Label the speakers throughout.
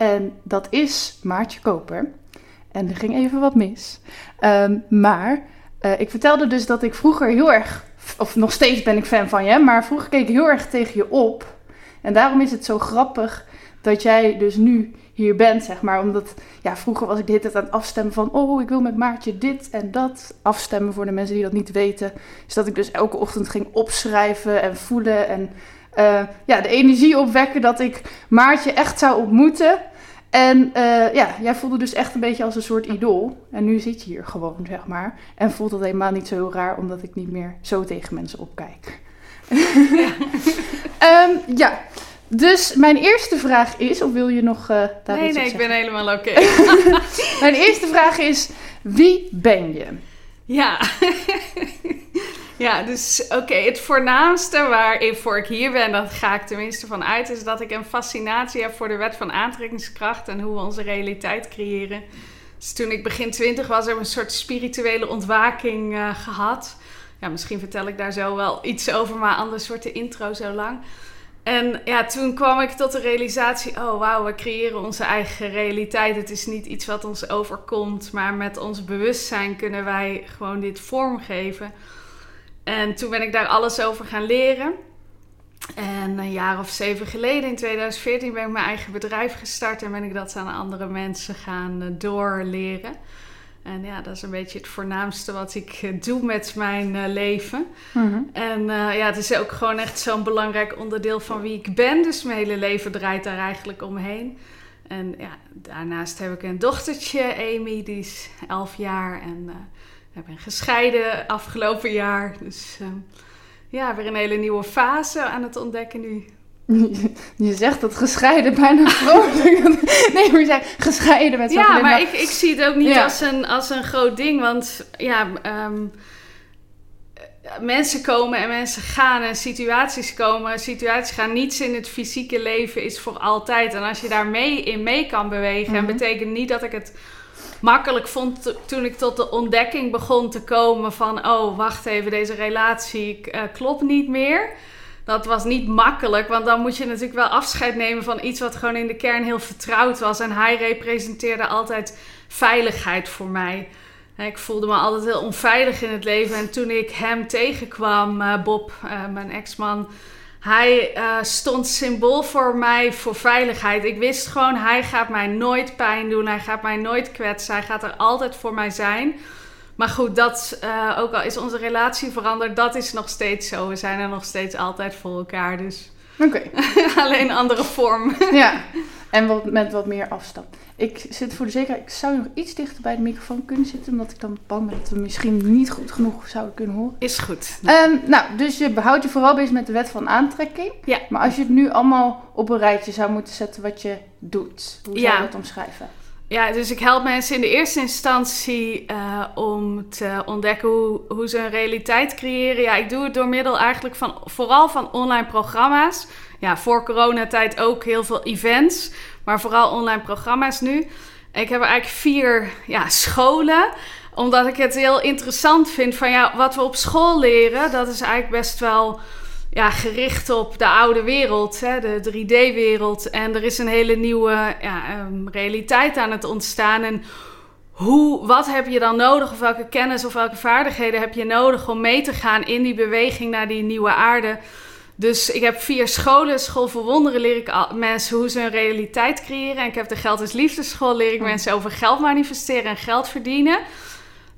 Speaker 1: en dat is Maartje Koper. En er ging even wat mis. Ehm, maar eh, ik vertelde dus dat ik vroeger heel erg, of nog steeds ben ik fan van je, maar vroeger keek ik heel erg tegen je op. En daarom is het zo grappig dat jij dus nu hier bent, zeg maar. Omdat, ja, vroeger was ik de hele aan het afstemmen van... oh, ik wil met Maartje dit en dat. Afstemmen voor de mensen die dat niet weten. Dus dat ik dus elke ochtend ging opschrijven en voelen... en uh, ja, de energie opwekken dat ik Maartje echt zou ontmoeten. En uh, ja, jij voelde dus echt een beetje als een soort idool. En nu zit je hier gewoon, zeg maar. En voelt het helemaal niet zo heel raar, omdat ik niet meer zo tegen mensen opkijk. Ja. um, ja. Dus mijn eerste vraag is, of wil je nog uh,
Speaker 2: daar Nee, nee, ik ben helemaal oké.
Speaker 1: mijn eerste vraag is, wie ben je?
Speaker 2: Ja, ja dus oké, het voornaamste waarvoor ik hier ben, dat ga ik tenminste van uit, is dat ik een fascinatie heb voor de wet van aantrekkingskracht en hoe we onze realiteit creëren. Dus toen ik begin twintig was, heb ik een soort spirituele ontwaking uh, gehad. Ja, misschien vertel ik daar zo wel iets over, maar anders wordt de intro zo lang. En ja, toen kwam ik tot de realisatie: oh wauw, we creëren onze eigen realiteit. Het is niet iets wat ons overkomt, maar met ons bewustzijn kunnen wij gewoon dit vormgeven. En toen ben ik daar alles over gaan leren. En een jaar of zeven geleden, in 2014, ben ik mijn eigen bedrijf gestart en ben ik dat aan andere mensen gaan eh, doorleren. En ja, dat is een beetje het voornaamste wat ik eh, doe met mijn uh, leven. Mhm. En uh, ja, het is ook gewoon echt zo'n belangrijk onderdeel van wie ik ben. Dus mijn hele leven draait daar eigenlijk omheen. En ja, daarnaast heb ik een dochtertje, Amy, die is 11 jaar. En ik ben gescheiden afgelopen jaar. Dus ja, weer een hele nieuwe fase aan het ontdekken nu.
Speaker 1: Je zegt dat gescheiden bijna vrolijk. nee, maar je zegt gescheiden met
Speaker 2: zo'n Ja, maar ik, ik zie het ook niet als, een, als een groot ding. Want ja, um, mensen komen en mensen gaan en situaties komen. Situaties gaan. Niets in het fysieke leven is voor altijd. En als je daar mee in mee kan bewegen. En mhm. betekent niet dat ik het makkelijk vond toen ik tot de ontdekking begon te komen van... Oh, wacht even, deze relatie uh, klopt niet meer dat was niet makkelijk, want dan moet je natuurlijk wel afscheid nemen van iets wat gewoon in de kern heel vertrouwd was. En hij representeerde altijd veiligheid voor mij. Ik voelde me altijd heel onveilig in het leven. En toen ik hem tegenkwam, eh, Bob, eh, mijn ex-man, hij uh, stond symbool voor mij voor veiligheid. Ik wist gewoon, hij gaat mij nooit pijn doen. Hij gaat mij nooit kwetsen. Hij gaat er altijd voor mij zijn. Maar goed, dat, uh, ook al is onze relatie veranderd, dat is nog steeds zo. We zijn er nog steeds altijd voor elkaar. Dus
Speaker 1: Oké.
Speaker 2: alleen andere vorm.
Speaker 1: ja, en wat, met wat meer afstand. Ik zit voor de zekerheid, ik zou nog iets dichter bij de microfoon kunnen zitten, omdat ik dan bang ben dat we misschien niet goed genoeg zouden kunnen horen.
Speaker 2: Is goed.
Speaker 1: Um, nou, dus je behoudt je vooral bezig met de wet van aantrekking.
Speaker 2: Ja.
Speaker 1: Maar als je het nu allemaal op een rijtje zou moeten zetten wat je doet, hoe zou je dat omschrijven?
Speaker 2: Ja, dus ik help mensen in de eerste instantie uh, om te ontdekken hoe, hoe ze een realiteit creëren. Ja, ik doe het door middel eigenlijk van vooral van online programma's. Ja, voor coronatijd ook heel veel events, maar vooral online programma's nu. Ik heb eigenlijk vier ja, scholen omdat ik het heel interessant vind van ja, wat we op school leren, dat is eigenlijk best wel ja, gericht op de oude wereld, hè, de 3D-wereld. En er is een hele nieuwe ja, um, realiteit aan het ontstaan. En hoe, wat heb je dan nodig, of welke kennis of welke vaardigheden heb je nodig om mee te gaan in die beweging naar die nieuwe aarde? Dus ik heb vier scholen. School voor Wonderen leer ik mensen hoe ze een realiteit creëren. En ik heb de Geld is Liefdesschool, leer ik hm. mensen over geld manifesteren en geld verdienen.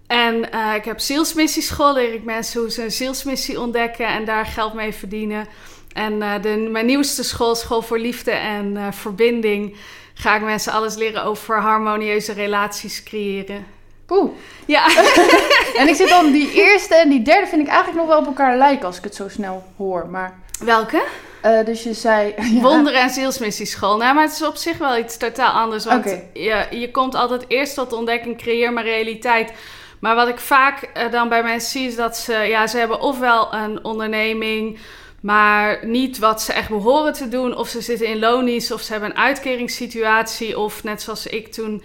Speaker 2: En uh, ik heb zielsmissieschool, leer ik mensen hoe ze een zielsmissie ontdekken en daar geld mee verdienen. En uh, de, mijn nieuwste school, School voor Liefde en uh, Verbinding, ga ik mensen alles leren over harmonieuze relaties creëren.
Speaker 1: Oeh.
Speaker 2: Ja.
Speaker 1: en ik zit dan die eerste en die derde vind ik eigenlijk nog wel op elkaar lijken als ik het zo snel hoor. Maar...
Speaker 2: Welke?
Speaker 1: Eh, dus je zei... ja.
Speaker 2: Wonder- en zielsmissieschool. Nou, maar het is op zich wel iets totaal anders. Want je, je komt altijd eerst tot de ontdekking, creëer maar realiteit. Maar wat ik vaak eh, dan bij mensen zie, is dat ze... Ja, ze hebben ofwel een onderneming, maar niet wat ze echt behoren te doen. Of ze zitten in loondienst, of ze hebben een uitkeringssituatie. Of net zoals ik toen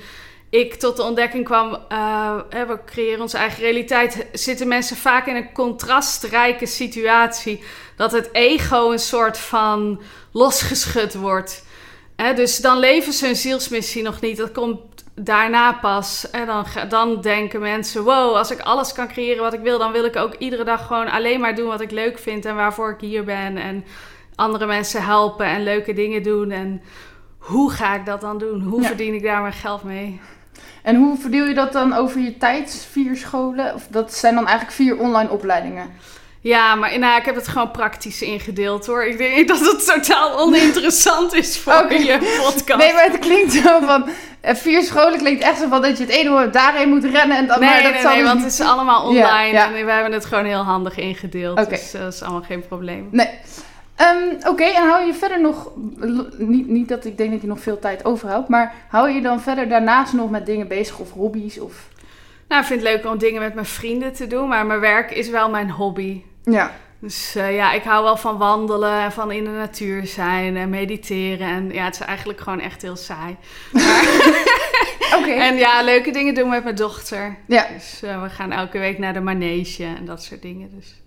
Speaker 2: ik tot de ontdekking kwam, eh, hè, we creëren onze eigen realiteit, zitten mensen vaak in een contrastrijke situatie. Dat het ego een soort van losgeschud wordt. Dus dan leven ze hun zielsmissie nog niet. Dat komt daarna pas. En dan, dan denken mensen: wow, als ik alles kan creëren wat ik wil, dan wil ik ook iedere dag gewoon alleen maar doen wat ik leuk vind en waarvoor ik hier ben. En andere mensen helpen en leuke dingen doen. En hoe ga ik dat dan doen? Hoe
Speaker 1: Ja.
Speaker 2: verdien ik daar mijn geld mee?
Speaker 1: En hoe verdeel je dat dan over je tijd? Vier scholen? Of dat zijn dan eigenlijk vier online opleidingen?
Speaker 2: Ja, maar nou, ik heb het gewoon praktisch ingedeeld hoor. Ik denk dat het totaal oninteressant is voor je podcast.
Speaker 1: Nee, maar het klinkt zo van... eh, vier scholen klinkt echt zo van dat je het ene moment daarheen moet rennen. En dan,
Speaker 2: Nee,
Speaker 1: maar dat
Speaker 2: nee,
Speaker 1: zal
Speaker 2: nee,
Speaker 1: dus
Speaker 2: want het is allemaal online
Speaker 1: Ja, ja.
Speaker 2: en we hebben het gewoon heel handig ingedeeld. Dus eh, dat is allemaal geen probleem.
Speaker 1: Nee. Ehm, Oké, en hou je verder nog... Niet, niet dat ik denk dat je nog veel tijd overhoudt. Maar hou je dan verder daarnaast nog met dingen bezig of hobby's? Of...
Speaker 2: Nou, ik vind het leuk om dingen met mijn vrienden te doen, maar mijn werk is wel mijn hobby.
Speaker 1: Ja.
Speaker 2: Dus eh, ja, ik hou wel van wandelen en van in de natuur zijn en mediteren. En ja, het is eigenlijk gewoon echt heel saai.
Speaker 1: Oké.
Speaker 2: En ja, leuke dingen doen met mijn dochter.
Speaker 1: Ja.
Speaker 2: Dus eh, we gaan elke week naar de manege en dat soort dingen. Dus.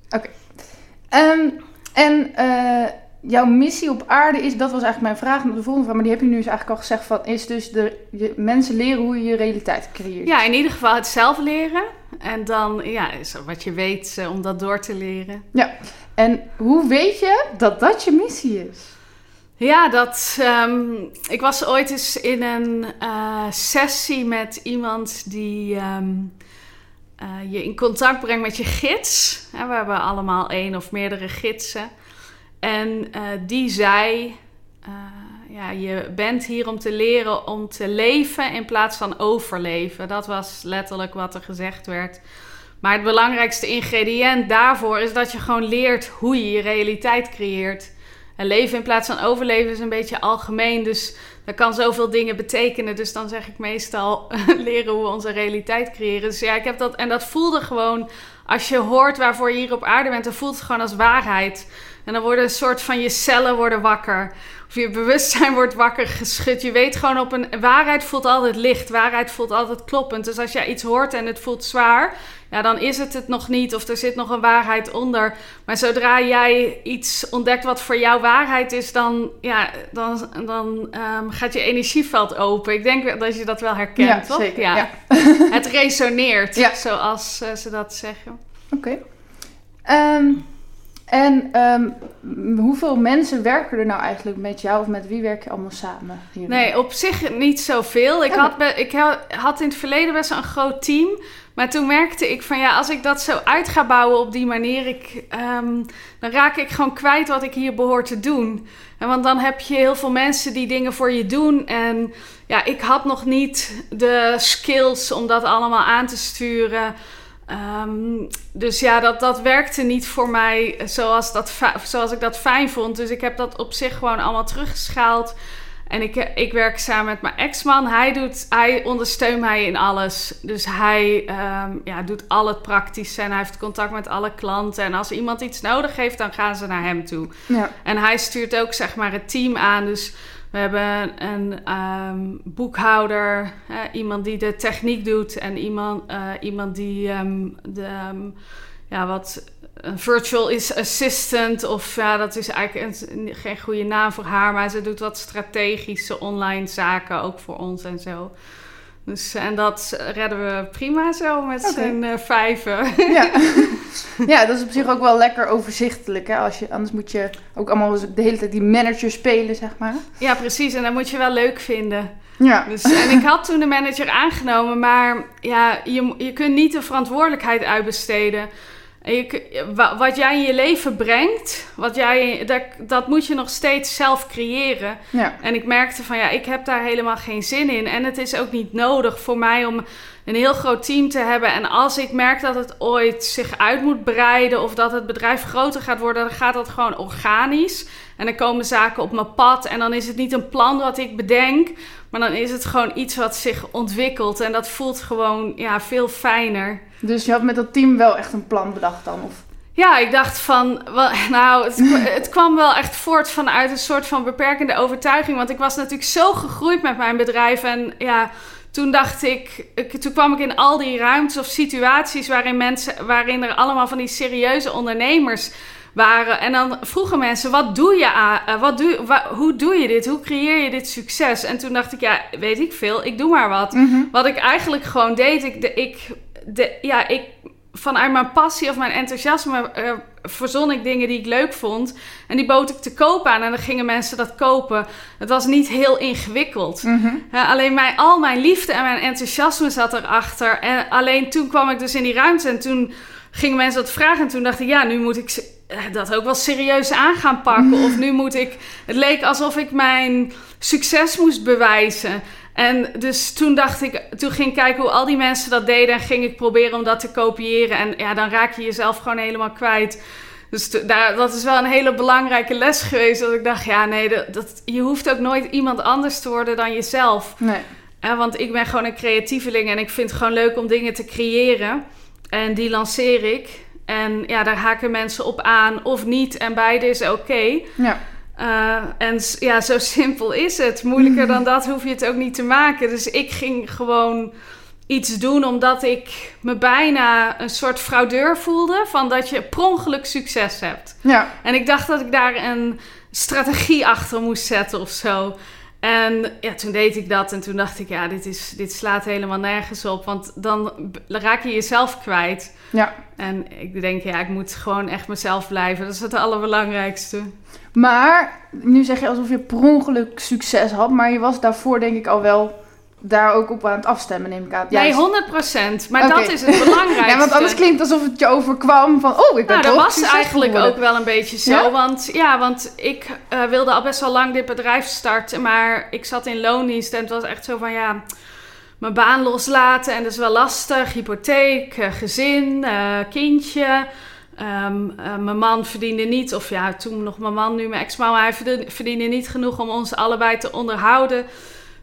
Speaker 1: Ehm, en eh, jouw missie op aarde is, dat was eigenlijk mijn vraag, de volgende vraag, maar die heb je nu dus eigenlijk al gezegd, van, is dus de, je, mensen leren hoe je je realiteit creëert.
Speaker 2: Ja, in ieder geval het zelf leren. En dan, ja, is wat je weet eh, om dat door te leren.
Speaker 1: En hoe weet je dat dat je missie is?
Speaker 2: Ja, dat. ehm, ik was ooit eens in een eh, sessie met iemand die ehm, eh, je in contact brengt met je gids. Ja, we hebben allemaal één of meerdere gidsen. En eh, die zei: eh, ja, Je bent hier om te leren om te leven in plaats van overleven. Dat was letterlijk wat er gezegd werd. Maar het belangrijkste ingrediënt daarvoor is dat je gewoon leert hoe je je realiteit creëert. En leven in plaats van overleven is een beetje algemeen. Dus dat kan zoveel dingen betekenen. Dus dan zeg ik meestal leren hoe we onze realiteit creëren. Dus ja, ik heb dat. En dat voelde gewoon. Als je hoort waarvoor je hier op aarde bent, dan voelt het gewoon als waarheid. En dan worden een soort van je cellen worden wakker. Of je bewustzijn wordt wakker geschud. Je weet gewoon op een. Waarheid voelt altijd licht. Waarheid voelt altijd kloppend. Dus als jij iets hoort en het voelt zwaar. Ja, dan is het het nog niet. Of er zit nog een waarheid onder. Maar zodra jij iets ontdekt wat voor jou waarheid is, dan, ja, dan, dan ehm, gaat je energieveld open. Ik denk dat je dat wel herkent,
Speaker 1: ja,
Speaker 2: toch?
Speaker 1: zeker.
Speaker 2: Ja.
Speaker 1: Ja.
Speaker 2: Het resoneert,
Speaker 1: Ja.
Speaker 2: zoals eh, ze dat zeggen.
Speaker 1: Oké. Ehm, en ehm, hoeveel mensen werken er nou eigenlijk met jou of met wie werk je allemaal samen? Hier?
Speaker 2: Nee, op zich niet zoveel. Ik,
Speaker 1: Oké.
Speaker 2: had, be- ik ha- had in het verleden best wel een groot team. Maar toen merkte ik van ja, als ik dat zo uit ga bouwen op die manier, ik, ehm, dan raak ik gewoon kwijt wat ik hier behoor te doen. En want dan heb je heel veel mensen die dingen voor je doen. En ja, ik had nog niet de skills om dat allemaal aan te sturen. Ehm, dus ja, dat, dat werkte niet voor mij zoals, dat, zoals ik dat fijn vond. Dus ik heb dat op zich gewoon allemaal teruggeschaald. En ik, ik werk samen met mijn ex-man. Hij, doet, hij ondersteunt mij in alles. Dus hij ehm, ja, doet al het praktische. En hij heeft contact met alle klanten. En als iemand iets nodig heeft, dan gaan ze naar hem toe.
Speaker 1: Ja.
Speaker 2: En hij stuurt ook zeg maar het team aan. Dus we hebben een ehm, boekhouder, iemand die de techniek doet en iemand, eh, iemand die ehm, de, ehm, ja, wat een virtual is assistant of ja, dat is eigenlijk een, geen goede naam voor haar, maar ze doet wat strategische online zaken ook voor ons en zo. Dus, en dat redden we prima zo met
Speaker 1: Oké.
Speaker 2: z'n eh, vijven.
Speaker 1: Ja. ja, dat is op zich ook wel lekker overzichtelijk. Hè? Als je, anders moet je ook allemaal de hele tijd die manager spelen, zeg maar.
Speaker 2: Ja, precies. En dat moet je wel leuk vinden.
Speaker 1: Ja.
Speaker 2: Dus, en ik had toen de manager aangenomen, maar ja, je, je kunt niet de verantwoordelijkheid uitbesteden. Wat jij in je leven brengt, wat jij, dat, dat moet je nog steeds zelf creëren.
Speaker 1: Ja.
Speaker 2: En ik merkte van ja, ik heb daar helemaal geen zin in. En het is ook niet nodig voor mij om een heel groot team te hebben. En als ik merk dat het ooit zich uit moet breiden of dat het bedrijf groter gaat worden, dan gaat dat gewoon organisch. En dan komen zaken op mijn pad. En dan is het niet een plan wat ik bedenk, maar dan is het gewoon iets wat zich ontwikkelt. En dat voelt gewoon ja, veel fijner.
Speaker 1: Dus je had met dat team wel echt een plan bedacht dan? Of?
Speaker 2: Ja, ik dacht van, nou, het, het, kwam wel echt voort vanuit een soort van beperkende overtuiging. Want ik was natuurlijk zo gegroeid met mijn bedrijf. En ja, toen dacht ik, toen kwam ik in al die ruimtes of situaties waarin mensen, waarin er allemaal van die serieuze ondernemers waren. En dan vroegen mensen: wat doe je aan? Eh, wat doe, hoe doe je dit? Hoe creëer je dit succes? En toen dacht ik: ja, weet ik veel. Ik doe maar wat. Mhm. Wat ik eigenlijk gewoon deed, ik, de, ik, de, ja, ik vanuit mijn passie of mijn enthousiasme uh, verzon ik dingen die ik leuk vond. En die bood ik te koop aan en dan gingen mensen dat kopen. Het was niet heel ingewikkeld. Mhm. alleen mijn, al mijn liefde en mijn enthousiasme zat erachter. En alleen toen kwam ik dus in die ruimte en toen gingen mensen dat vragen. En toen dacht ik, ja, nu moet ik eh, dat ook wel serieus aan gaan pakken. Of nu moet ik... Het leek alsof ik mijn succes moest bewijzen. En dus toen dacht ik, toen ging ik kijken hoe al die mensen dat deden en ging ik proberen om dat te kopiëren. En ja, dan raak je jezelf gewoon helemaal kwijt. Dus daar, dat is wel een hele belangrijke les geweest. Dat ik dacht, ja, nee, dat, dat je hoeft ook nooit iemand anders te worden dan jezelf. Nee. Want ik ben gewoon een creatieveling en ik vind het gewoon leuk om dingen te creëren. En die lanceer ik. En ja, daar haken mensen op aan of niet. En beide is oké. Ja. Uh, en ja, zo simpel is het. Moeilijker dan dat hoef je het ook niet te maken. Dus ik ging gewoon iets doen omdat ik me bijna een soort fraudeur voelde. Van dat je per succes hebt. Ja. En ik dacht dat ik daar een strategie achter moest zetten of zo. En ja, toen deed ik dat en toen dacht ik, ja, dit, is, dit slaat helemaal nergens op. Want dan raak je jezelf kwijt. Ja. En ik denk, ja, ik moet gewoon echt mezelf blijven. Dat is het allerbelangrijkste.
Speaker 1: Maar, nu zeg je alsof je per ongeluk succes had. Maar je was daarvoor denk ik al wel daar ook op aan het afstemmen, neem ik aan.
Speaker 2: Nee, 100%. Maar dat is het belangrijkste. ja,
Speaker 1: want anders klinkt het alsof het je overkwam van, oh, ik ben
Speaker 2: Nou, dat was eigenlijk ook wel een beetje zo. Want, ja, want ik uh, wilde al best wel lang dit bedrijf starten. Maar ik zat in loondienst en het was echt zo van, ja mijn baan loslaten en dat is wel lastig. Hypotheek, eh, gezin, uh, kindje. Um, uh, mijn man verdiende niet, of ja, toen nog mijn man, nu mijn ex-man, hij verdiende niet genoeg om ons allebei te onderhouden.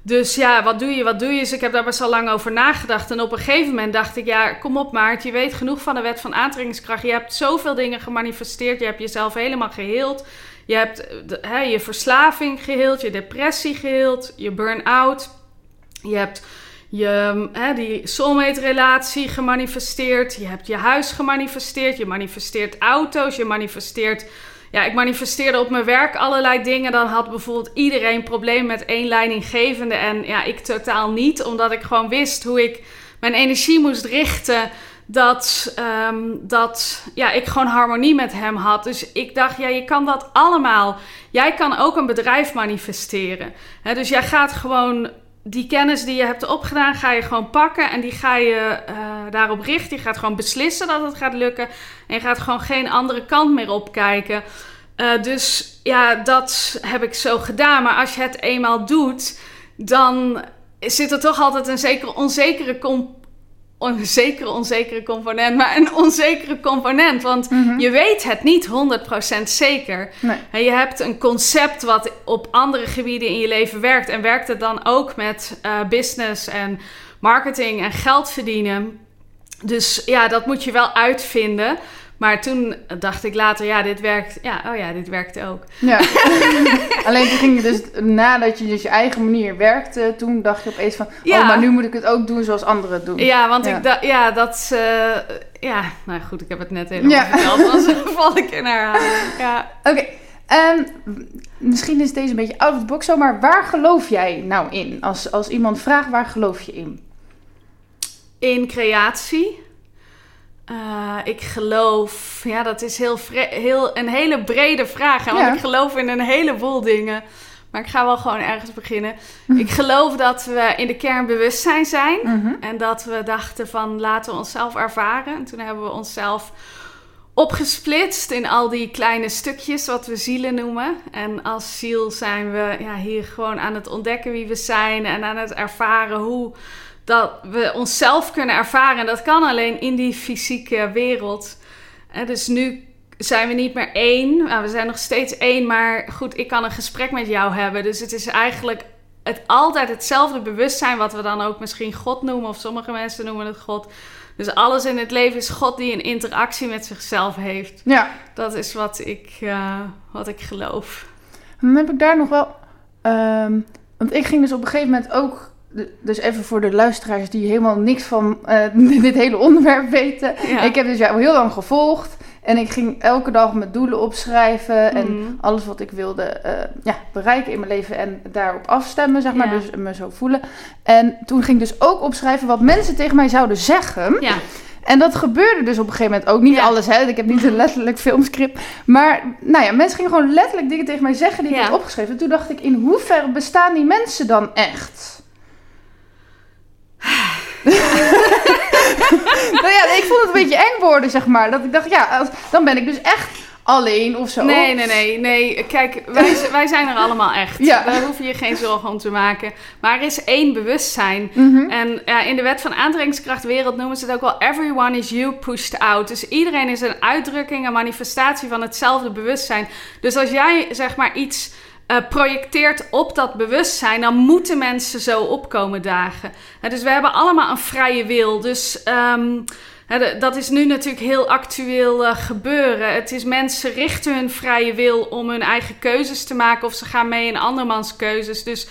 Speaker 2: Dus ja, wat doe je, wat doe je? Dus ik heb daar best wel lang over nagedacht. En op een gegeven moment dacht ik, ja, kom op Maart, je weet genoeg van de wet van aantrekkingskracht. Je hebt zoveel dingen gemanifesteerd, je hebt jezelf helemaal geheeld. Je hebt hè, je verslaving geheeld, je depressie geheeld, je burn-out. Je hebt je, hè, die soulmate-relatie gemanifesteerd. Je hebt je huis gemanifesteerd. Je manifesteert auto's. Je manifesteert. Ja, ik manifesteerde op mijn werk allerlei dingen. Dan had bijvoorbeeld iedereen probleem met één leidinggevende. En ja, ik totaal niet. Omdat ik gewoon wist hoe ik mijn energie moest richten. Dat, um, dat ja, ik gewoon harmonie met hem had. Dus ik dacht, ja, je kan dat allemaal. Jij kan ook een bedrijf manifesteren. dus jij gaat gewoon die kennis die je hebt opgedaan, ga je gewoon pakken en die ga je uh, daarop richten. Je gaat gewoon beslissen dat het gaat lukken en je gaat gewoon geen andere kant meer opkijken. Uh, dus ja, dat heb ik zo gedaan. Maar als je het eenmaal doet, dan zit er toch altijd een zekere onzekere een zekere onzekere component, maar een onzekere component. Want mhm. je weet het niet 100% zeker. Nee. je hebt een concept wat op andere gebieden in je leven werkt. En werkt het dan ook met uh, business en marketing en geld verdienen. Dus ja, dat moet je wel uitvinden. Maar toen dacht ik later, ja, dit werkt. Ja, oh ja, dit werkt ook. Ja.
Speaker 1: Alleen toen ging je dus, nadat je dus je eigen manier werkte, toen dacht je opeens van, oh, maar nu moet ik het ook doen zoals anderen het doen.
Speaker 2: Ja, want ik dacht, ja, dat, uh, ja, nou goed, ik heb het net helemaal ja. verteld, anders val ik in herhaling. Ja.
Speaker 1: Oké. Okay. Um, misschien is deze een beetje out of the box zo, maar waar geloof jij nou in? Als, als iemand vraagt, waar geloof je in?
Speaker 2: In creatie. Uh, ik geloof, ja, dat is heel, heel een hele brede vraag. Want ik geloof in een heleboel dingen. Maar ik ga wel gewoon ergens beginnen. Ik geloof dat we in de kern bewustzijn zijn. Mhm. En dat we dachten van laten we onszelf ervaren. En toen hebben we onszelf opgesplitst in al die kleine stukjes, wat we zielen noemen. En als ziel zijn we ja, hier gewoon aan het ontdekken wie we zijn. En aan het ervaren hoe dat we onszelf kunnen ervaren. En dat kan alleen in die fysieke wereld. En dus nu zijn we niet meer één. Nou, we zijn nog steeds één, maar goed, ik kan een gesprek met jou hebben. Dus het is eigenlijk het, altijd hetzelfde bewustzijn, wat we dan ook misschien God noemen, of sommige mensen noemen het God. Dus alles in het leven is God die een interactie met zichzelf heeft.
Speaker 1: Ja.
Speaker 2: Dat is wat ik, uh, wat ik geloof.
Speaker 1: Dan heb ik daar nog wel. Um, want ik ging dus op een gegeven moment ook. Dus even voor de luisteraars die helemaal niks van uh, dit hele onderwerp weten. Ja. Ik heb dus jou heel lang gevolgd. En ik ging elke dag mijn doelen opschrijven. En mm. alles wat ik wilde uh, ja, bereiken in mijn leven. En daarop afstemmen, zeg maar. Ja. Dus me zo voelen. En toen ging ik dus ook opschrijven wat mensen tegen mij zouden zeggen.
Speaker 2: Ja.
Speaker 1: En dat gebeurde dus op een gegeven moment ook. Niet alles, hè. Ik heb niet een letterlijk filmscript. Maar, nou ja, mensen gingen gewoon letterlijk dingen tegen mij zeggen die ik had opgeschreven. En toen dacht ik, in hoeverre bestaan die mensen dan echt? nou ja, ik vond het een beetje eng worden, zeg maar. Dat ik dacht, ja, dan ben ik dus echt alleen of zo.
Speaker 2: Nee, nee, nee. nee. Kijk, wij, wij zijn er allemaal echt.
Speaker 1: Ja.
Speaker 2: Daar hoef je je geen zorgen om te maken. Maar er is één bewustzijn.
Speaker 1: Mhm.
Speaker 2: En ja, in de wet van aantrekkingskrachtwereld noemen ze het ook wel... Everyone is you pushed out. Dus iedereen is een uitdrukking, een manifestatie van hetzelfde bewustzijn. Dus als jij, zeg maar, iets... Uh, projecteert op dat bewustzijn, dan moeten mensen zo opkomen dagen. dus we hebben allemaal een vrije wil. Dus um, dat is nu natuurlijk heel actueel uh, gebeuren. Het is mensen richten hun vrije wil om hun eigen keuzes te maken of ze gaan mee in andermans keuzes. Dus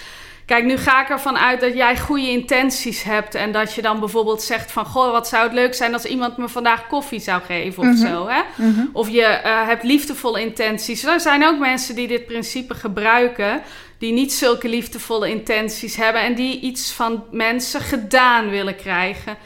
Speaker 2: kijk, nu ga ik ervan uit dat jij goede intenties hebt en dat je dan bijvoorbeeld zegt van goh, wat zou het leuk zijn als iemand me vandaag koffie zou geven of
Speaker 1: Mhm.
Speaker 2: zo. Hè?
Speaker 1: Mhm.
Speaker 2: Of je eh, hebt liefdevolle intenties. Er zijn ook mensen die dit principe gebruiken, die niet zulke liefdevolle intenties hebben en die iets van mensen gedaan willen krijgen.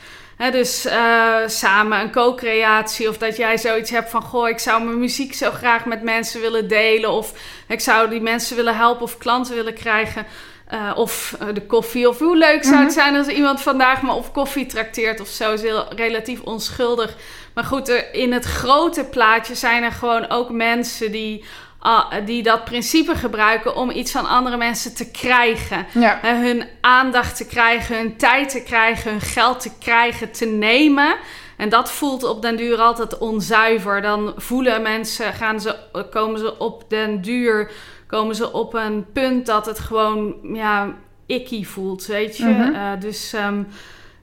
Speaker 2: Dus eh, samen een co-creatie of dat jij zoiets hebt van... goh, ik zou mijn muziek zo graag met mensen willen delen... of ik zou die mensen willen helpen of klanten willen krijgen... Uh, of uh, de koffie. Of hoe leuk zou het zijn als iemand vandaag me op koffie trakteert of zo. Is heel relatief onschuldig. Maar goed, er, in het grote plaatje zijn er gewoon ook mensen die, uh, die dat principe gebruiken om iets van andere mensen te krijgen.
Speaker 1: Ja.
Speaker 2: hun aandacht te krijgen, hun tijd te krijgen, hun geld te krijgen, te nemen. En dat voelt op den duur altijd onzuiver. Dan voelen mensen, gaan ze, komen ze op den duur komen ze op een punt dat het gewoon ja, icky voelt, weet je.
Speaker 1: Mhm.
Speaker 2: Uh, dus, um,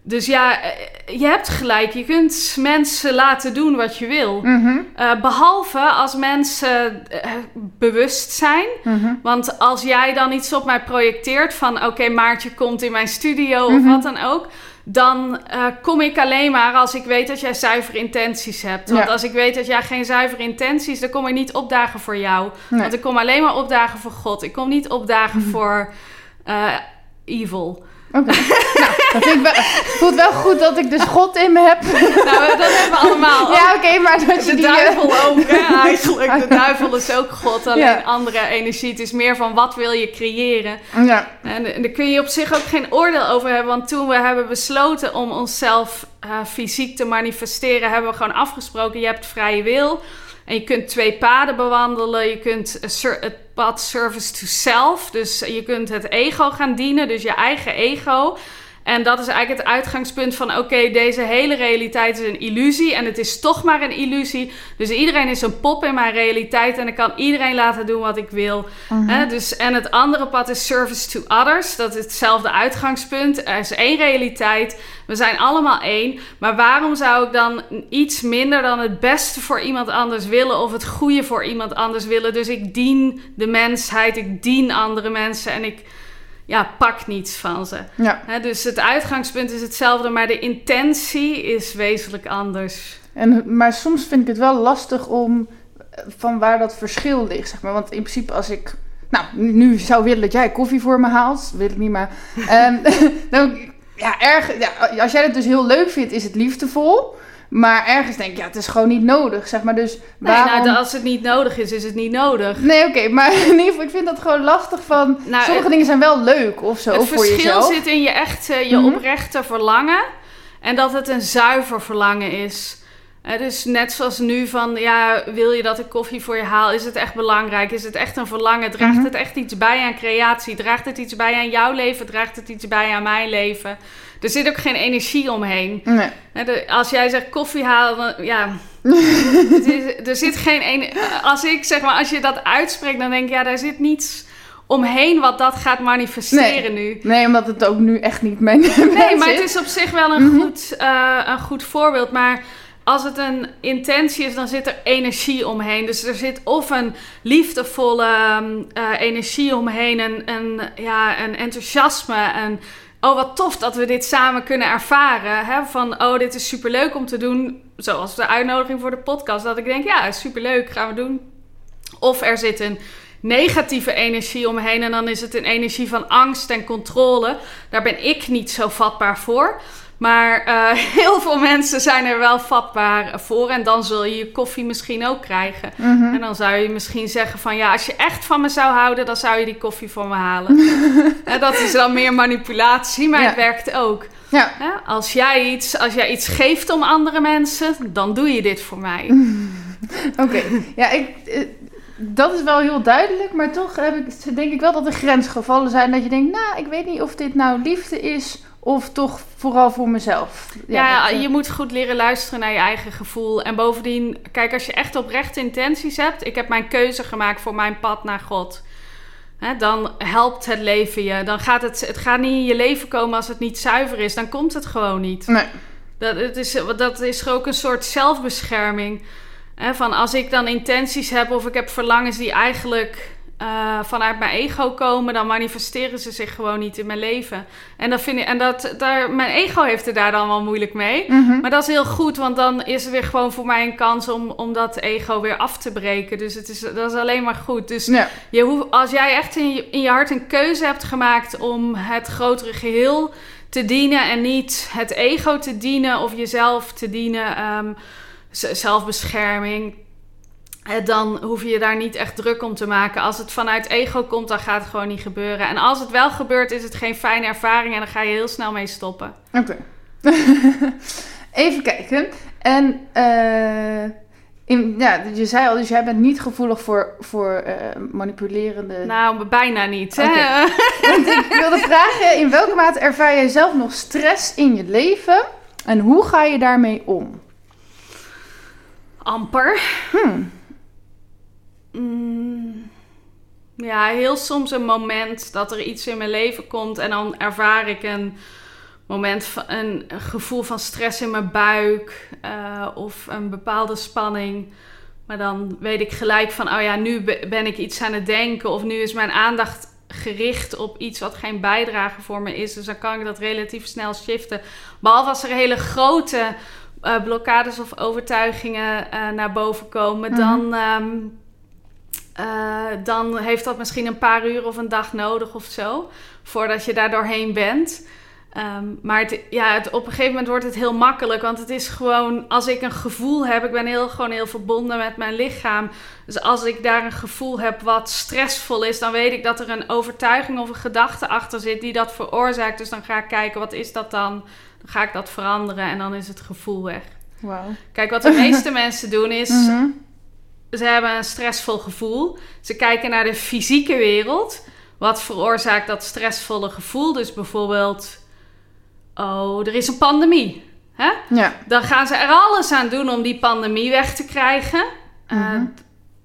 Speaker 2: dus ja, je hebt gelijk. Je kunt mensen laten doen wat je wil.
Speaker 1: Mhm.
Speaker 2: Uh, behalve als mensen uh, bewust zijn.
Speaker 1: Mhm.
Speaker 2: Want als jij dan iets op mij projecteert van... oké, okay, Maartje komt in mijn studio of wat dan ook... dan uh, kom ik alleen maar als ik weet dat jij zuivere intenties hebt. Want
Speaker 1: Ja.
Speaker 2: als ik weet dat jij geen zuivere intenties... dan kom ik niet opdagen voor jou.
Speaker 1: Nee.
Speaker 2: Want ik kom alleen maar opdagen voor God. Ik kom niet opdagen
Speaker 1: Mhm.
Speaker 2: voor uh, evil.
Speaker 1: Oké. nou, dat vind ik wel, voelt wel goed dat ik dus God in me heb.
Speaker 2: nou, dat hebben we allemaal.
Speaker 1: Ja, oké, okay, maar dat je
Speaker 2: de
Speaker 1: die...
Speaker 2: duivel ook, hè, eigenlijk. De duivel is ook God, alleen
Speaker 1: Ja.
Speaker 2: andere energie. Het is meer van wat wil je creëren.
Speaker 1: Ja.
Speaker 2: En, en daar kun je op zich ook geen oordeel over hebben. Want toen we hebben besloten om onszelf uh, fysiek te manifesteren... hebben we gewoon afgesproken, je hebt vrije wil... En je kunt twee paden bewandelen. Je kunt pad service to self. Dus je kunt het ego gaan dienen, dus je eigen ego. En dat is eigenlijk het uitgangspunt van: oké, okay, deze hele realiteit is een illusie. En het is toch maar een illusie. Dus iedereen is een pop in mijn realiteit. En ik kan iedereen laten doen wat ik wil.
Speaker 1: Mhm.
Speaker 2: Dus, en het andere pad is service to others. Dat is hetzelfde uitgangspunt. Er is één realiteit. We zijn allemaal één. Maar waarom zou ik dan iets minder dan het beste voor iemand anders willen? Of het goede voor iemand anders willen? Dus ik dien de mensheid. Ik dien andere mensen. En ik ja, pak niets van ze.
Speaker 1: Ja.
Speaker 2: Dus het uitgangspunt is hetzelfde, maar de intentie is wezenlijk anders.
Speaker 1: En, maar soms vind ik het wel lastig om van waar dat verschil ligt, zeg maar. Want in principe als ik, nou, nu zou willen dat jij koffie voor me haalt, wil ik niet, maar um, dan, ja, erg, ja, als jij het dus heel leuk vindt, is het liefdevol. Maar ergens denk ik, ja, het is gewoon niet nodig, zeg maar. Dus waarom...
Speaker 2: Nee, nou, als het niet nodig is, is het niet nodig.
Speaker 1: Nee, oké, okay, maar in ieder geval, ik vind dat gewoon lastig van...
Speaker 2: Nou,
Speaker 1: sommige
Speaker 2: het,
Speaker 1: dingen zijn wel leuk of zo
Speaker 2: het
Speaker 1: voor jezelf.
Speaker 2: Het verschil zit in je echte, je mm -hmm. oprechte verlangen. En dat het een zuiver verlangen is. Dus net zoals nu van, ja, wil je dat ik koffie voor je haal? Is het echt belangrijk? Is het echt een verlangen? Draagt
Speaker 1: Mhm.
Speaker 2: het echt iets bij aan creatie? Draagt het iets bij aan jouw leven? Draagt het iets bij aan mijn leven? Er zit ook geen energie omheen.
Speaker 1: Nee.
Speaker 2: De- als jij zegt koffie halen, dan, ja, is- er zit geen ene. Als ik zeg maar, als je dat uitspreekt, dan denk ik, ja, daar zit niets omheen wat dat gaat manifesteren nu.
Speaker 1: Nee, omdat het ook nu echt niet mijn
Speaker 2: Nee, maar het is op zich wel een,
Speaker 1: Mhm.
Speaker 2: goed, eh, een goed voorbeeld. Maar als het een intentie is, dan zit er energie omheen. Dus er zit of een liefdevolle ehm, eh, energie omheen, een, een, ja, een enthousiasme. En oh, wat tof dat we dit samen kunnen ervaren. Hè? Van oh, dit is superleuk om te doen. Zoals de uitnodiging voor de podcast. Dat ik denk, ja, superleuk, gaan we doen. Of er zit een negatieve energie omheen. En dan is het een energie van angst en controle. Daar ben ik niet zo vatbaar voor. Maar eh, heel veel mensen zijn er wel vatbaar voor. En dan zul je je koffie misschien ook krijgen.
Speaker 1: Mhm.
Speaker 2: En dan zou je misschien zeggen van... ja, als je echt van me zou houden... dan zou je die koffie voor me halen. en dat is dan meer manipulatie, maar
Speaker 1: Ja.
Speaker 2: het werkt ook.
Speaker 1: Ja.
Speaker 2: Als, jij iets, als jij iets geeft om andere mensen... dan doe je dit voor mij.
Speaker 1: Oké, ja, ik, eh, dat is wel heel duidelijk, maar toch heb ik, denk ik wel dat er grensgevallen zijn dat je denkt, nou, ik weet niet of dit nou liefde is of toch vooral voor mezelf.
Speaker 2: Ja,
Speaker 1: dat, eh,
Speaker 2: je moet goed leren luisteren naar je eigen gevoel. En bovendien, kijk, als je echt oprechte intenties hebt... ik heb mijn keuze gemaakt voor mijn pad naar God... Dan helpt het leven je. Dan gaat het, het gaat niet in je leven komen als het niet zuiver is. Dan komt het gewoon niet.
Speaker 1: Nee.
Speaker 2: Dat, het is, dat is ook een soort zelfbescherming. Van als ik dan intenties heb of ik heb verlangens die eigenlijk eh, vanuit mijn ego komen, dan manifesteren ze zich gewoon niet in mijn leven. En, dat vind ik, en dat, daar, mijn ego heeft het daar dan wel moeilijk mee.
Speaker 1: Mhm.
Speaker 2: Maar dat is heel goed, want dan is er weer gewoon voor mij een kans om, om dat ego weer af te breken. Dus het is, dat is alleen maar goed. Dus
Speaker 1: Ja.
Speaker 2: je hoeft, als jij echt in je, in je hart een keuze hebt gemaakt om het grotere geheel te dienen en niet het ego te dienen of jezelf te dienen, ehm, zelfbescherming, dan hoef je je daar niet echt druk om te maken. Als het vanuit ego komt, dan gaat het gewoon niet gebeuren. En als het wel gebeurt, is het geen fijne ervaring en dan ga je heel snel mee stoppen.
Speaker 1: Oké. Even kijken. En eh, in, ja, je zei al, dus jij bent niet gevoelig voor, voor eh, manipulerende...
Speaker 2: Nou, bijna niet. Hè?
Speaker 1: Oké. Want ik wilde vragen, in welke mate ervaar jij zelf nog stress in je leven? En hoe ga je daarmee om?
Speaker 2: Amper.
Speaker 1: Hmm.
Speaker 2: Mm, ja, heel soms een moment dat er iets in mijn leven komt en dan ervaar ik een moment van een, een gevoel van stress in mijn buik eh, of een bepaalde spanning. Maar dan weet ik gelijk van, oh ja, nu be- ben ik iets aan het denken of nu is mijn aandacht gericht op iets wat geen bijdrage voor me is. Dus dan kan ik dat relatief snel shiften. Behalve als er hele grote eh, blokkades of overtuigingen eh, naar boven komen,
Speaker 1: Mhm.
Speaker 2: dan, ehm, eh, dan heeft dat misschien een paar uur of een dag nodig of zo, voordat je daar doorheen bent. Ehm, maar het, ja, het, op een gegeven moment wordt het heel makkelijk, want het is gewoon, als ik een gevoel heb, ik ben heel, gewoon heel verbonden met mijn lichaam. Dus als ik daar een gevoel heb wat stressvol is, dan weet ik dat er een overtuiging of een gedachte achter zit die dat veroorzaakt. Dus dan ga ik kijken, wat is dat dan? Dan ga ik dat veranderen en dan is het gevoel weg. Kijk, wat de meeste mensen doen is,
Speaker 1: Mhm.
Speaker 2: Ze hebben een stressvol gevoel. Ze kijken naar de fysieke wereld. Wat veroorzaakt dat stressvolle gevoel? Dus bijvoorbeeld, oh, er is een pandemie. Hè?
Speaker 1: Ja.
Speaker 2: Dan gaan ze er alles aan doen om die pandemie weg te krijgen.
Speaker 1: Mhm.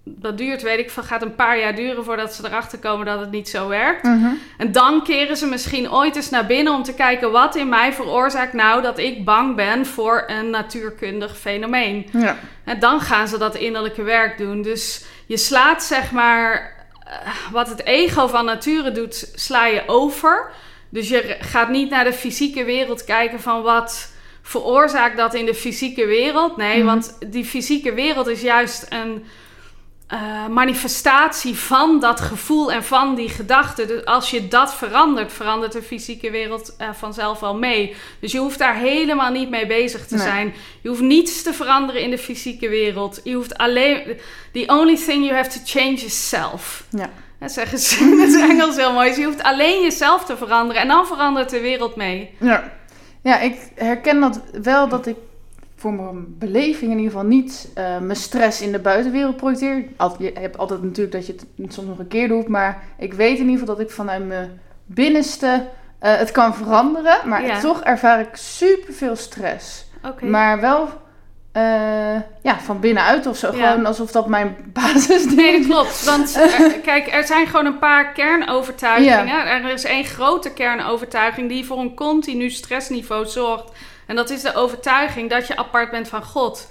Speaker 2: dat duurt, weet ik veel, gaat een paar jaar duren voordat ze erachter komen dat het niet zo werkt.
Speaker 1: Mhm.
Speaker 2: En dan keren ze misschien ooit eens naar binnen om te kijken wat in mij veroorzaakt nou dat ik bang ben voor een natuurkundig fenomeen.
Speaker 1: Ja.
Speaker 2: En dan gaan ze dat innerlijke werk doen. Dus je slaat zeg maar eh, wat het ego van nature doet, sla je over. Dus je gaat niet naar de fysieke wereld kijken van wat veroorzaakt dat in de fysieke wereld. Nee,
Speaker 1: Mhm.
Speaker 2: want die fysieke wereld is juist een eh, manifestatie van dat gevoel en van die gedachte. Dus als je dat verandert, verandert de fysieke wereld eh, vanzelf wel mee. Dus je hoeft daar helemaal niet mee bezig te
Speaker 1: Nee.
Speaker 2: zijn. Je hoeft niets te veranderen in de fysieke wereld. Je hoeft alleen. The only thing you have to change is self.
Speaker 1: Ja.
Speaker 2: Dat zeggen ze in het Engels heel mooi. Dus je hoeft alleen jezelf te veranderen en dan verandert de wereld mee.
Speaker 1: Ja. Ja, ik herken dat wel dat ik voor mijn beleving in ieder geval niet eh, mijn stress in de buitenwereld projecteer. Al- Je hebt altijd natuurlijk dat je het soms nog een keer doet, maar ik weet in ieder geval dat ik vanuit mijn binnenste eh, het kan veranderen. Maar
Speaker 2: Ja.
Speaker 1: toch ervaar ik super veel stress.
Speaker 2: Oké.
Speaker 1: Maar wel eh, ja, van binnenuit of zo.
Speaker 2: Ja.
Speaker 1: Gewoon alsof dat mijn basisding
Speaker 2: Nee, dat klopt. Want er- kijk, er zijn gewoon een paar kernovertuigingen.
Speaker 1: Ja.
Speaker 2: Er is één grote kernovertuiging die voor een continu stressniveau zorgt. En dat is de overtuiging dat je apart bent van God.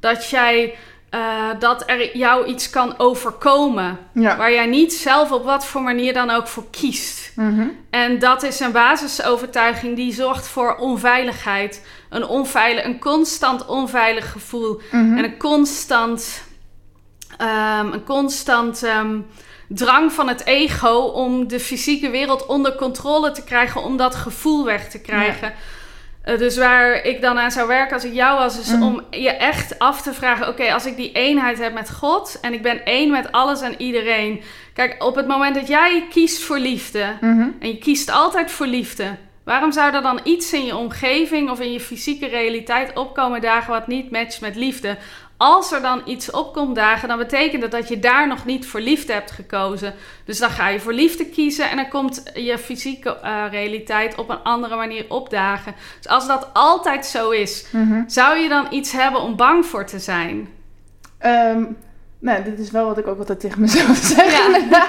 Speaker 2: Dat jij eh, dat er jou iets kan overkomen.
Speaker 1: Ja.
Speaker 2: Waar jij niet zelf op wat voor manier dan ook voor kiest.
Speaker 1: Mhm.
Speaker 2: En dat is een basisovertuiging die zorgt voor onveiligheid. Een, onveilig, een constant onveilig gevoel.
Speaker 1: Mhm.
Speaker 2: En een constant, ehm, een constant ehm, drang van het ego om de fysieke wereld onder controle te krijgen, om dat gevoel weg te krijgen. Eh, dus waar ik dan aan zou werken als ik jou was, is
Speaker 1: Mhm.
Speaker 2: om je echt af te vragen: oké, als ik die eenheid heb met God en ik ben één met alles en iedereen. Kijk, op het moment dat jij kiest voor liefde,
Speaker 1: Mhm.
Speaker 2: en je kiest altijd voor liefde. Waarom zou er dan iets in je omgeving of in je fysieke realiteit opkomen dagen wat niet matcht met liefde? Als er dan iets opkomt dagen, dan betekent dat dat je daar nog niet voor liefde hebt gekozen. Dus dan ga je voor liefde kiezen en dan komt je fysieke eh, realiteit op een andere manier opdagen. Dus als dat altijd zo is,
Speaker 1: Mhm.
Speaker 2: zou je dan iets hebben om bang voor te zijn?
Speaker 1: Ehm, nou, dit is wel wat ik ook altijd tegen mezelf zeg,
Speaker 2: Ja.
Speaker 1: inderdaad.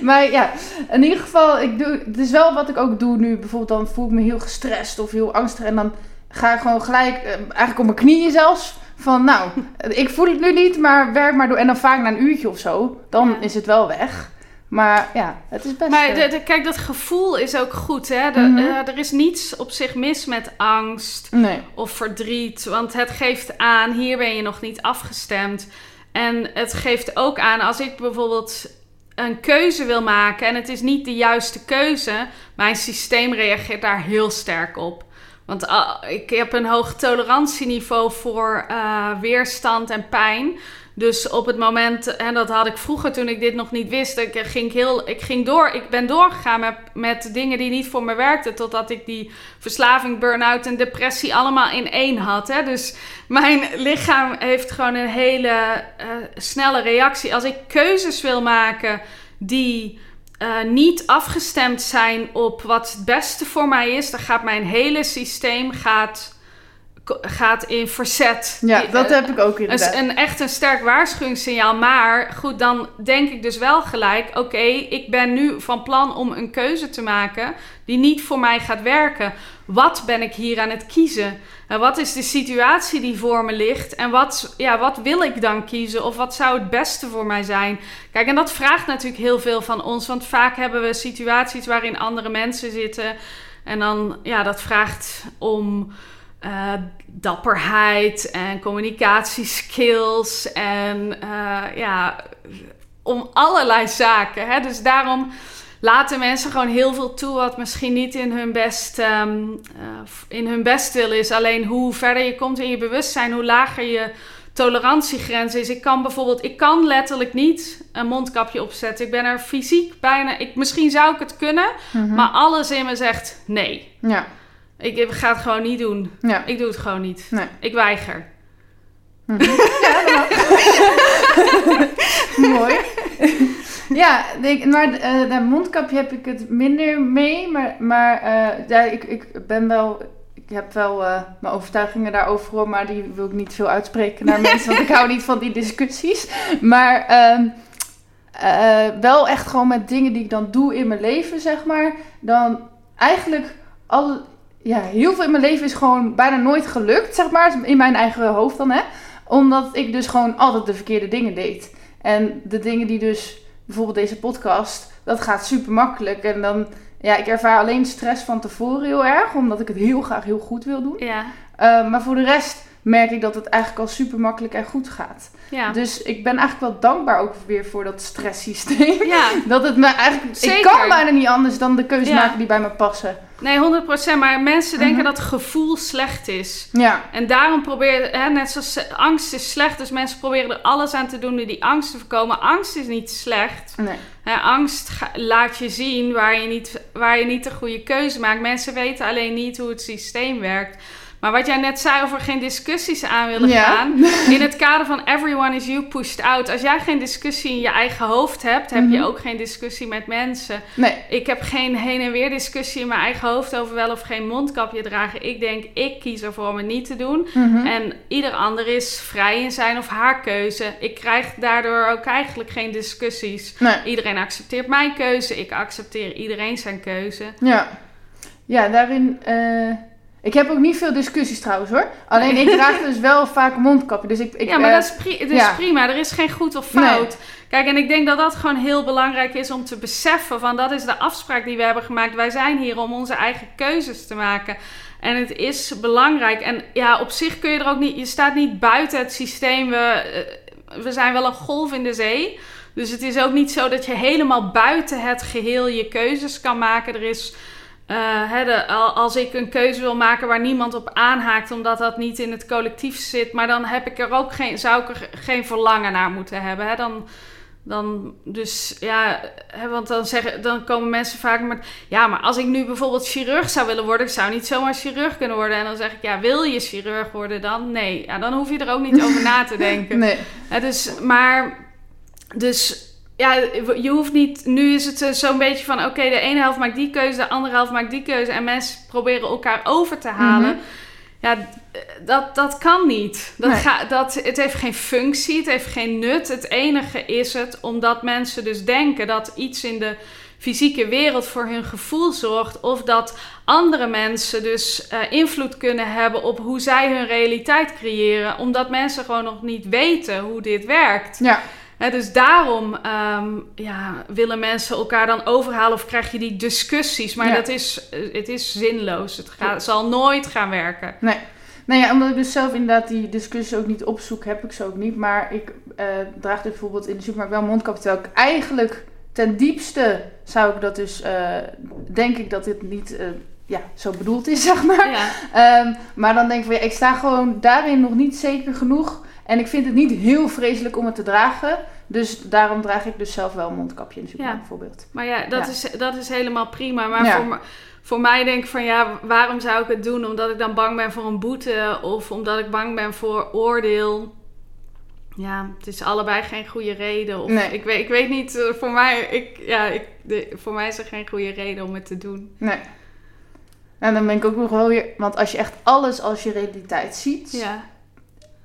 Speaker 1: Maar ja, in ieder geval, ik doe, het is wel wat ik ook doe nu. Bijvoorbeeld dan voel ik me heel gestrest of heel angstig. En dan ga ik gewoon gelijk, eh, eigenlijk op mijn knieën zelfs. Van nou, ik voel het nu niet, maar werk maar door. En dan vaak na een uurtje of zo, dan
Speaker 2: Ja.
Speaker 1: is het wel weg. Maar ja, het is best...
Speaker 2: Maar
Speaker 1: eh,
Speaker 2: de, de- kijk, dat gevoel is ook goed. Hè? De-
Speaker 1: Mhm.
Speaker 2: eh, er is niets op zich mis met angst.
Speaker 1: Nee.
Speaker 2: of verdriet. Want het geeft aan, hier ben je nog niet afgestemd. En het geeft ook aan, als ik bijvoorbeeld een keuze wil maken en het is niet de juiste keuze, mijn systeem reageert daar heel sterk op. Want ah, ik heb een hoog tolerantieniveau voor eh, weerstand en pijn. Dus op het moment, en dat had ik vroeger toen ik dit nog niet wist, ik ging, heel, ik ging door. Ik ben doorgegaan met, met dingen die niet voor me werkten. Totdat ik die verslaving, burn-out en depressie allemaal in één had. Hè? Dus mijn lichaam heeft gewoon een hele eh, snelle reactie. Als ik keuzes wil maken die eh, niet afgestemd zijn op wat het beste voor mij is, dan gaat mijn hele systeem gaat, gaat in verzet.
Speaker 1: Ja, dat heb ik ook inderdaad.
Speaker 2: een, echt een sterk waarschuwingssignaal. Maar goed, dan denk ik dus wel gelijk: oké, ik ben nu van plan om een keuze te maken die niet voor mij gaat werken. Wat ben ik hier aan het kiezen? En wat is de situatie die voor me ligt? En wat, ja, wat wil ik dan kiezen? Of wat zou het beste voor mij zijn? Kijk, en dat vraagt natuurlijk heel veel van ons. Want vaak hebben we situaties waarin andere mensen zitten. En dan, ja, dat vraagt om eh, dapperheid en communicatieskills en eh, ja, om allerlei zaken. Hè? Dus daarom laten mensen gewoon heel veel toe wat misschien niet in hun best, eh, in hun best wil is. Alleen hoe verder je komt in je bewustzijn, hoe lager je tolerantiegrens is. Ik kan bijvoorbeeld, ik kan letterlijk niet een mondkapje opzetten. Ik ben er fysiek bijna, ik, misschien zou ik het kunnen,
Speaker 1: Mhm.
Speaker 2: maar alles in me zegt nee.
Speaker 1: Ja,
Speaker 2: Ik, ik ga het gewoon niet doen.
Speaker 1: ja.
Speaker 2: Ik doe het gewoon niet.
Speaker 1: Nee.
Speaker 2: Ik weiger.
Speaker 1: Mhm. Ja. Mooi. ja, denk, maar eh dat mondkapje heb ik het minder mee. Maar, maar eh, ja, ik, ik ben wel. Ik heb wel eh, mijn overtuigingen daarover hoor, maar die wil ik niet veel uitspreken naar mensen, want ik hou niet van die discussies. Maar ehm, eh, wel echt gewoon met dingen die ik dan doe in mijn leven, zeg maar. Dan eigenlijk alle, ja, heel veel in mijn leven is gewoon bijna nooit gelukt, zeg maar. In mijn eigen hoofd dan, hè. Omdat ik dus gewoon altijd de verkeerde dingen deed. En de dingen die dus, bijvoorbeeld deze podcast, dat gaat super makkelijk. En dan, ja, ik ervaar alleen stress van tevoren heel erg, omdat ik het heel graag heel goed wil doen.
Speaker 2: Ja.
Speaker 1: Uh, maar voor de rest merk ik dat het eigenlijk al super makkelijk en goed gaat.
Speaker 2: Ja.
Speaker 1: Dus ik ben eigenlijk wel dankbaar ook weer voor dat stresssysteem.
Speaker 2: ja.
Speaker 1: Dat het me eigenlijk. Ik
Speaker 2: Zeker.
Speaker 1: kan bijna niet anders dan de keuzes
Speaker 2: Ja.
Speaker 1: maken die bij me passen.
Speaker 2: Nee, 100%. Maar mensen denken
Speaker 1: Mhm.
Speaker 2: dat gevoel slecht is.
Speaker 1: Ja.
Speaker 2: En daarom proberen, hè, net zoals eh, angst is slecht, dus mensen proberen er alles aan te doen om die angst te voorkomen. Angst is niet slecht.
Speaker 1: Nee.
Speaker 2: Hè, angst laat je zien waar je, niet, waar je niet de goede keuze maakt. Mensen weten alleen niet hoe het systeem werkt. Maar wat jij net zei over geen discussies aan willen
Speaker 1: Ja.
Speaker 2: gaan. In het kader van everyone is you pushed out. Als jij geen discussie in je eigen hoofd hebt, heb je
Speaker 1: Mhm.
Speaker 2: ook geen discussie met mensen.
Speaker 1: Nee.
Speaker 2: Ik heb geen heen en weer discussie in mijn eigen hoofd over wel of geen mondkapje dragen. Ik denk, ik kies ervoor om het niet te doen.
Speaker 1: Mhm.
Speaker 2: En ieder ander is vrij in zijn of haar keuze. Ik krijg daardoor ook eigenlijk geen discussies.
Speaker 1: Nee.
Speaker 2: Iedereen accepteert mijn keuze. Ik accepteer iedereen zijn keuze.
Speaker 1: Ja. Ja, daarin... eh, ik heb ook niet veel discussies trouwens hoor. Alleen ik draag dus wel vaak mondkapje. Dus ik, ik,
Speaker 2: ja, maar
Speaker 1: eh,
Speaker 2: dat is, pri-
Speaker 1: ja.
Speaker 2: prima. Er is geen goed of fout. Kijk, en ik denk dat dat gewoon heel belangrijk is om te beseffen. Van dat is de afspraak die we hebben gemaakt. Wij zijn hier om onze eigen keuzes te maken. En het is belangrijk. En ja, op zich kun je er ook niet... Je staat niet buiten het systeem. We, eh, we zijn wel een golf in de zee. Dus het is ook niet zo dat je helemaal buiten het geheel je keuzes kan maken. Er is... eh, de- als ik een keuze wil maken waar niemand op aanhaakt, omdat dat niet in het collectief zit, maar dan heb ik er ook geen, zou ik er geen verlangen naar moeten hebben. Dan, dan, dus ja, want dan, zeggen, dan komen mensen vaak met, ja, maar als ik nu bijvoorbeeld chirurg zou willen worden, ik zou niet zomaar chirurg kunnen worden. En dan zeg ik, ja, wil je chirurg worden dan? Nee, ja, dan hoef je er ook niet over na te denken.
Speaker 1: Nee.
Speaker 2: Dus, maar, dus ja, je hoeft niet. Nu is het eh, zo'n beetje van: oké, de ene helft maakt die keuze, de andere helft maakt die keuze. En mensen proberen elkaar over te halen.
Speaker 1: Mhm.
Speaker 2: Ja, dat, dat kan niet. Dat
Speaker 1: Nee.
Speaker 2: ga, dat, het heeft geen functie, het heeft geen nut. Het enige is het omdat mensen dus denken dat iets in de fysieke wereld voor hun gevoel zorgt. Of dat andere mensen dus eh, invloed kunnen hebben op hoe zij hun realiteit creëren. Omdat mensen gewoon nog niet weten hoe dit werkt.
Speaker 1: Ja.
Speaker 2: Dus daarom ehm, ja, willen mensen elkaar dan overhalen of krijg je die discussies. Maar
Speaker 1: Ja.
Speaker 2: dat is, eh, het is zinloos. Het gaat, zal nooit gaan werken.
Speaker 1: Nee. Nou ja, omdat ik dus zelf inderdaad die discussie ook niet opzoek, heb ik ze ook niet. Maar ik eh, draag dus bijvoorbeeld in de supermarkt wel mondkapje. Terwijl ik eigenlijk ten diepste zou ik dat dus, eh, denk ik dat dit niet ja, zo bedoeld is, zeg maar.
Speaker 2: Ja.
Speaker 1: Ehm, maar dan denk ik van ja, ik sta gewoon daarin nog niet zeker genoeg. En ik vind het niet heel vreselijk om het te dragen. Dus daarom draag ik dus zelf wel een mondkapje in de supermarkt
Speaker 2: Ja.
Speaker 1: bijvoorbeeld.
Speaker 2: Maar ja, dat,
Speaker 1: Ja.
Speaker 2: Is, dat is helemaal prima. Maar
Speaker 1: Ja.
Speaker 2: voor, voor mij denk ik van ja, waarom zou ik het doen? Omdat ik dan bang ben voor een boete of omdat ik bang ben voor oordeel. Ja, het is allebei geen goede reden. Of,
Speaker 1: Nee.
Speaker 2: ik, weet, ik weet niet, eh, voor mij, ik, ja, ik, de, voor mij is er geen goede reden om het te doen.
Speaker 1: Nee. En dan ben ik ook nog wel weer... Want als je echt alles als je realiteit ziet...
Speaker 2: Ja.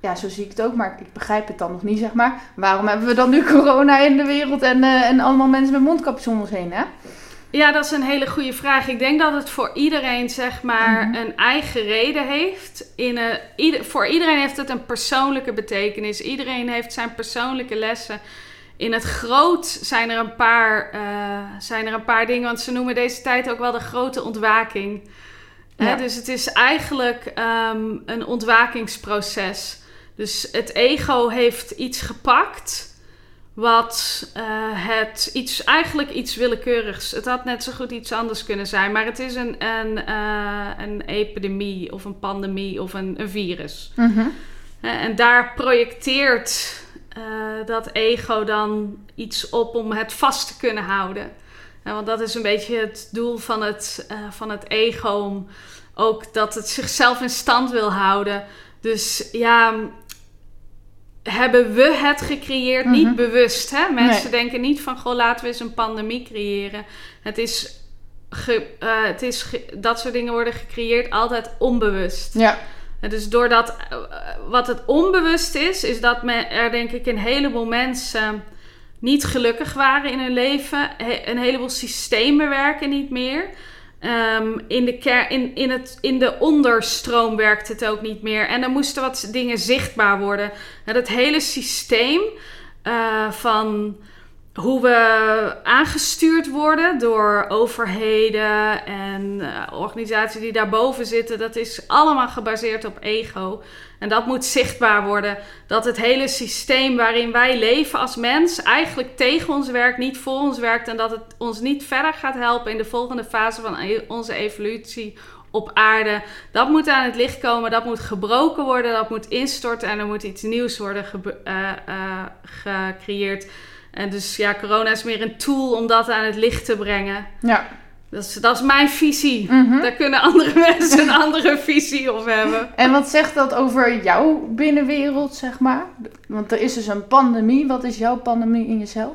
Speaker 1: Ja, zo zie ik het ook, maar ik begrijp het dan nog niet, zeg maar. Waarom hebben we dan nu corona in de wereld en, eh, en allemaal mensen met mondkapjes om ons heen, hè?
Speaker 2: Ja, dat is een hele goede vraag. Ik denk dat het voor iedereen zeg maar
Speaker 1: Mhm.
Speaker 2: een eigen reden heeft. In een, ieder, voor iedereen heeft het een persoonlijke betekenis. Iedereen heeft zijn persoonlijke lessen. In het groot zijn er een paar, eh, zijn er een paar dingen, want ze noemen deze tijd ook wel de grote ontwaking. Hè, dus het is eigenlijk ehm, een ontwakingsproces. Dus het ego heeft iets gepakt wat eh, het iets, eigenlijk iets willekeurigs. Het had net zo goed iets anders kunnen zijn, maar het is een, een, eh, een epidemie of een pandemie of een, een virus. Hè, En daar projecteert eh, dat ego dan iets op om het vast te kunnen houden. Want dat is een beetje het doel van het, van het ego, om ook dat het zichzelf in stand wil houden. Dus ja, hebben we het gecreëerd,
Speaker 1: Mhm.
Speaker 2: niet bewust. Hè? Mensen
Speaker 1: Nee.
Speaker 2: denken niet van, goh, laten we eens een pandemie creëren. Het is, ge- eh, het is ge- dat soort dingen worden gecreëerd altijd onbewust.
Speaker 1: Ja.
Speaker 2: Dus doordat, eh, wat het onbewust is, is dat men, er denk ik een heleboel mensen niet gelukkig waren in hun leven. He- een heleboel systemen werken niet meer. Ehm, in, de ker- in, in, het, in de onderstroom werkt het ook niet meer. En er moesten wat dingen zichtbaar worden. En het hele systeem eh, van hoe we aangestuurd worden door overheden en eh, organisaties die daarboven zitten, dat is allemaal gebaseerd op ego. En dat moet zichtbaar worden. Dat het hele systeem waarin wij leven als mens eigenlijk tegen ons werkt, niet voor ons werkt. En dat het ons niet verder gaat helpen in de volgende fase van e- onze evolutie op aarde. Dat moet aan het licht komen, dat moet gebroken worden, dat moet instorten en er moet iets nieuws worden eh, eh, gecreëerd. En dus ja, corona is meer een tool om dat aan het licht te brengen.
Speaker 1: Ja.
Speaker 2: Dat is, dat is mijn visie.
Speaker 1: Mhm.
Speaker 2: Daar kunnen andere mensen een andere visie op hebben.
Speaker 1: En wat zegt dat over jouw binnenwereld, zeg maar? Want er is dus een pandemie. Wat is jouw pandemie in jezelf?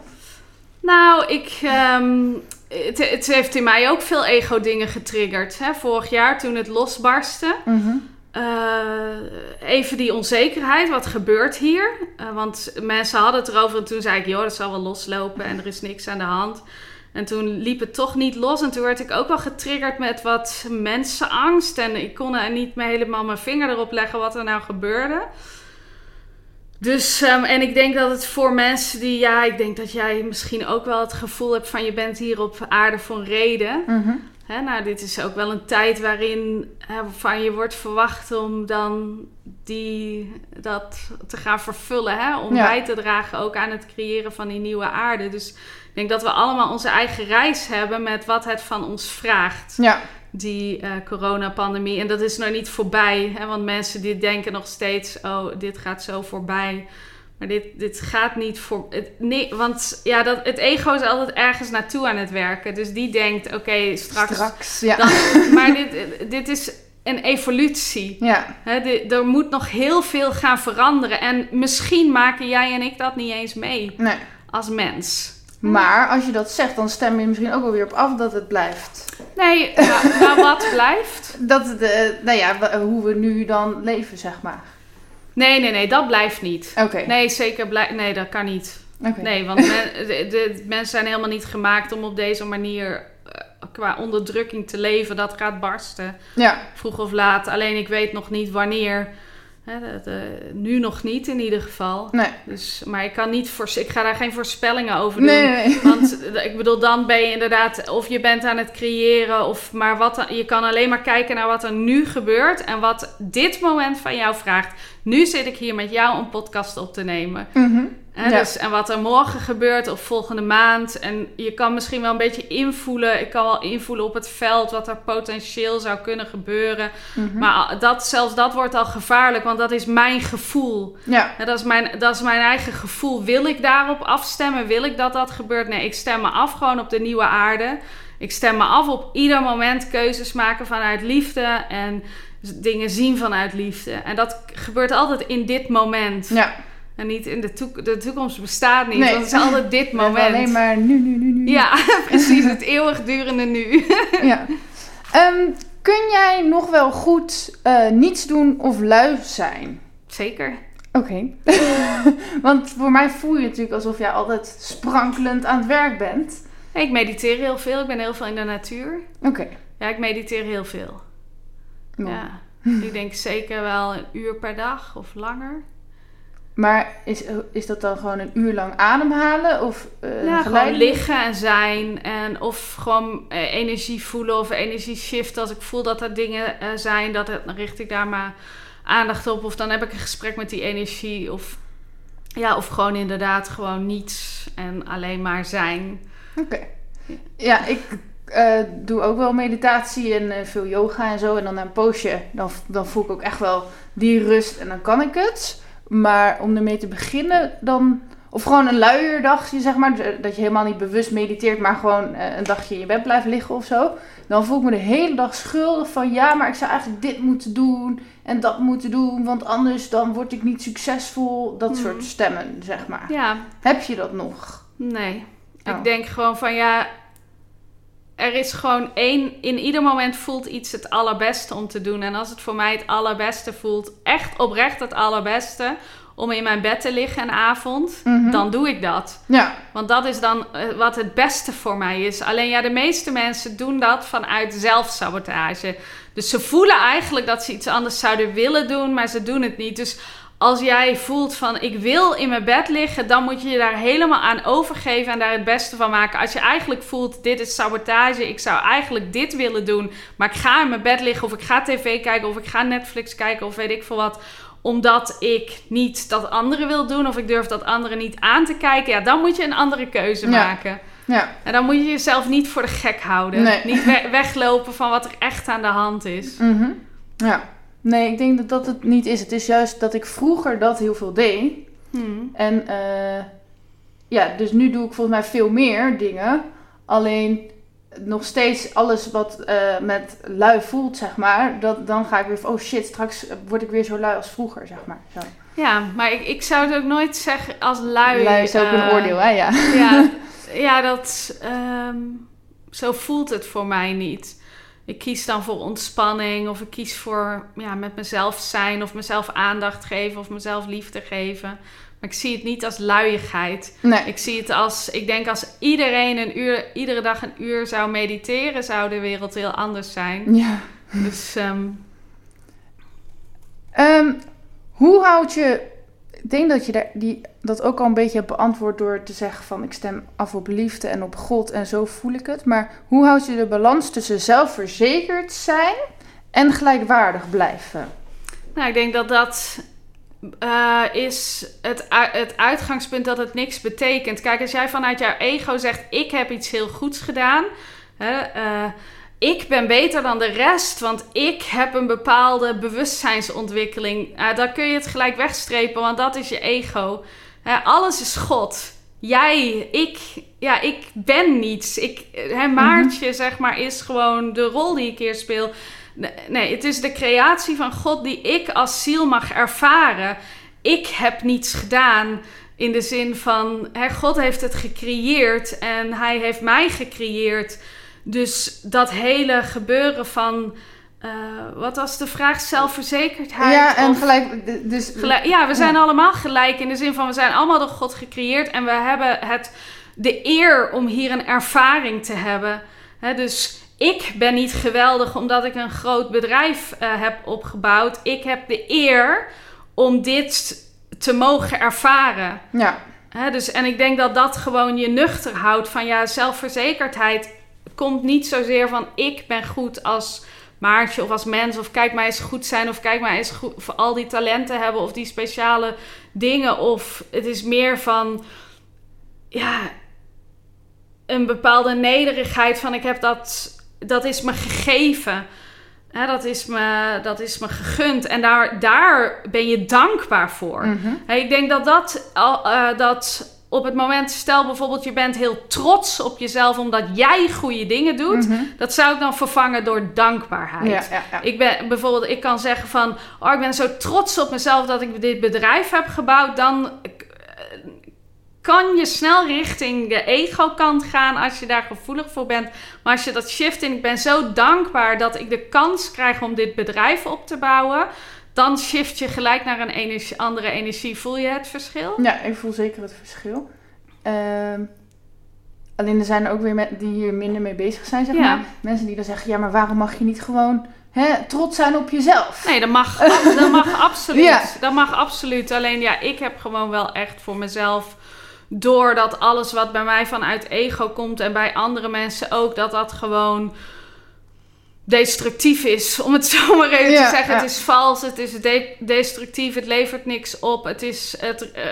Speaker 2: Nou, ik, ehm, het, het heeft in mij ook veel ego-dingen getriggerd. Hè? Vorig jaar toen het losbarstte.
Speaker 1: Mhm.
Speaker 2: Even die onzekerheid, wat gebeurt hier? Eh, want mensen hadden het erover en toen zei ik, joh, dat zal wel loslopen en er is niks aan de hand. En toen liep het toch niet los en toen werd ik ook wel getriggerd met wat mensenangst. En ik kon er niet meer helemaal mijn vinger erop leggen wat er nou gebeurde. Dus, ehm, en ik denk dat het voor mensen die, ja, ik denk dat jij misschien ook wel het gevoel hebt van je bent hier op aarde voor reden.
Speaker 1: Mhm.
Speaker 2: Hè, nou, dit is ook wel een tijd waarin hè, van je wordt verwacht om dan die, dat te gaan vervullen. Hè? Om
Speaker 1: Ja.
Speaker 2: bij te dragen ook aan het creëren van die nieuwe aarde. Dus ik denk dat we allemaal onze eigen reis hebben met wat het van ons vraagt.
Speaker 1: Ja,
Speaker 2: Die eh, coronapandemie. En dat is nog niet voorbij. Hè? Want mensen die denken nog steeds, oh, dit gaat zo voorbij. Maar dit, dit gaat niet voor. Het, nee, want ja, dat, het ego is altijd ergens naartoe aan het werken. Dus die denkt, oké, straks.
Speaker 1: straks. Ja.
Speaker 2: Dan, maar dit, dit is een evolutie.
Speaker 1: ja.
Speaker 2: De- er moet nog heel veel gaan veranderen. En misschien maken jij en ik dat niet eens mee
Speaker 1: Nee.
Speaker 2: als mens.
Speaker 1: Maar als je dat zegt, dan stem je misschien ook wel weer op af dat het blijft.
Speaker 2: Nee, nou wat blijft?
Speaker 1: Dat het, eh, nou ja, hoe we nu dan leven, zeg maar.
Speaker 2: Nee, nee, nee, dat blijft niet.
Speaker 1: Oké.
Speaker 2: Nee, zeker blijft. Nee, dat kan niet.
Speaker 1: Oké.
Speaker 2: Nee, want men- de, de mensen zijn helemaal niet gemaakt om op deze manier eh, qua onderdrukking te leven. Dat gaat barsten.
Speaker 1: Ja.
Speaker 2: vroeg of laat. Alleen ik weet nog niet wanneer. Hè, dat, eh, nu nog niet in ieder geval.
Speaker 1: Nee.
Speaker 2: Dus, maar ik kan niet voor, ik ga daar geen voorspellingen over doen.
Speaker 1: Nee.
Speaker 2: Want eh, ik bedoel, dan ben je inderdaad, of je bent aan het creëren, of maar wat je kan alleen maar kijken naar wat er nu gebeurt en wat dit moment van jou vraagt. Nu zit ik hier met jou een podcast op te nemen.
Speaker 1: Mhm.
Speaker 2: Hè,
Speaker 1: Ja.
Speaker 2: dus, en wat er morgen gebeurt of volgende maand. En je kan misschien wel een beetje invoelen. Ik kan wel invoelen op het veld wat er potentieel zou kunnen gebeuren.
Speaker 1: Mhm.
Speaker 2: Maar dat, zelfs dat wordt al gevaarlijk, want dat is mijn gevoel.
Speaker 1: Ja.
Speaker 2: Dat, is mijn, dat is mijn eigen gevoel. Wil ik daarop afstemmen? Wil ik dat dat gebeurt? Nee, ik stem me af gewoon op de nieuwe aarde. Ik stem me af op ieder moment keuzes maken vanuit liefde en dingen zien vanuit liefde. En dat gebeurt altijd in dit moment.
Speaker 1: Ja.
Speaker 2: En niet in de toekomst. De toekomst bestaat niet,
Speaker 1: Nee.
Speaker 2: want het is altijd dit moment.
Speaker 1: Alleen maar nu, nu, nu, nu.
Speaker 2: Ja, precies. Het eeuwigdurende nu.
Speaker 1: ja. Ehm, kun jij nog wel goed eh, niets doen of lui zijn?
Speaker 2: Zeker.
Speaker 1: Oké. Want voor mij voel je natuurlijk alsof jij altijd sprankelend aan het werk bent.
Speaker 2: Ik mediteer heel veel. Ik ben heel veel in de natuur.
Speaker 1: Oké.
Speaker 2: Ja, ik mediteer heel veel. Ja. Ik denk zeker wel een uur per dag of langer.
Speaker 1: Maar is, is dat dan gewoon een uur lang ademhalen? Of eh
Speaker 2: Ja, gewoon liggen en zijn. En of gewoon eh, energie voelen of energie shiften. Als ik voel dat er dingen eh, zijn, dat het, dan richt ik daar maar aandacht op. Of dan heb ik een gesprek met die energie. Of, ja, of gewoon inderdaad gewoon niets en alleen maar zijn.
Speaker 1: Oké. Ja, ik doe ook wel meditatie en veel yoga en zo. En dan na een poosje, dan, dan voel ik ook echt wel die rust en dan kan ik het. Maar om ermee te beginnen, dan... Of gewoon een luierdagje, zeg maar. Dat je helemaal niet bewust mediteert, maar gewoon eh, een dagje in je bed blijft liggen of zo. Dan voel ik me de hele dag schuldig van... Ja, maar ik zou eigenlijk dit moeten doen en dat moeten doen. Want anders dan word ik niet succesvol. Dat
Speaker 2: Mhm.
Speaker 1: soort stemmen, zeg maar.
Speaker 2: Ja,
Speaker 1: Heb je dat nog?
Speaker 2: nee.
Speaker 1: Oh.
Speaker 2: Ik denk gewoon van ja, er is gewoon één, in ieder moment voelt iets het allerbeste om te doen. En als het voor mij het allerbeste voelt, echt oprecht het allerbeste, om in mijn bed te liggen een avond,
Speaker 1: Mhm.
Speaker 2: dan doe ik dat.
Speaker 1: Ja,
Speaker 2: Want dat is dan eh, wat het beste voor mij is. Alleen ja, de meeste mensen doen dat vanuit zelfsabotage. Dus ze voelen eigenlijk dat ze iets anders zouden willen doen, maar ze doen het niet. Dus als jij voelt van ik wil in mijn bed liggen, dan moet je je daar helemaal aan overgeven en daar het beste van maken. Als je eigenlijk voelt dit is sabotage, ik zou eigenlijk dit willen doen, maar ik ga in mijn bed liggen of ik ga tv kijken of ik ga Netflix kijken of weet ik veel wat omdat ik niet dat andere wil doen of ik durf dat andere niet aan te kijken, ja, dan moet je een andere keuze
Speaker 1: Ja.
Speaker 2: maken.
Speaker 1: ja.
Speaker 2: En dan moet je jezelf niet voor de gek houden.
Speaker 1: Nee.
Speaker 2: Niet we- weglopen van wat er echt aan de hand is.
Speaker 1: Mhm. Ja. Nee, ik denk dat dat het niet is. Het is juist dat ik vroeger dat heel veel deed.
Speaker 2: Hmm.
Speaker 1: En eh, ja, dus nu doe ik volgens mij veel meer dingen. Alleen nog steeds alles wat eh, met lui voelt, zeg maar, dat, dan ga ik weer van, oh shit, straks word ik weer zo lui als vroeger, zeg maar. Zo.
Speaker 2: Ja, maar ik, ik zou het ook nooit zeggen als lui.
Speaker 1: Lui is ook een
Speaker 2: eh,
Speaker 1: oordeel, hè? Ja.
Speaker 2: Ja, ja dat, ehm, zo voelt het voor mij niet. Ik kies dan voor ontspanning of ik kies voor ja, met mezelf zijn of mezelf aandacht geven of mezelf liefde geven. Maar ik zie het niet als luiigheid.
Speaker 1: Nee.
Speaker 2: Ik zie het als, ik denk als iedereen een uur, iedere dag een uur zou mediteren, zou de wereld heel anders zijn.
Speaker 1: Ja.
Speaker 2: Dus ehm,
Speaker 1: Ehm, hoe houd je... Ik denk dat je daar, die, dat ook al een beetje hebt beantwoord door te zeggen van... ik stem af op liefde en op God en zo voel ik het. Maar hoe houd je de balans tussen zelfverzekerd zijn en gelijkwaardig blijven?
Speaker 2: Nou, ik denk dat dat eh, is het, het uitgangspunt dat het niks betekent. Kijk, als jij vanuit jouw ego zegt: Ik heb iets heel goeds gedaan. Hè, eh, ik ben beter dan de rest, want ik heb een bepaalde bewustzijnsontwikkeling. Eh, dan kun je het gelijk wegstrepen, want dat is je ego. Alles is God. Jij, ik, ja, ik ben niets. Ik, hè, Maartje, zeg maar, is gewoon de rol die ik hier speel. Nee, Nee, het is de creatie van God die ik als ziel mag ervaren. Ik heb niets gedaan in de zin van, hè, God heeft het gecreëerd en hij heeft mij gecreëerd. Dus dat hele gebeuren van, eh, wat was de vraag, zelfverzekerdheid?
Speaker 1: ja, en
Speaker 2: of-
Speaker 1: gelijk... Dus,
Speaker 2: Gelijk- ja, we zijn
Speaker 1: Ja.
Speaker 2: allemaal gelijk in de zin van we zijn allemaal door God gecreëerd en we hebben het, de eer om hier een ervaring te hebben. Dus ik ben niet geweldig omdat ik een groot bedrijf eh, heb opgebouwd. Ik heb de eer om dit te mogen ervaren.
Speaker 1: Ja,
Speaker 2: Hè, dus, en ik denk dat dat gewoon je nuchter houdt van ja, zelfverzekerdheid komt niet zozeer van ik ben goed als Maartje of als mens of kijk mij eens goed zijn of kijk mij eens goed voor al die talenten hebben of die speciale dingen of het is meer van ja een bepaalde nederigheid van ik heb dat dat is me gegeven. Hè, dat, is me, dat is me gegund. En daar, daar ben je dankbaar voor.
Speaker 1: mhm.
Speaker 2: Ik denk dat dat, al- eh, dat op het moment, stel bijvoorbeeld je bent heel trots op jezelf omdat jij goede dingen doet.
Speaker 1: Mhm.
Speaker 2: Dat zou ik dan vervangen door dankbaarheid.
Speaker 1: ja, ja, ja.
Speaker 2: Ik ben bijvoorbeeld, ik kan zeggen van, oh, ik ben zo trots op mezelf dat ik dit bedrijf heb gebouwd. Dan eh, kan je snel richting de ego-kant gaan als je daar gevoelig voor bent. Maar als je dat shift in, ik ben zo dankbaar dat ik de kans krijg om dit bedrijf op te bouwen. Dan shift je gelijk naar een energie, andere energie. Voel je het verschil?
Speaker 1: Ja, ik voel zeker het verschil. Ehm, alleen er zijn er ook weer mensen die hier minder mee bezig zijn, zeg
Speaker 2: Ja.
Speaker 1: maar. Mensen die dan zeggen, ja, maar waarom mag je niet gewoon hè, trots zijn op jezelf?
Speaker 2: Nee, dat mag, dat mag absoluut.
Speaker 1: Ja.
Speaker 2: Dat mag absoluut. Alleen ja, ik heb gewoon wel echt voor mezelf... Doordat alles wat bij mij vanuit ego komt... en bij andere mensen ook... dat dat gewoon destructief is. Om het zo maar even
Speaker 1: Ja,
Speaker 2: te zeggen.
Speaker 1: ja.
Speaker 2: Het is vals, het is de- destructief, het levert niks op. Het, is, het eh,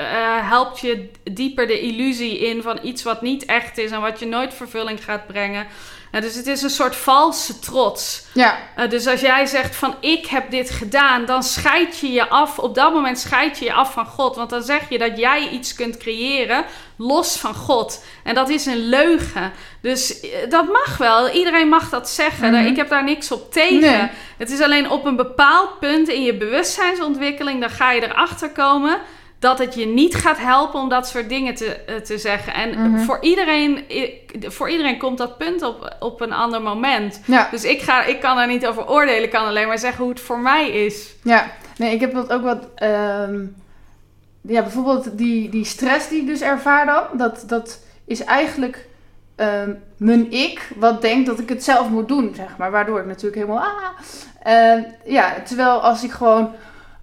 Speaker 2: helpt je dieper de illusie in van iets wat niet echt is... en wat je nooit vervulling gaat brengen. Eh, dus het is een soort valse trots...
Speaker 1: Ja,
Speaker 2: Uh, dus als jij zegt van ik heb dit gedaan, dan scheid je je af. Op dat moment scheid je je af van God. Want dan zeg je dat jij iets kunt creëren los van God. En dat is een leugen. Dus eh, dat mag wel. Iedereen mag dat zeggen.
Speaker 1: Mhm.
Speaker 2: Ik heb daar niks op tegen.
Speaker 1: Nee.
Speaker 2: Het is alleen op een bepaald punt in je bewustzijnsontwikkeling, dan ga je erachter komen dat het je niet gaat helpen om dat soort dingen te, eh, te zeggen. En
Speaker 1: Mhm.
Speaker 2: voor, iedereen, voor iedereen komt dat punt op, op een ander moment.
Speaker 1: ja,
Speaker 2: Dus ik, ga, ik kan daar niet over oordelen. Ik kan alleen maar zeggen hoe het voor mij is.
Speaker 1: ja. Nee, ik heb dat ook wat... ehm, ja, bijvoorbeeld die, die stress die ik dus ervaar dan, dat, dat is eigenlijk ehm, mijn ik wat denkt dat ik het zelf moet doen, zeg maar. Waardoor ik natuurlijk helemaal... Ah, Ehm, ja, terwijl als ik gewoon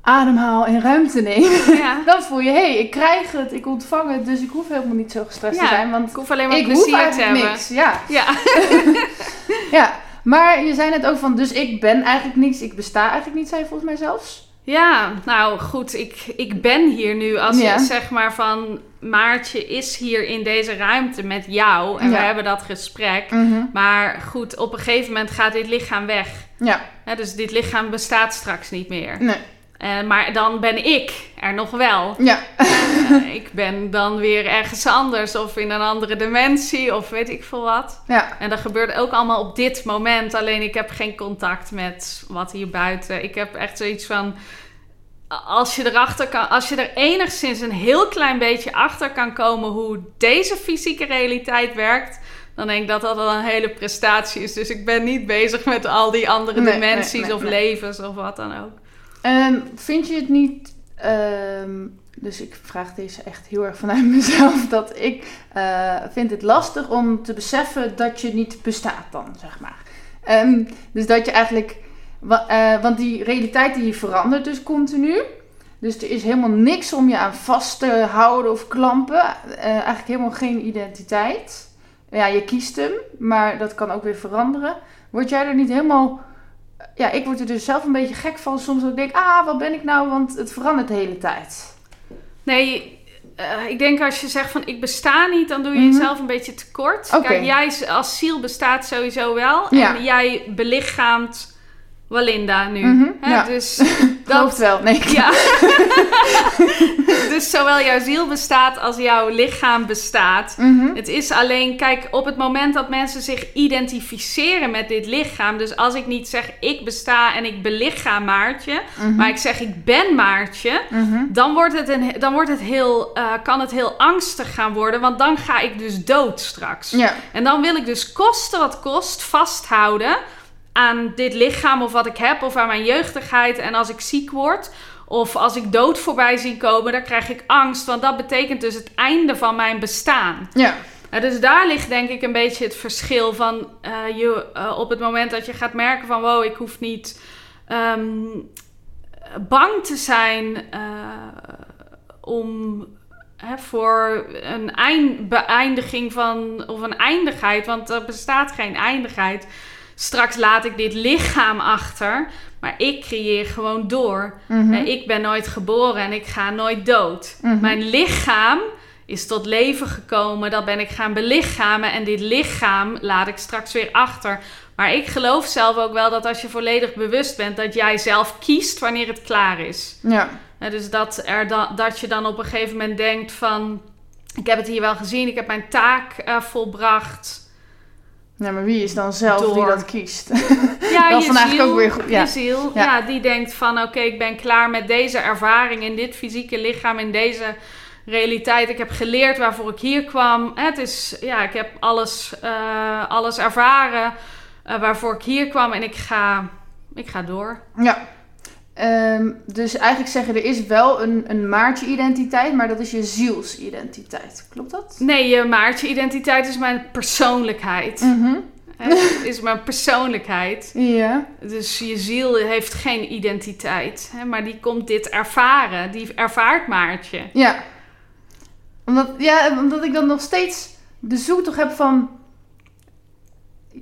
Speaker 1: ademhaal en ruimte neem,
Speaker 2: Ja.
Speaker 1: dan voel je, hé, hey, ik krijg het, ik ontvang het, dus ik hoef helemaal niet zo gestrest
Speaker 2: Ja,
Speaker 1: te zijn, want
Speaker 2: Ik hoef alleen maar
Speaker 1: ik hoef
Speaker 2: plezier te hebben.
Speaker 1: niks. Ja,
Speaker 2: Ja.
Speaker 1: ja. Maar je zei net ook van, dus ik ben eigenlijk niks, ik besta eigenlijk niet, zei je volgens mij zelfs.
Speaker 2: ja, nou goed, ik, ik ben hier nu. Als
Speaker 1: Ja.
Speaker 2: je zeg maar van Maartje is hier in deze ruimte met jou en we
Speaker 1: Ja.
Speaker 2: hebben dat gesprek. Maar goed, op een gegeven moment gaat dit lichaam weg.
Speaker 1: Ja,
Speaker 2: Hè, dus dit lichaam bestaat straks niet meer.
Speaker 1: nee.
Speaker 2: Eh, maar dan ben ik er nog wel.
Speaker 1: Ja.
Speaker 2: Eh, ik ben dan weer ergens anders of in een andere dimensie of weet ik veel wat.
Speaker 1: Ja.
Speaker 2: En dat gebeurt ook allemaal op dit moment. Alleen ik heb geen contact met wat hier buiten. Ik heb echt zoiets van. Als je erachter kan, als je er enigszins een heel klein beetje achter kan komen hoe deze fysieke realiteit werkt, dan denk ik dat dat al een hele prestatie is. Dus ik ben niet bezig met al die andere
Speaker 1: Nee,
Speaker 2: dimensies
Speaker 1: nee, nee,
Speaker 2: of levens of wat dan ook.
Speaker 1: Ehm, vind je het niet... ehm, dus ik vraag deze echt heel erg vanuit mezelf. Dat ik eh, vind het lastig om te beseffen dat je niet bestaat dan, zeg maar. Ehm, dus dat je eigenlijk... eh, want die realiteit die verandert dus continu. Dus er is helemaal niks om je aan vast te houden of klampen. Eh, eigenlijk helemaal geen identiteit. Ja, je kiest hem, maar dat kan ook weer veranderen. Word jij er niet helemaal ja, ik word er dus zelf een beetje gek van. Soms ik denk, ah, wat ben ik nou? Want het verandert de hele tijd.
Speaker 2: Nee, eh, ik denk als je zegt van ik besta niet, dan doe je
Speaker 1: Mhm.
Speaker 2: jezelf een beetje tekort. Kijk, jij als ziel bestaat sowieso wel.
Speaker 1: Ja.
Speaker 2: En jij belichaamt Walinda nu.
Speaker 1: Mhm,
Speaker 2: Hè?
Speaker 1: ja.
Speaker 2: Dus dat...
Speaker 1: wel. Nee,
Speaker 2: Ja. dus zowel jouw ziel bestaat als jouw lichaam bestaat.
Speaker 1: Mhm.
Speaker 2: Het is alleen, kijk, op het moment dat mensen zich identificeren met dit lichaam. Dus als ik niet zeg ik besta en ik belichaam Maartje,
Speaker 1: Mhm.
Speaker 2: maar ik zeg ik ben Maartje, dan, wordt het een, dan wordt het heel, eh, kan het heel angstig gaan worden. Want dan ga ik dus dood straks.
Speaker 1: Ja.
Speaker 2: En dan wil ik dus koste wat kost vasthouden aan dit lichaam of wat ik heb of aan mijn jeugdigheid. En als ik ziek word of als ik dood voorbij zie komen, dan krijg ik angst. Want dat betekent dus het einde van mijn bestaan.
Speaker 1: Ja.
Speaker 2: Ja, dus daar ligt denk ik een beetje het verschil van eh, je, eh, op het moment dat je gaat merken van wow, ik hoef niet ehm, bang te zijn eh, om hè, voor een eind, beëindiging van of een eindigheid, want er bestaat geen eindigheid. Straks laat ik dit lichaam achter, maar ik creëer gewoon door.
Speaker 1: Mhm.
Speaker 2: Ik ben nooit geboren en ik ga nooit dood.
Speaker 1: Mhm.
Speaker 2: Mijn lichaam is tot leven gekomen. Dat ben ik gaan belichamen. En dit lichaam laat ik straks weer achter. Maar ik geloof zelf ook wel dat als je volledig bewust bent, dat jij zelf kiest wanneer het klaar is.
Speaker 1: Ja.
Speaker 2: Hè, dus dat, er dat je dan op een gegeven moment denkt van... Ik heb het hier wel gezien, ik heb mijn taak eh, volbracht.
Speaker 1: Ja, maar wie is dan zelf die dat kiest?
Speaker 2: Ja,
Speaker 1: Dat is
Speaker 2: je ziel,
Speaker 1: ook weer goed, ja.
Speaker 2: Ziel,
Speaker 1: Ja.
Speaker 2: ja. die denkt van oké, ik ben klaar met deze ervaring in dit fysieke lichaam, in deze realiteit. Ik heb geleerd waarvoor ik hier kwam. Het is, ja, ik heb alles, eh, alles ervaren eh, waarvoor ik hier kwam en ik ga, ik ga door.
Speaker 1: ja. Ehm, dus eigenlijk zeggen er is wel een, een maartje-identiteit, maar dat is je zielsidentiteit. Klopt dat?
Speaker 2: Nee, je Maartje identiteit is mijn persoonlijkheid. Het is mijn persoonlijkheid.
Speaker 1: Ja.
Speaker 2: Dus je ziel heeft geen identiteit. Hè, maar die komt dit ervaren. Die ervaart Maartje.
Speaker 1: Ja. Omdat, ja, omdat ik dan nog steeds de zoektocht heb van...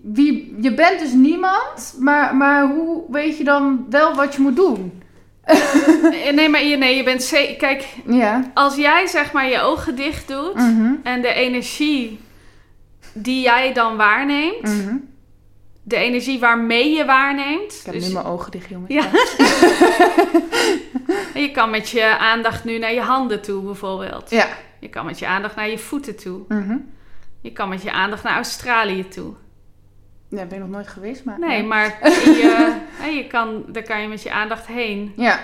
Speaker 1: Wie, je bent dus niemand, maar, maar hoe weet je dan wel wat je moet doen?
Speaker 2: Eh, Nee, maar je, nee, je bent zeker. Kijk,
Speaker 1: Ja.
Speaker 2: als jij zeg maar je ogen dicht doet
Speaker 1: Mhm.
Speaker 2: en de energie die jij dan waarneemt,
Speaker 1: Mhm.
Speaker 2: de energie waarmee je waarneemt.
Speaker 1: Ik heb
Speaker 2: dus
Speaker 1: nu mijn ogen dicht, jongen.
Speaker 2: Ja. je kan met je aandacht nu naar je handen toe, bijvoorbeeld.
Speaker 1: Ja.
Speaker 2: Je kan met je aandacht naar je voeten toe.
Speaker 1: Mhm.
Speaker 2: Je kan met je aandacht naar Australië toe.
Speaker 1: Ja, ben ik nog nooit geweest, maar...
Speaker 2: Nee,
Speaker 1: ja.
Speaker 2: maar je, hè, je kan, daar kan je met je aandacht heen.
Speaker 1: Ja.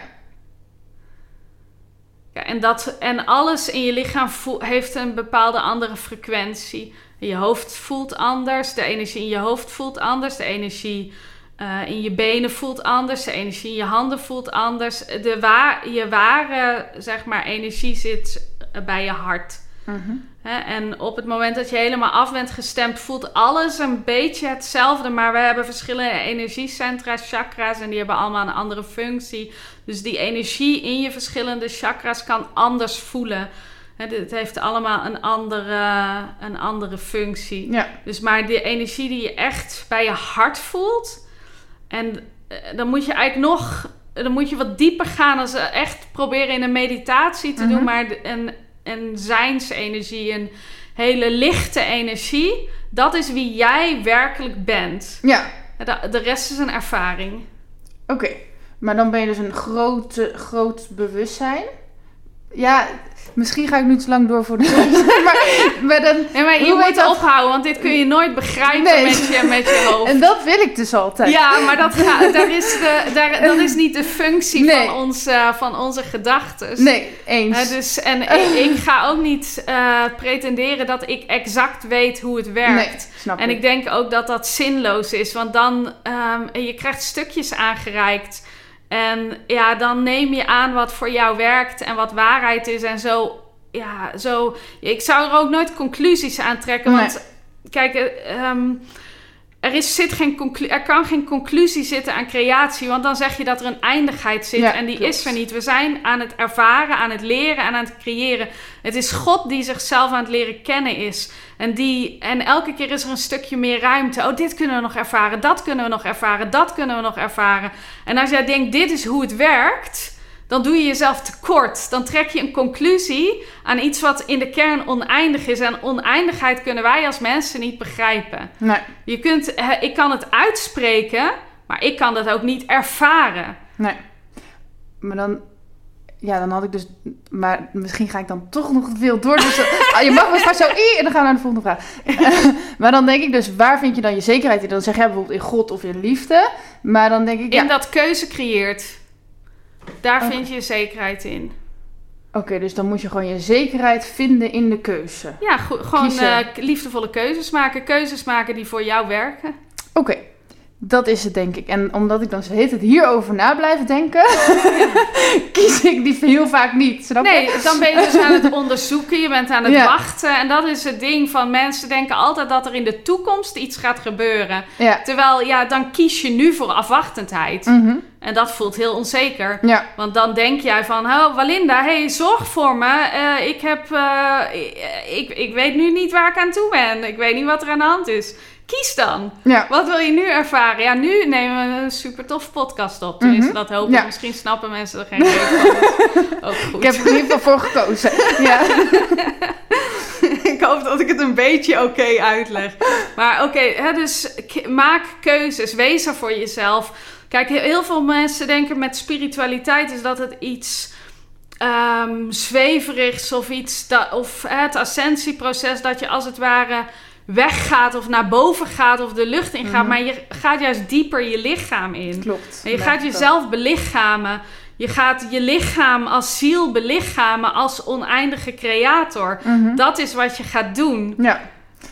Speaker 2: Ja, en, dat, en alles in je lichaam heeft een bepaalde andere frequentie. Je hoofd voelt anders, de energie in je hoofd voelt anders, de energie eh, in je benen voelt anders, de energie in je handen voelt anders. De wa je ware zeg maar, energie zit eh, bij je hart.
Speaker 1: Mhm.
Speaker 2: En op het moment dat je helemaal af bent gestemd, voelt alles een beetje hetzelfde. Maar we hebben verschillende energiecentra, chakras, en die hebben allemaal een andere functie. Dus die energie in je verschillende chakras kan anders voelen. Het heeft allemaal een andere, een andere functie.
Speaker 1: Ja.
Speaker 2: Dus maar de energie die je echt bij je hart voelt. En eh, dan moet je eigenlijk nog. Dan moet je wat dieper gaan. Als eh, echt proberen in een meditatie te
Speaker 1: Mhm.
Speaker 2: doen. Maar de- een, een zijnsenergie. Een hele lichte energie. Dat is wie jij werkelijk bent.
Speaker 1: Ja.
Speaker 2: De, de rest is een ervaring.
Speaker 1: Oké. Maar dan ben je dus een groot, groot bewustzijn. Ja, misschien ga ik nu te lang door voor de maar,
Speaker 2: maar, dan, nee, maar je moet dat... ophouden, want dit kun je nooit begrijpen met, je, met je hoofd.
Speaker 1: En dat wil ik dus altijd.
Speaker 2: Ja, maar dat, ga, daar is de, daar, dat is niet de functie van, ons, uh, van onze gedachten.
Speaker 1: Nee, eens. Uh,
Speaker 2: dus, en ik, ik, ga ook niet uh, pretenderen dat ik exact weet hoe het werkt. Nee, snap en ik denk ook dat dat zinloos is, want dan um, je krijgt stukjes aangereikt en ja, dan neem je aan wat voor jou werkt en wat waarheid is. En zo, ja, zo. Ik zou er ook nooit conclusies aan trekken. Want kijk, um, er, is, zit geen er kan geen conclusie zitten aan creatie, want dan zeg je dat er een eindigheid zit en die is er niet. We zijn aan het ervaren, aan het leren en aan het creëren. Het is God die zichzelf aan het leren kennen is. En, die, en elke keer is er een stukje meer ruimte. Oh, dit kunnen we nog ervaren, dat kunnen we nog ervaren, dat kunnen we nog ervaren. En als jij denkt, dit is hoe het werkt dan doe je jezelf tekort. Dan trek je een conclusie aan iets wat in de kern oneindig is. En oneindigheid kunnen wij als mensen niet begrijpen.
Speaker 1: Nee.
Speaker 2: Je kunt, ik kan het uitspreken, maar ik kan dat ook niet ervaren.
Speaker 1: Nee. Maar dan, ja, dan had ik dus, maar misschien ga ik dan toch nog veel door. Dus, ah, je mag maar zo, en dan gaan we naar de volgende vraag. maar dan denk ik dus, waar vind je dan je zekerheid in? Dan zeg jij bijvoorbeeld in God of in liefde. Maar dan denk ik,
Speaker 2: In dat keuze creëert. Daar vind je je zekerheid in.
Speaker 1: Oké, dus dan moet je gewoon je zekerheid vinden in de keuze.
Speaker 2: Ja, gewoon uh, liefdevolle keuzes maken. Keuzes maken die voor jou werken.
Speaker 1: Oké, dat is het denk ik. En omdat ik dan zo heet het hierover na blijven denken, kies ik die heel vaak niet. Snap
Speaker 2: nee, dan ben je dus aan het onderzoeken, je bent aan het wachten. En dat is het ding van mensen denken altijd dat er in de toekomst iets gaat gebeuren. Terwijl, ja, dan kies je nu voor afwachtendheid.
Speaker 1: Mhm.
Speaker 2: En dat voelt heel onzeker. Want dan denk jij van, oh Walinda, hey, zorg voor me. Uh, ik, heb, uh, ik, ik weet nu niet waar ik aan toe ben. Ik weet niet wat er aan de hand is. Kies dan.
Speaker 1: Ja.
Speaker 2: Wat wil je nu ervaren? Ja, nu nemen we een super tof podcast op. Dus mm dat ik. Misschien snappen mensen er geen reden van.
Speaker 1: Ik heb er in ieder geval voor gekozen. Ja.
Speaker 2: ik hoop dat ik het een beetje oké uitleg. Maar oké, dus maak keuzes. Wees er voor jezelf. Kijk, heel veel mensen denken met spiritualiteit is dat het iets um, zweverigs of iets, dat, of het ascensieproces, dat je als het ware weggaat of naar boven gaat of de lucht in gaat. Mhm. Maar je gaat juist dieper je lichaam in.
Speaker 1: Klopt.
Speaker 2: En je gaat jezelf belichamen. Je gaat je lichaam als ziel belichamen als oneindige creator.
Speaker 1: Mhm.
Speaker 2: Dat is wat je gaat doen.
Speaker 1: Ja.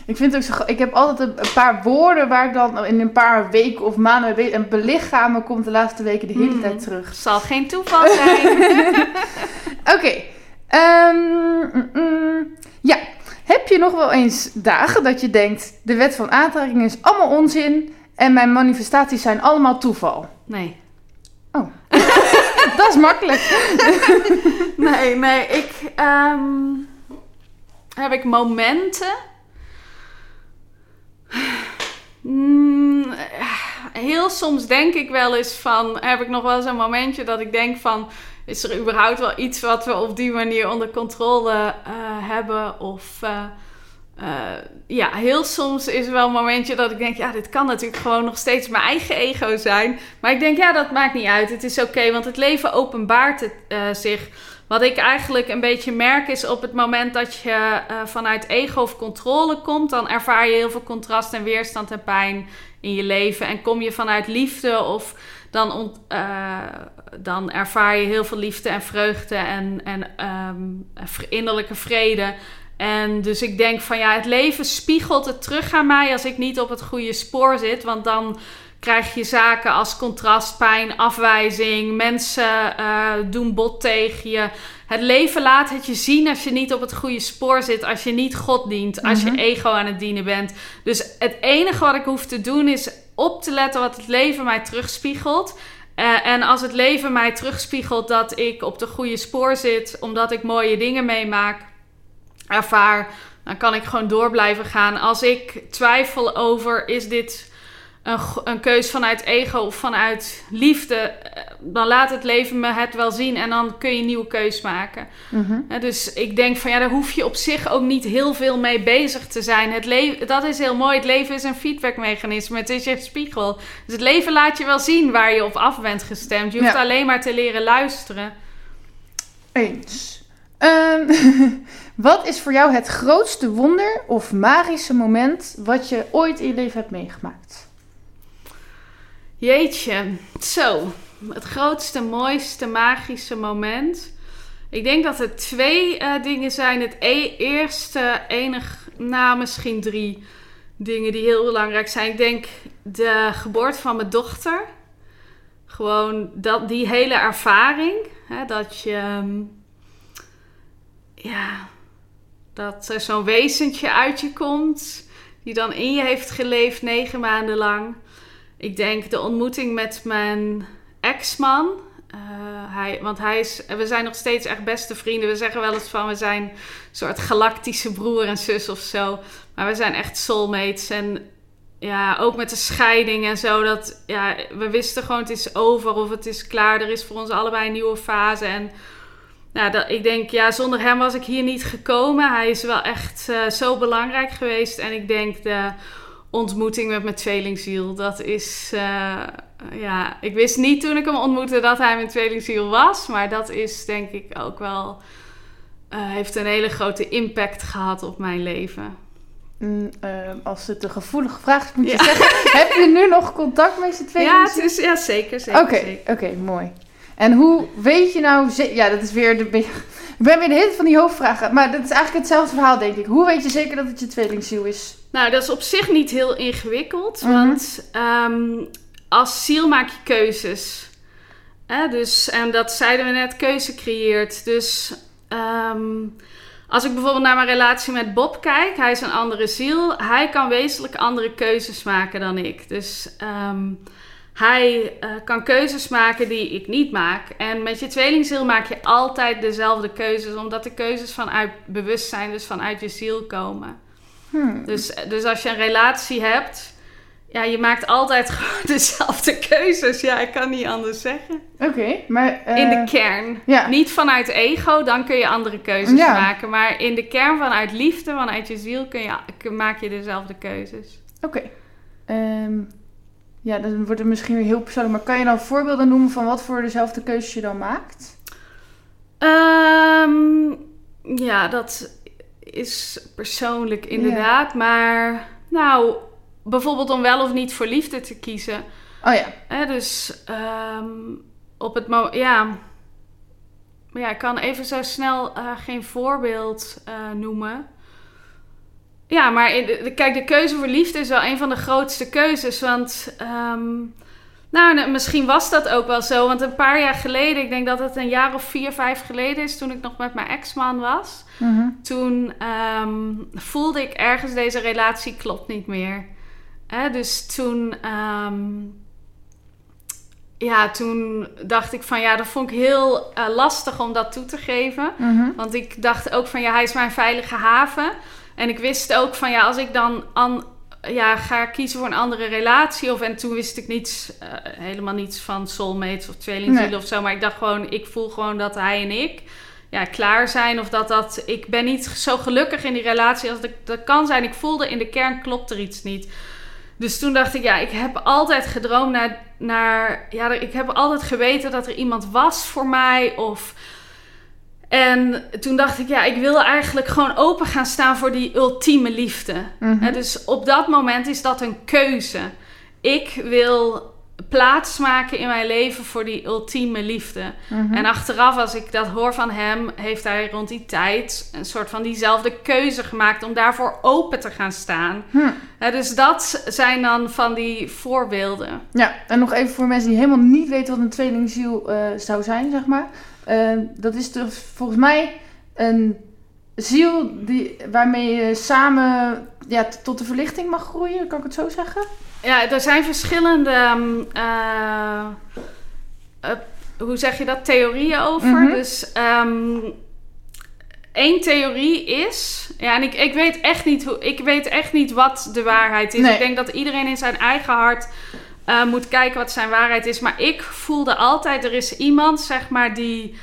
Speaker 1: Ik vind het ook zo. Ik heb altijd een paar woorden waar ik dan in een paar weken of maanden weet. En belichamen komt de laatste weken de hele mhm. tijd terug.
Speaker 2: Zal geen toeval zijn.
Speaker 1: Oké. Ehm, mm, mm. ja. Heb je nog wel eens dagen dat je denkt: de wet van aantrekking is allemaal onzin en mijn manifestaties zijn allemaal toeval?
Speaker 2: Nee.
Speaker 1: Oh. dat is makkelijk.
Speaker 2: nee, nee. Ik. Ehm, heb ik momenten. Mm, heel soms denk ik wel eens van. Heb ik nog wel eens een momentje dat ik denk van is er überhaupt wel iets wat we op die manier onder controle uh, hebben? Of uh, uh, ja, heel soms is er wel een momentje dat ik denk, ja, dit kan natuurlijk gewoon nog steeds mijn eigen ego zijn. Maar ik denk, ja, dat maakt niet uit. Het is oké, want het leven openbaart zich. Wat ik eigenlijk een beetje merk is op het moment dat je vanuit ego of controle komt, dan ervaar je heel veel contrast en weerstand en pijn in je leven. En kom je vanuit liefde of dan, ont, dan ervaar je heel veel liefde en vreugde en, en um, innerlijke vrede. En dus ik denk van ja, het leven spiegelt het terug aan mij als ik niet op het goede spoor zit. Want dan krijg je zaken als contrast, pijn, afwijzing. Mensen uh, doen bot tegen je. Het leven laat het je zien als je niet op het goede spoor zit. Als je niet God dient. Als je mhm. ego aan het dienen bent. Dus het enige wat ik hoef te doen is op te letten wat het leven mij terugspiegelt. Uh, en als het leven mij terugspiegelt dat ik op de goede spoor zit, omdat ik mooie dingen meemaak, ervaar, dan kan ik gewoon door blijven gaan. Als ik twijfel over is dit een, een keus vanuit ego of vanuit liefde, eh, dan laat het leven me het wel zien en dan kun je een nieuwe keus maken.
Speaker 1: Mhm.
Speaker 2: Dus ik denk van ja, daar hoef je op zich ook niet heel veel mee bezig te zijn. Het leven, dat is heel mooi. Het leven is een feedbackmechanisme. Het is je spiegel. Dus het leven laat je wel zien waar je op af bent gestemd. Je hoeft
Speaker 1: Ja.
Speaker 2: alleen maar te leren luisteren.
Speaker 1: Eens. Ehm, wat is voor jou het grootste wonder of magische moment wat je ooit in je leven hebt meegemaakt?
Speaker 2: Jeetje, zo. Het grootste, mooiste, magische moment. Ik denk dat er twee eh, dingen zijn. Het e- eerste, enig, nou misschien drie dingen die heel belangrijk zijn. Ik denk de geboorte van mijn dochter. Gewoon dat, die hele ervaring. Hè, dat je, ehm, ja, dat er zo'n wezentje uit je komt. Die dan in je heeft geleefd negen maanden lang. Ik denk de ontmoeting met mijn ex-man. Eh, hij, want hij is, we zijn nog steeds echt beste vrienden. We zeggen wel eens van we zijn een soort galactische broer en zus of zo. Maar we zijn echt soulmates. En ja, ook met de scheiding en zo. Dat, ja, we wisten gewoon het is over of het is klaar. Er is voor ons allebei een nieuwe fase. En nou, dat, ik denk, ja, zonder hem was ik hier niet gekomen. Hij is wel echt eh, zo belangrijk geweest. En ik denk de ontmoeting met mijn tweelingziel. Dat is, eh, ja, ik wist niet toen ik hem ontmoette dat hij mijn tweelingziel was. Maar dat is denk ik ook wel, eh, heeft een hele grote impact gehad op mijn leven.
Speaker 1: Mm, ehm, als het een gevoelige vraag is, moet je
Speaker 2: Ja.
Speaker 1: zeggen: heb je nu nog contact met je tweede?
Speaker 2: Ja, het is, ja, zeker, zeker,
Speaker 1: Oké, oké, mooi. En hoe weet je nou... Ja, dat is weer de... Ik ben weer de tijd van die hoofdvragen. Maar dat is eigenlijk hetzelfde verhaal, denk ik. Hoe weet je zeker dat het je tweelingziel is?
Speaker 2: Nou, dat is op zich niet heel ingewikkeld.
Speaker 1: Mhm.
Speaker 2: Want ehm, als ziel maak je keuzes. Hè, dus, en dat zeiden we net, keuze creëert. Dus ehm, als ik bijvoorbeeld naar mijn relatie met Bob kijk, hij is een andere ziel. Hij kan wezenlijk andere keuzes maken dan ik. Dus ehm, hij eh, kan keuzes maken die ik niet maak. En met je tweelingziel maak je altijd dezelfde keuzes, omdat de keuzes vanuit bewustzijn, dus vanuit je ziel komen.
Speaker 1: Hmm.
Speaker 2: Dus, dus als je een relatie hebt, ja, je maakt altijd gewoon dezelfde keuzes. Ja, ik kan niet anders zeggen.
Speaker 1: Oké, maar... eh,
Speaker 2: In de kern.
Speaker 1: Ja,
Speaker 2: Niet vanuit ego, dan kun je andere keuzes
Speaker 1: Ja.
Speaker 2: maken. Maar in de kern vanuit liefde, vanuit je ziel, kun je, kun- maak je dezelfde keuzes.
Speaker 1: oké. Ehm, ja, dan wordt het misschien weer heel persoonlijk. Maar kan je dan voorbeelden noemen van wat voor dezelfde keuzes je dan maakt?
Speaker 2: Ehm, ja, dat is persoonlijk inderdaad. Maar nou, bijvoorbeeld om wel of niet voor liefde te kiezen.
Speaker 1: Oh ja.
Speaker 2: Hè, dus ehm, op het moment, ja. Maar ja, ik kan even zo snel eh, geen voorbeeld eh, noemen. Ja, maar in de- kijk, de keuze voor liefde is wel een van de grootste keuzes. Want, ehm, nou, nou, misschien was dat ook wel zo. Want een paar jaar geleden, ik denk dat het een jaar of vier, vijf geleden is, toen ik nog met mijn ex-man was.
Speaker 1: Mhm.
Speaker 2: Toen ehm, voelde ik ergens deze relatie klopt niet meer. Hè, dus toen, ehm, ja, toen dacht ik van ja, dat vond ik heel eh, lastig om dat toe te geven.
Speaker 1: Mhm.
Speaker 2: Want ik dacht ook van ja, hij is mijn veilige haven. En ik wist ook van ja, als ik dan an, ja, ga kiezen voor een andere relatie. Of, en toen wist ik niets, eh, helemaal niets van soulmates of tweelingzielen
Speaker 1: Nee.
Speaker 2: of zo. Maar ik dacht gewoon, ik voel gewoon dat hij en ik ja, klaar zijn. Of dat dat, ik ben niet zo gelukkig in die relatie als dat, dat kan zijn. Ik voelde in de kern klopt er iets niet. Dus toen dacht ik, ja, ik heb altijd gedroomd naar, naar ja, ik heb altijd geweten dat er iemand was voor mij. Of, en toen dacht ik, ja, ik wil eigenlijk gewoon open gaan staan voor die ultieme liefde. Hè, dus op dat moment is dat een keuze. Ik wil plaats maken in mijn leven voor die ultieme liefde.
Speaker 1: Mhm.
Speaker 2: En achteraf, als ik dat hoor van hem, heeft hij rond die tijd een soort van diezelfde keuze gemaakt om daarvoor open te gaan staan.
Speaker 1: Hm.
Speaker 2: Dus dat zijn dan van die voorbeelden.
Speaker 1: Ja, en nog even voor mensen die helemaal niet weten wat een tweelingziel eh zou zijn, zeg maar. Eh, dat is dus volgens mij een ziel die, waarmee je samen ja, tot de verlichting mag groeien, kan ik het zo zeggen?
Speaker 2: Ja, er zijn verschillende, ehm, eh, eh, hoe zeg je dat, theorieën over.
Speaker 1: Mhm.
Speaker 2: Dus ehm, één theorie is, ja, en ik, ik weet echt niet hoe, ik weet echt niet wat de waarheid is.
Speaker 1: Nee.
Speaker 2: Ik denk dat iedereen in zijn eigen hart uh, moet kijken wat zijn waarheid is. Maar ik voelde altijd, er is iemand, zeg maar, die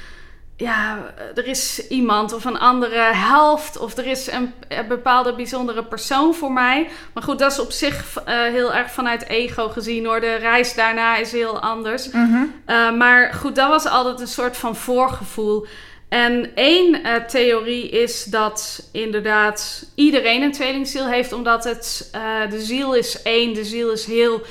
Speaker 2: ja, er is iemand of een andere helft of er is een, bepaalde bijzondere persoon voor mij. Maar goed, dat is op zich uh, heel erg vanuit ego gezien hoor. De reis daarna is heel anders.
Speaker 1: Mhm.
Speaker 2: Uh, maar goed, dat was altijd een soort van voorgevoel. En één uh, theorie is dat inderdaad iedereen een tweelingziel heeft, omdat het, de ziel is één, de ziel is heel.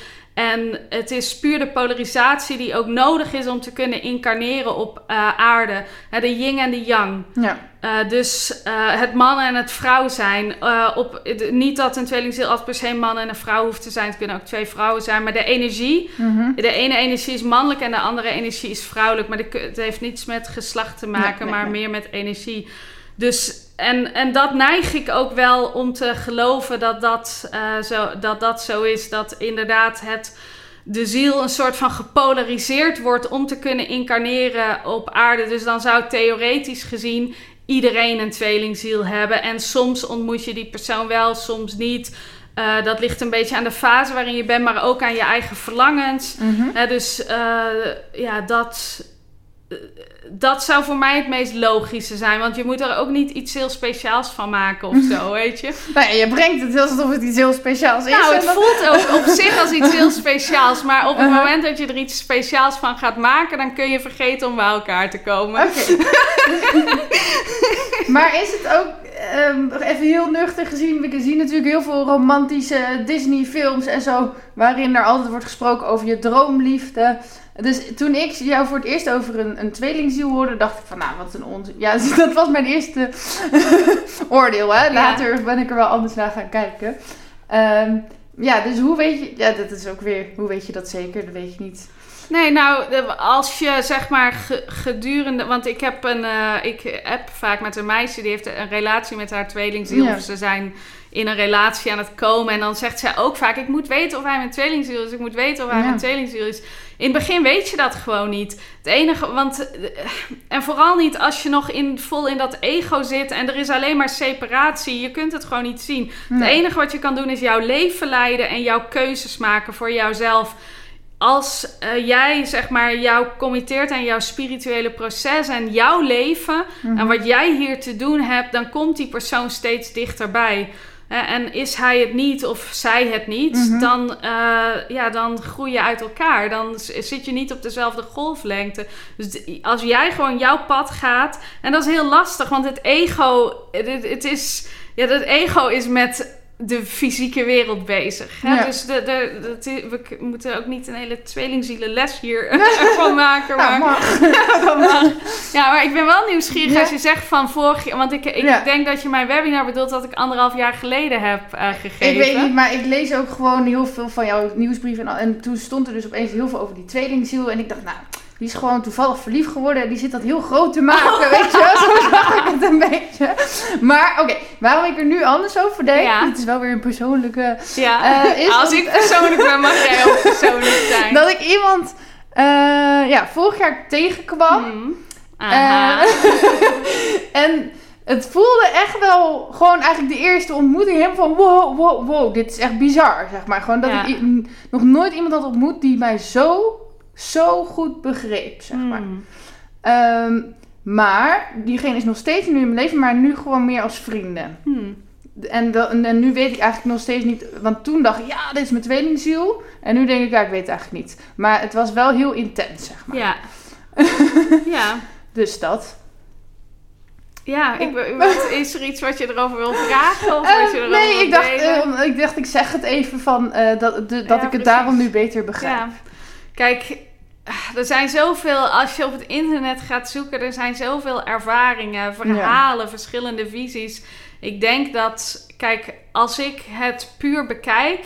Speaker 2: En het is puur de polarisatie die ook nodig is om te kunnen incarneren op uh, aarde. de yin en de yang.
Speaker 1: Ja.
Speaker 2: Uh, dus uh, het man en het vrouw zijn. op, niet dat een tweelingziel als per se een man en een vrouw hoeft te zijn. Het kunnen ook twee vrouwen zijn. Maar de energie.
Speaker 1: Mm -hmm.
Speaker 2: De ene energie is mannelijk en de andere energie is vrouwelijk. Maar de, het heeft niets met geslacht te maken,
Speaker 1: nee, nee,
Speaker 2: maar
Speaker 1: nee.
Speaker 2: meer met energie. Dus en, en dat neig ik ook wel om te geloven dat dat, uh, zo, dat dat zo is. Dat inderdaad het, de ziel een soort van gepolariseerd wordt om te kunnen incarneren op aarde. Dus dan zou theoretisch gezien iedereen een tweelingziel hebben. En soms ontmoet je die persoon wel, soms niet. Uh, dat ligt een beetje aan de fase waarin je bent, maar ook aan je eigen verlangens.
Speaker 1: Mm -hmm.
Speaker 2: uh, dus ja, dat dat zou voor mij het meest logische zijn. Want je moet er ook niet iets heel speciaals van maken of zo, weet je.
Speaker 1: Nee, je brengt het alsof het iets heel speciaals is.
Speaker 2: Nou, het voelt ook op zich als iets heel speciaals. Maar op het
Speaker 1: Uh-huh.
Speaker 2: moment dat je er iets speciaals van gaat maken... dan kun je vergeten om bij elkaar te komen.
Speaker 1: Oké. maar is het ook, um, even heel nuchter gezien... we zien natuurlijk heel veel romantische Disney-films en zo... waarin er altijd wordt gesproken over je droomliefde... Dus toen ik jou voor het eerst over een, een tweelingziel hoorde, dacht ik van, nou, wat een onzin. Ja, dus dat was mijn eerste oordeel, hè. Later ja. ben ik er wel anders naar gaan kijken. Um, ja, dus hoe weet je... Ja, dat is ook weer... Hoe weet je dat zeker? Dat weet je niet.
Speaker 2: Nee, nou, als je zeg maar gedurende... Want ik heb een... Uh, ik heb vaak met een meisje, die heeft een relatie met haar tweelingziel.
Speaker 1: Ja.
Speaker 2: Of ze zijn in een relatie aan het komen. En dan zegt zij ook vaak... Ik moet weten of hij mijn tweelingziel is. Ik moet weten of hij
Speaker 1: Ja.
Speaker 2: mijn tweelingziel is. In het begin weet je dat gewoon niet. Het enige, want... En vooral niet als je nog in, vol in dat ego zit... en er is alleen maar separatie. Je kunt het gewoon niet zien. Het enige wat je kan doen is jouw leven leiden... en jouw keuzes maken voor jouzelf als uh, jij zeg maar jou committeert aan jouw spirituele proces en jouw leven
Speaker 1: Mhm.
Speaker 2: en wat jij hier te doen hebt, dan komt die persoon steeds dichterbij. En is hij het niet of zij het niet,
Speaker 1: Mhm.
Speaker 2: dan, uh, ja, dan groei je uit elkaar. Dan zit je niet op dezelfde golflengte. Dus als jij gewoon jouw pad gaat, en dat is heel lastig, want het ego, het, het is, ja, dat ego is met de fysieke wereld bezig. Hè?
Speaker 1: Ja.
Speaker 2: Dus de, de, we moeten ook niet een hele tweelingzielenles hier van maken.
Speaker 1: Ja,
Speaker 2: Maar,
Speaker 1: mag.
Speaker 2: dat mag. ja, maar ik ben wel nieuwsgierig
Speaker 1: Ja.
Speaker 2: als je zegt van vorig jaar... Want ik, ik denk dat je mijn webinar bedoelt dat ik anderhalf jaar geleden heb eh, gegeven.
Speaker 1: Ik weet niet, maar ik lees ook gewoon heel veel van jouw nieuwsbrief. En, en toen stond er dus opeens heel veel over die tweelingziel. En ik dacht, nou, die is gewoon toevallig verliefd geworden. En die zit dat heel groot te maken,
Speaker 2: Oh.
Speaker 1: weet je wel. Zo zag ik het een beetje. Maar oké, waarom ik er nu anders over denk.
Speaker 2: Ja.
Speaker 1: Het is wel weer een persoonlijke...
Speaker 2: Ja,
Speaker 1: Eh, is
Speaker 2: als
Speaker 1: dat-
Speaker 2: ik persoonlijk ben, mag jij ook persoonlijk zijn.
Speaker 1: Dat ik iemand eh, ja, vorig jaar tegenkwam.
Speaker 2: Hmm. Aha.
Speaker 1: En het voelde echt wel gewoon eigenlijk de eerste ontmoeting helemaal van wow, wow, wow, dit is echt bizar, zeg maar. Gewoon dat
Speaker 2: Ja.
Speaker 1: ik nog nooit iemand had ontmoet die mij zo, zo goed begreep, zeg maar.
Speaker 2: Hmm.
Speaker 1: Ehm, maar diegene is nog steeds nu in mijn leven, maar nu gewoon meer als vrienden.
Speaker 2: Hmm.
Speaker 1: En, dat- en, en nu weet ik eigenlijk nog steeds niet, want toen dacht ik, ja, dit is mijn tweelingziel. En nu denk ik, ja, ik weet het eigenlijk niet. Maar het was wel heel intens, zeg maar.
Speaker 2: Ja. ja.
Speaker 1: Dus dat.
Speaker 2: Ja, ik, is er iets wat je erover wil vragen? Of wat je erover
Speaker 1: nee, ik dacht,
Speaker 2: delen?
Speaker 1: eh, ik dacht, ik zeg het even van eh, dat, de, dat
Speaker 2: Ja,
Speaker 1: ik het
Speaker 2: precies.
Speaker 1: daarom nu beter begrijp.
Speaker 2: Ja, kijk, er zijn zoveel, als je op het internet gaat zoeken, er zijn zoveel ervaringen, verhalen, verschillende visies. Ik denk dat, kijk, als ik het puur bekijk,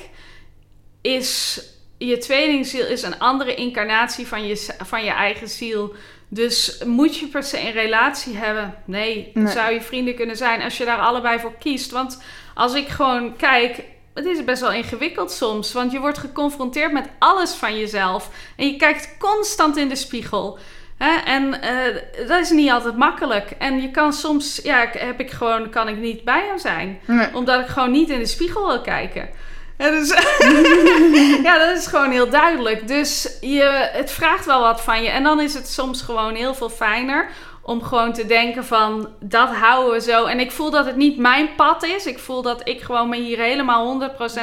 Speaker 2: is je tweelingziel is een andere incarnatie van je, van je eigen ziel. Dus moet je per se een relatie hebben? Nee,
Speaker 1: Nee.
Speaker 2: zou je vrienden kunnen zijn als je daar allebei voor kiest. Want als ik gewoon kijk, het is best wel ingewikkeld soms. Want je wordt geconfronteerd met alles van jezelf. En je kijkt constant in de spiegel. Hè? En eh, dat is niet altijd makkelijk. En je kan soms, ja, ik- heb ik gewoon, kan ik niet bij jou zijn
Speaker 1: Nee.
Speaker 2: omdat ik gewoon niet in de spiegel wil kijken. Ja, dus, ja, dat is gewoon heel duidelijk. Dus je, het vraagt wel wat van je. En dan is het soms gewoon heel veel fijner om gewoon te denken van dat houden we zo. En ik voel dat het niet mijn pad is. Ik voel dat ik gewoon me hier helemaal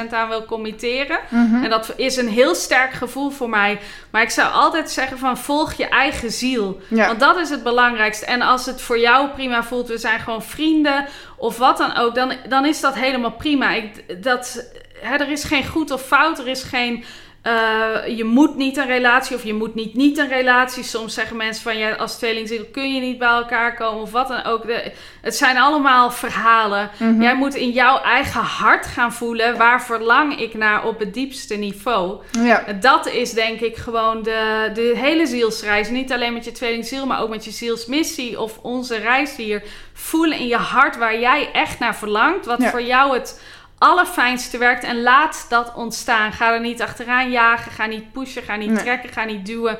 Speaker 2: 100% aan wil committeren.
Speaker 1: Mhm.
Speaker 2: En dat is een heel sterk gevoel voor mij. Maar ik zou altijd zeggen van volg je eigen ziel.
Speaker 1: Ja.
Speaker 2: Want dat is het belangrijkste. En als het voor jou prima voelt, we zijn gewoon vrienden of wat dan ook, dan, dan is dat helemaal prima. Ik, dat, hè, er is geen goed of fout, er is geen. Eh, je moet niet een relatie of je moet niet niet een relatie. Soms zeggen mensen van ja, als tweelingziel kun je niet bij elkaar komen of wat dan ook. De, het zijn allemaal verhalen.
Speaker 1: Mhm.
Speaker 2: Jij moet in jouw eigen hart gaan voelen waar verlang ik naar op het diepste niveau.
Speaker 1: Ja.
Speaker 2: Dat is denk ik gewoon de, de hele zielsreis. Niet alleen met je tweelingziel, maar ook met je zielsmissie of onze reis hier. Voelen in je hart waar jij echt naar verlangt. Wat
Speaker 1: Ja.
Speaker 2: voor jou het allerfijnste werkt. En laat dat ontstaan. Ga er niet achteraan jagen. Ga niet pushen. Ga niet
Speaker 1: Nee.
Speaker 2: trekken. Ga niet duwen.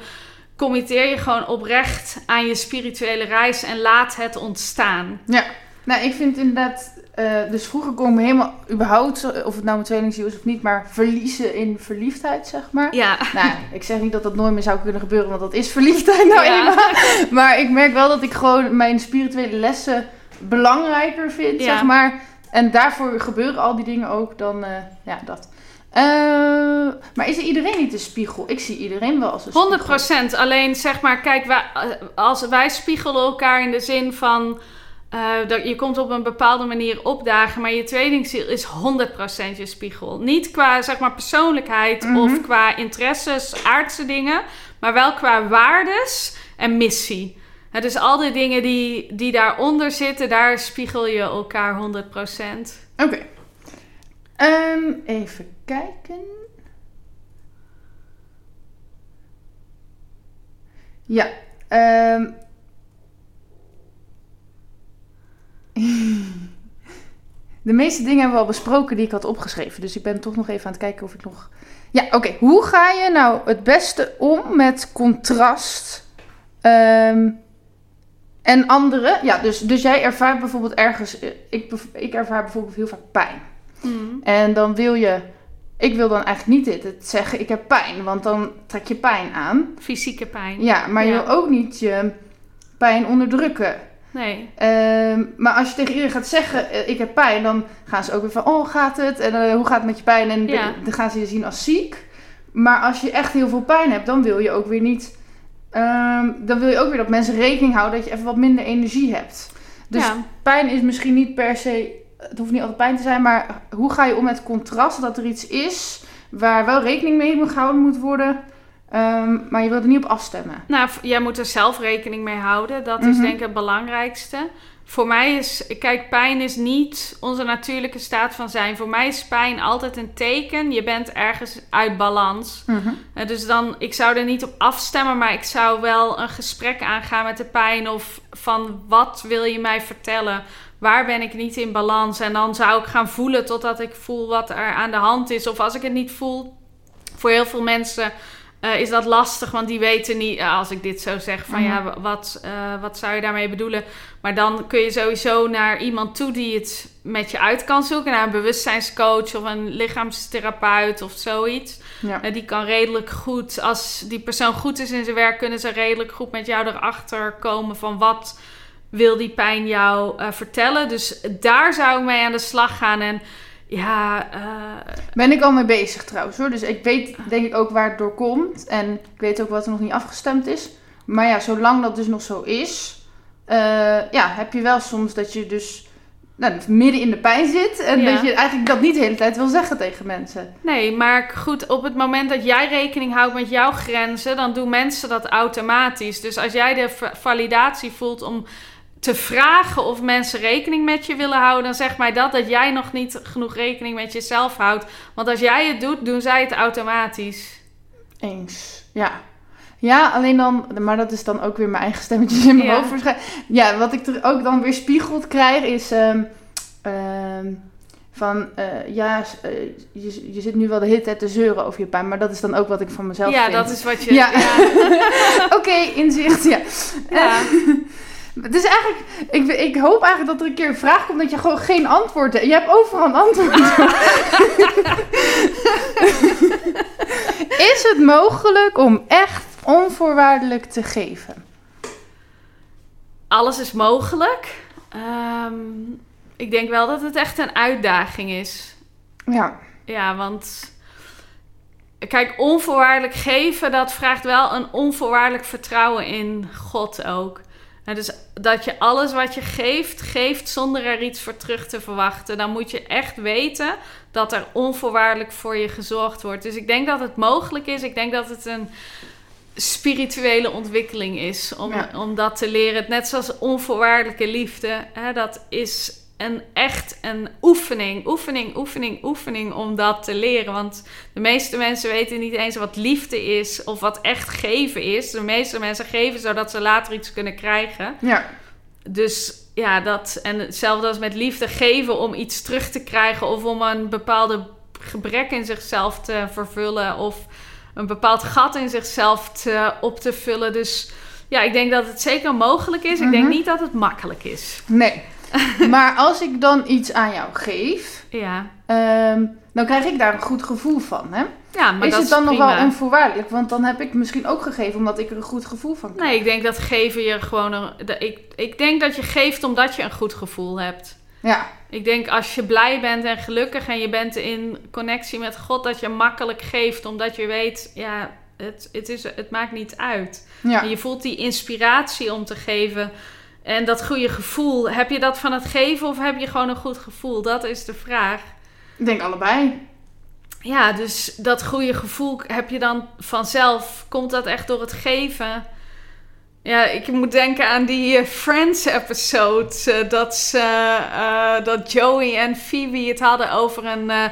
Speaker 2: Committeer je gewoon oprecht aan je spirituele reis. En laat het ontstaan.
Speaker 1: Ja, nou ik vind inderdaad, eh, dus vroeger kon ik me helemaal überhaupt, of het nou mijn tweelingziel is of niet, maar verliezen in verliefdheid, zeg maar.
Speaker 2: Ja.
Speaker 1: Nou, ik zeg niet dat dat nooit meer zou kunnen gebeuren, want dat is verliefdheid nou
Speaker 2: Ja.
Speaker 1: eenmaal. Maar ik merk wel dat ik gewoon mijn spirituele lessen belangrijker vind,
Speaker 2: Ja.
Speaker 1: zeg maar. En daarvoor gebeuren al die dingen ook dan, eh, ja, dat. Eh, maar is er iedereen niet een spiegel? Ik zie iedereen wel als een
Speaker 2: 100
Speaker 1: spiegel.
Speaker 2: Alleen zeg maar, kijk, wij, eh, als wij spiegelen elkaar in de zin van. dat je komt op een bepaalde manier opdagen, maar je tweelingziel is 100% je spiegel. Niet qua zeg maar, persoonlijkheid
Speaker 1: Mhm.
Speaker 2: of qua interesses, aardse dingen, maar wel qua waardes en missie. Dus al die dingen die, die daaronder zitten, daar spiegel je elkaar 100%.
Speaker 1: Oké. Ehm, even kijken. Ja. ehm. De meeste dingen hebben we al besproken die ik had opgeschreven. Dus ik ben toch nog even aan het kijken of ik nog... Ja, oké. Hoe ga je nou het beste om met contrast ehm, en anderen? Ja, dus, dus jij ervaart bijvoorbeeld ergens... eh, Ik, ik ervaar bijvoorbeeld heel vaak pijn.
Speaker 2: Mm.
Speaker 1: En dan wil je, ik wil dan eigenlijk niet dit, het zeggen ik heb pijn, want dan trek je pijn aan.
Speaker 2: Fysieke pijn.
Speaker 1: Ja, maar je wil ook niet je pijn onderdrukken.
Speaker 2: Nee.
Speaker 1: Ehm, maar als je tegen iedereen gaat zeggen eh, ik heb pijn, dan gaan ze ook weer van oh gaat het en eh, hoe gaat het met je pijn en
Speaker 2: Ja.
Speaker 1: dan gaan ze je zien als ziek. Maar als je echt heel veel pijn hebt, dan wil je ook weer niet, ehm, dan wil je ook weer dat mensen rekening houden dat je even wat minder energie hebt. Dus
Speaker 2: ja.
Speaker 1: pijn is misschien niet per se, het hoeft niet altijd pijn te zijn, maar hoe ga je om met contrast? Dat er iets is waar wel rekening mee gehouden moet worden, ehm, maar je wilt er niet op afstemmen.
Speaker 2: Nou, jij moet er zelf rekening mee houden. Dat is
Speaker 1: Mhm.
Speaker 2: denk ik het belangrijkste. Voor mij is, kijk, pijn is niet onze natuurlijke staat van zijn. Voor mij is pijn altijd een teken. Je bent ergens uit balans. Eh, dus dan, ik zou er niet op afstemmen, maar ik zou wel een gesprek aangaan met de pijn. Of van wat wil je mij vertellen? Waar ben ik niet in balans? En dan zou ik gaan voelen totdat ik voel wat er aan de hand is. Of als ik het niet voel, voor heel veel mensen eh, is dat lastig. Want die weten niet, eh, als ik dit zo zeg, van
Speaker 1: Mhm.
Speaker 2: ja, wa- wat, eh, wat zou je daarmee bedoelen? Maar dan kun je sowieso naar iemand toe die het met je uit kan zoeken. Naar een bewustzijnscoach of een lichaamstherapeut of zoiets.
Speaker 1: Ja.
Speaker 2: Die kan redelijk goed, als die persoon goed is in zijn werk, kunnen ze redelijk goed met jou erachter komen van wat wil die pijn jou vertellen. Dus daar zou ik mee aan de slag gaan. En ja, eh,
Speaker 1: Ben ik al mee bezig trouwens hoor. Dus ik weet denk ik ook waar het door komt. En ik weet ook wat er nog niet afgestemd is. Maar ja, zolang dat dus nog zo is, eh, ja, heb je wel soms dat je dus nou, midden in de pijn zit. En
Speaker 2: Ja.
Speaker 1: dat je eigenlijk dat niet de hele tijd wil zeggen tegen mensen.
Speaker 2: nee, maar goed, op het moment dat jij rekening houdt met jouw grenzen, dan doen mensen dat automatisch. Dus als jij de validatie voelt om te vragen of mensen rekening met je willen houden, dan zeg mij dat dat jij nog niet genoeg rekening met jezelf houdt. Want als jij het doet, doen zij het automatisch.
Speaker 1: Eens. Ja. Ja, alleen dan, maar dat is dan ook weer mijn eigen stemmetjes in mijn
Speaker 2: Ja.
Speaker 1: hoofd. Ja, wat ik er ook dan weer spiegeld krijg is ehm, ehm, van, eh, ja, eh, je, je zit nu wel de hele tijd te zeuren over je pijn, maar dat is dan ook wat ik van mezelf
Speaker 2: ja,
Speaker 1: vind.
Speaker 2: dat is wat je.
Speaker 1: Ja.
Speaker 2: ja.
Speaker 1: Oké, inzicht, ja.
Speaker 2: Ja.
Speaker 1: Het is eigenlijk, ik, ik hoop eigenlijk dat er een keer een vraag komt dat je gewoon geen antwoord hebt. Je hebt overal een antwoord. is het mogelijk om echt onvoorwaardelijk te geven?
Speaker 2: Alles is mogelijk. Ehm, ik denk wel dat het echt een uitdaging is.
Speaker 1: Ja.
Speaker 2: Ja, want kijk, onvoorwaardelijk geven, dat vraagt wel een onvoorwaardelijk vertrouwen in God ook. Nou, dus dat je alles wat je geeft, geeft zonder er iets voor terug te verwachten. Dan moet je echt weten dat er onvoorwaardelijk voor je gezorgd wordt. Dus ik denk dat het mogelijk is. Ik denk dat het een spirituele ontwikkeling is om,
Speaker 1: Ja.
Speaker 2: om dat te leren. Net zoals onvoorwaardelijke liefde. Hè, dat is een echt een oefening, oefening, oefening, oefening om dat te leren. Want de meeste mensen weten niet eens wat liefde is of wat echt geven is. De meeste mensen geven zodat ze later iets kunnen krijgen.
Speaker 1: Ja.
Speaker 2: Dus ja, dat en hetzelfde als met liefde geven om iets terug te krijgen of om een bepaalde gebrek in zichzelf te vervullen of een bepaald gat in zichzelf te, op te vullen. Dus ja, ik denk dat het zeker mogelijk is. Ik denk
Speaker 1: Mhm.
Speaker 2: niet dat het makkelijk is.
Speaker 1: Nee. maar als ik dan iets aan jou geef,
Speaker 2: Ja,
Speaker 1: ehm, dan krijg ik daar een goed gevoel van, hè?
Speaker 2: ja maar
Speaker 1: is
Speaker 2: dat
Speaker 1: het dan nog wel onvoorwaardelijk? Want dan heb ik misschien ook gegeven omdat ik er een goed gevoel van krijg.
Speaker 2: Nee, ik denk dat geven je gewoon... Een, ik, ik denk dat je geeft omdat je een goed gevoel hebt.
Speaker 1: Ja.
Speaker 2: Ik denk als je blij bent en gelukkig en je bent in connectie met God, dat je makkelijk geeft, omdat je weet, ja, het, het, is, het maakt niet uit.
Speaker 1: Ja.
Speaker 2: En je voelt die inspiratie om te geven. En dat goede gevoel, heb je dat van het geven of heb je gewoon een goed gevoel? Dat is de vraag.
Speaker 1: Ik denk allebei.
Speaker 2: Ja, dus dat goede gevoel heb je dan vanzelf. Komt dat echt door het geven? Ja, ik moet denken aan die eh, Friends-episode. eh, dat, ze, eh, dat Joey en Phoebe het hadden over een, eh,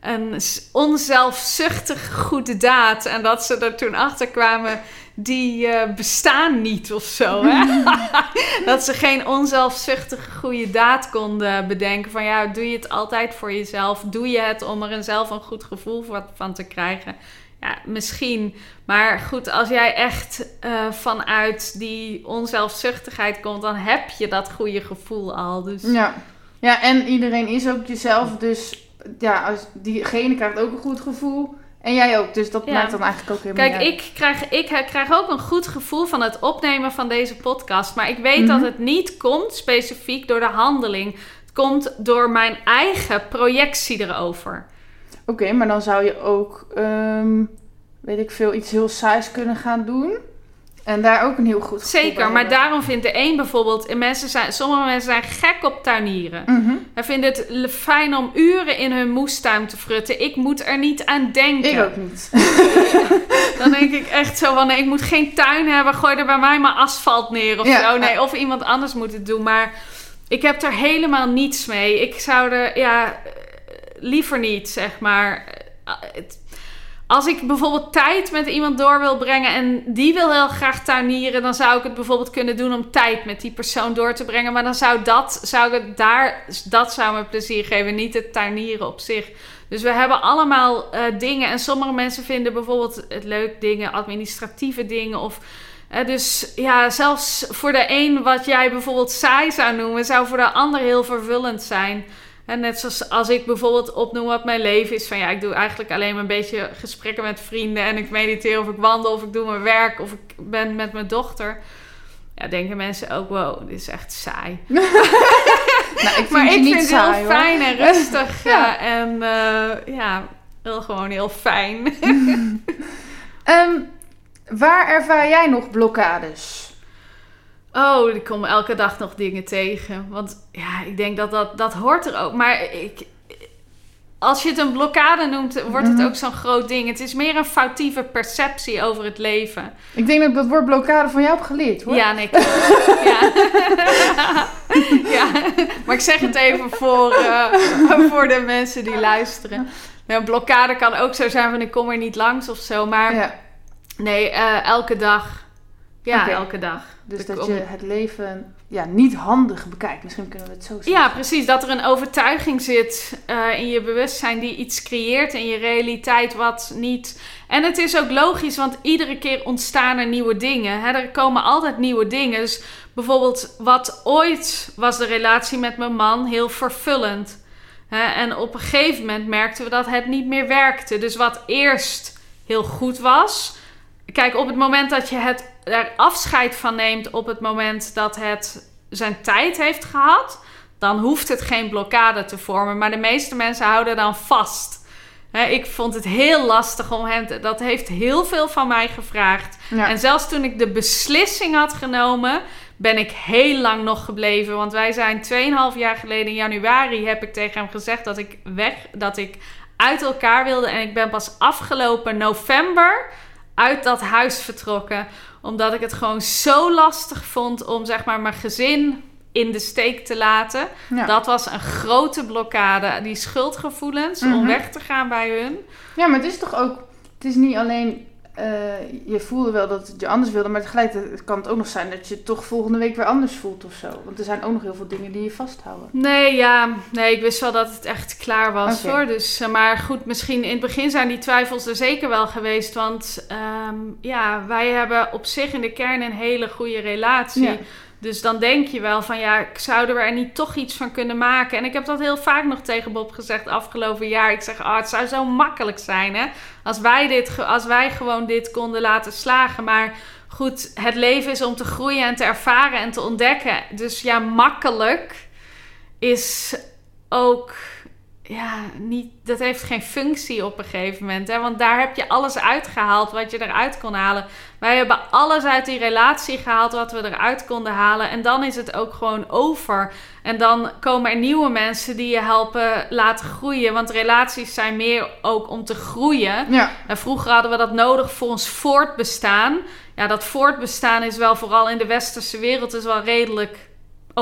Speaker 2: een onzelfzuchtig goede daad. En dat ze er toen achter kwamen, die eh, bestaan niet of zo. Hè? dat ze geen onzelfzuchtige goede daad konden bedenken. Van ja, doe je het altijd voor jezelf? Doe je het om er zelf een goed gevoel van- van te krijgen? Ja, misschien. Maar goed, als jij echt eh, vanuit die onzelfzuchtigheid komt, dan heb je dat goede gevoel al. Dus
Speaker 1: Ja. Ja, en iedereen is ook jezelf. Dus ja, als, diegene krijgt ook een goed gevoel. En jij ook. Dus dat
Speaker 2: Ja.
Speaker 1: maakt dan eigenlijk ook helemaal
Speaker 2: Kijk, ik krijg, ik he- krijg ook een goed gevoel van het opnemen van deze podcast. Maar ik weet
Speaker 1: Mhm.
Speaker 2: dat het niet komt specifiek door de handeling. Het komt door mijn eigen projectie erover.
Speaker 1: Oké, maar dan zou je ook, ehm, weet ik veel, iets heel saais kunnen gaan doen. En daar ook een heel goed gevoel
Speaker 2: Zeker, maar daarom vindt de een bijvoorbeeld... en Mensen zijn, sommige mensen zijn gek op tuinieren.
Speaker 1: Mhm.
Speaker 2: Hij vinden het fijn om uren in hun moestuin te frutten. Ik moet er niet aan denken.
Speaker 1: Ik ook niet.
Speaker 2: Dan denk ik echt zo van, nee, ik moet geen tuin hebben. Gooi er bij mij maar asfalt neer of
Speaker 1: Ja.
Speaker 2: zo. Nee, of iemand anders moet het doen. Maar ik heb er helemaal niets mee. Ik zou er, ja, eh, liever niet, zeg maar. Eh, het- Als ik bijvoorbeeld tijd met iemand door wil brengen en die wil heel graag tuinieren, dan zou ik het bijvoorbeeld kunnen doen om tijd met die persoon door te brengen. Maar dan zou dat, zou ik het daar, dat zou me plezier geven, niet het tuinieren op zich. Dus we hebben allemaal eh, dingen. En sommige mensen vinden bijvoorbeeld het leuk dingen, administratieve dingen. Of, eh, dus ja, zelfs voor de een wat jij bijvoorbeeld saai zou noemen, zou voor de ander heel vervullend zijn. En net zoals als ik bijvoorbeeld opnoem wat mijn leven is. Van ja, ik doe eigenlijk alleen maar een beetje gesprekken met vrienden. En ik mediteer of ik wandel of ik doe mijn werk of ik ben met mijn dochter. Ja, denken mensen ook, wow, dit is echt saai.
Speaker 1: Nou, ik vind
Speaker 2: Maar ik
Speaker 1: niet
Speaker 2: vind het
Speaker 1: saai,
Speaker 2: heel
Speaker 1: hoor.
Speaker 2: fijn en rustig.
Speaker 1: Ja.
Speaker 2: En eh, ja, heel gewoon heel fijn.
Speaker 1: Ehm, waar ervaar jij nog blokkades?
Speaker 2: Oh, ik kom elke dag nog dingen tegen. Want ja, ik denk dat dat, dat hoort er ook. Maar ik, als je het een blokkade noemt, wordt het
Speaker 1: Mhm.
Speaker 2: ook zo'n groot ding. Het is meer een foutieve perceptie over het leven.
Speaker 1: Ik denk dat ik dat woord blokkade van jou heb geleerd, hoor.
Speaker 2: Ja, nee, ja. ja, maar ik zeg het even voor, eh, voor de mensen die luisteren. Nou, een blokkade kan ook zo zijn van ik kom er niet langs of zo. Maar
Speaker 1: Ja.
Speaker 2: nee, eh, elke dag Ja, elke dag.
Speaker 1: Dus dat
Speaker 2: kom-
Speaker 1: je het leven ja, niet handig bekijkt. Misschien kunnen we het zo zeggen.
Speaker 2: Ja, precies. Dat er een overtuiging zit eh, in je bewustzijn die iets creëert in je realiteit wat niet. En het is ook logisch, want iedere keer ontstaan er nieuwe dingen. Hè? Er komen altijd nieuwe dingen. Dus bijvoorbeeld, wat ooit was de relatie met mijn man heel vervullend. Hè? En op een gegeven moment merkten we dat het niet meer werkte. Dus wat eerst heel goed was. Kijk, op het moment dat je het, er afscheid van neemt, op het moment dat het zijn tijd heeft gehad, dan hoeft het geen blokkade te vormen. Maar de meeste mensen houden dan vast. Ik vond het heel lastig om hem te... Dat heeft heel veel van mij gevraagd.
Speaker 1: Ja.
Speaker 2: En zelfs toen ik de beslissing had genomen, ben ik heel lang nog gebleven. Want wij zijn 2,5 jaar geleden in januari heb ik tegen hem gezegd dat ik weg, dat ik uit elkaar wilde. En ik ben pas afgelopen november uit dat huis vertrokken. Omdat ik het gewoon zo lastig vond om zeg maar mijn gezin in de steek te laten.
Speaker 1: Ja.
Speaker 2: Dat was een grote blokkade. Die schuldgevoelens
Speaker 1: Mhm.
Speaker 2: om weg te gaan bij hun.
Speaker 1: ja, maar het is toch ook... Het is niet alleen... eh, je voelde wel dat het je anders wilde, maar tegelijkertijd kan het ook nog zijn dat je het toch volgende week weer anders voelt of zo. Want er zijn ook nog heel veel dingen die je vasthouden.
Speaker 2: Nee, ja. Nee, ik wist wel dat het echt klaar was hoor. Dus, eh, maar goed, misschien in het begin zijn die twijfels er zeker wel geweest. Want ehm, ja, wij hebben op zich in de kern een hele goede relatie.
Speaker 1: Ja.
Speaker 2: Dus dan denk je wel van ja, zouden we er niet toch iets van kunnen maken? En ik heb dat heel vaak nog tegen Bob gezegd afgelopen jaar. Ik zeg, ah, het zou zo makkelijk zijn hè. Als wij, dit, als wij gewoon dit konden laten slagen. Maar goed, het leven is om te groeien en te ervaren en te ontdekken. Dus ja, makkelijk is ook ja, niet, dat heeft geen functie op een gegeven moment. Hè? Want daar heb je alles uitgehaald wat je eruit kon halen. Wij hebben alles uit die relatie gehaald wat we eruit konden halen. En dan is het ook gewoon over. En dan komen er nieuwe mensen die je helpen laten groeien. Want relaties zijn meer ook om te groeien.
Speaker 1: Ja.
Speaker 2: En vroeger hadden we dat nodig voor ons voortbestaan. Ja, dat voortbestaan is wel vooral in de westerse wereld is wel redelijk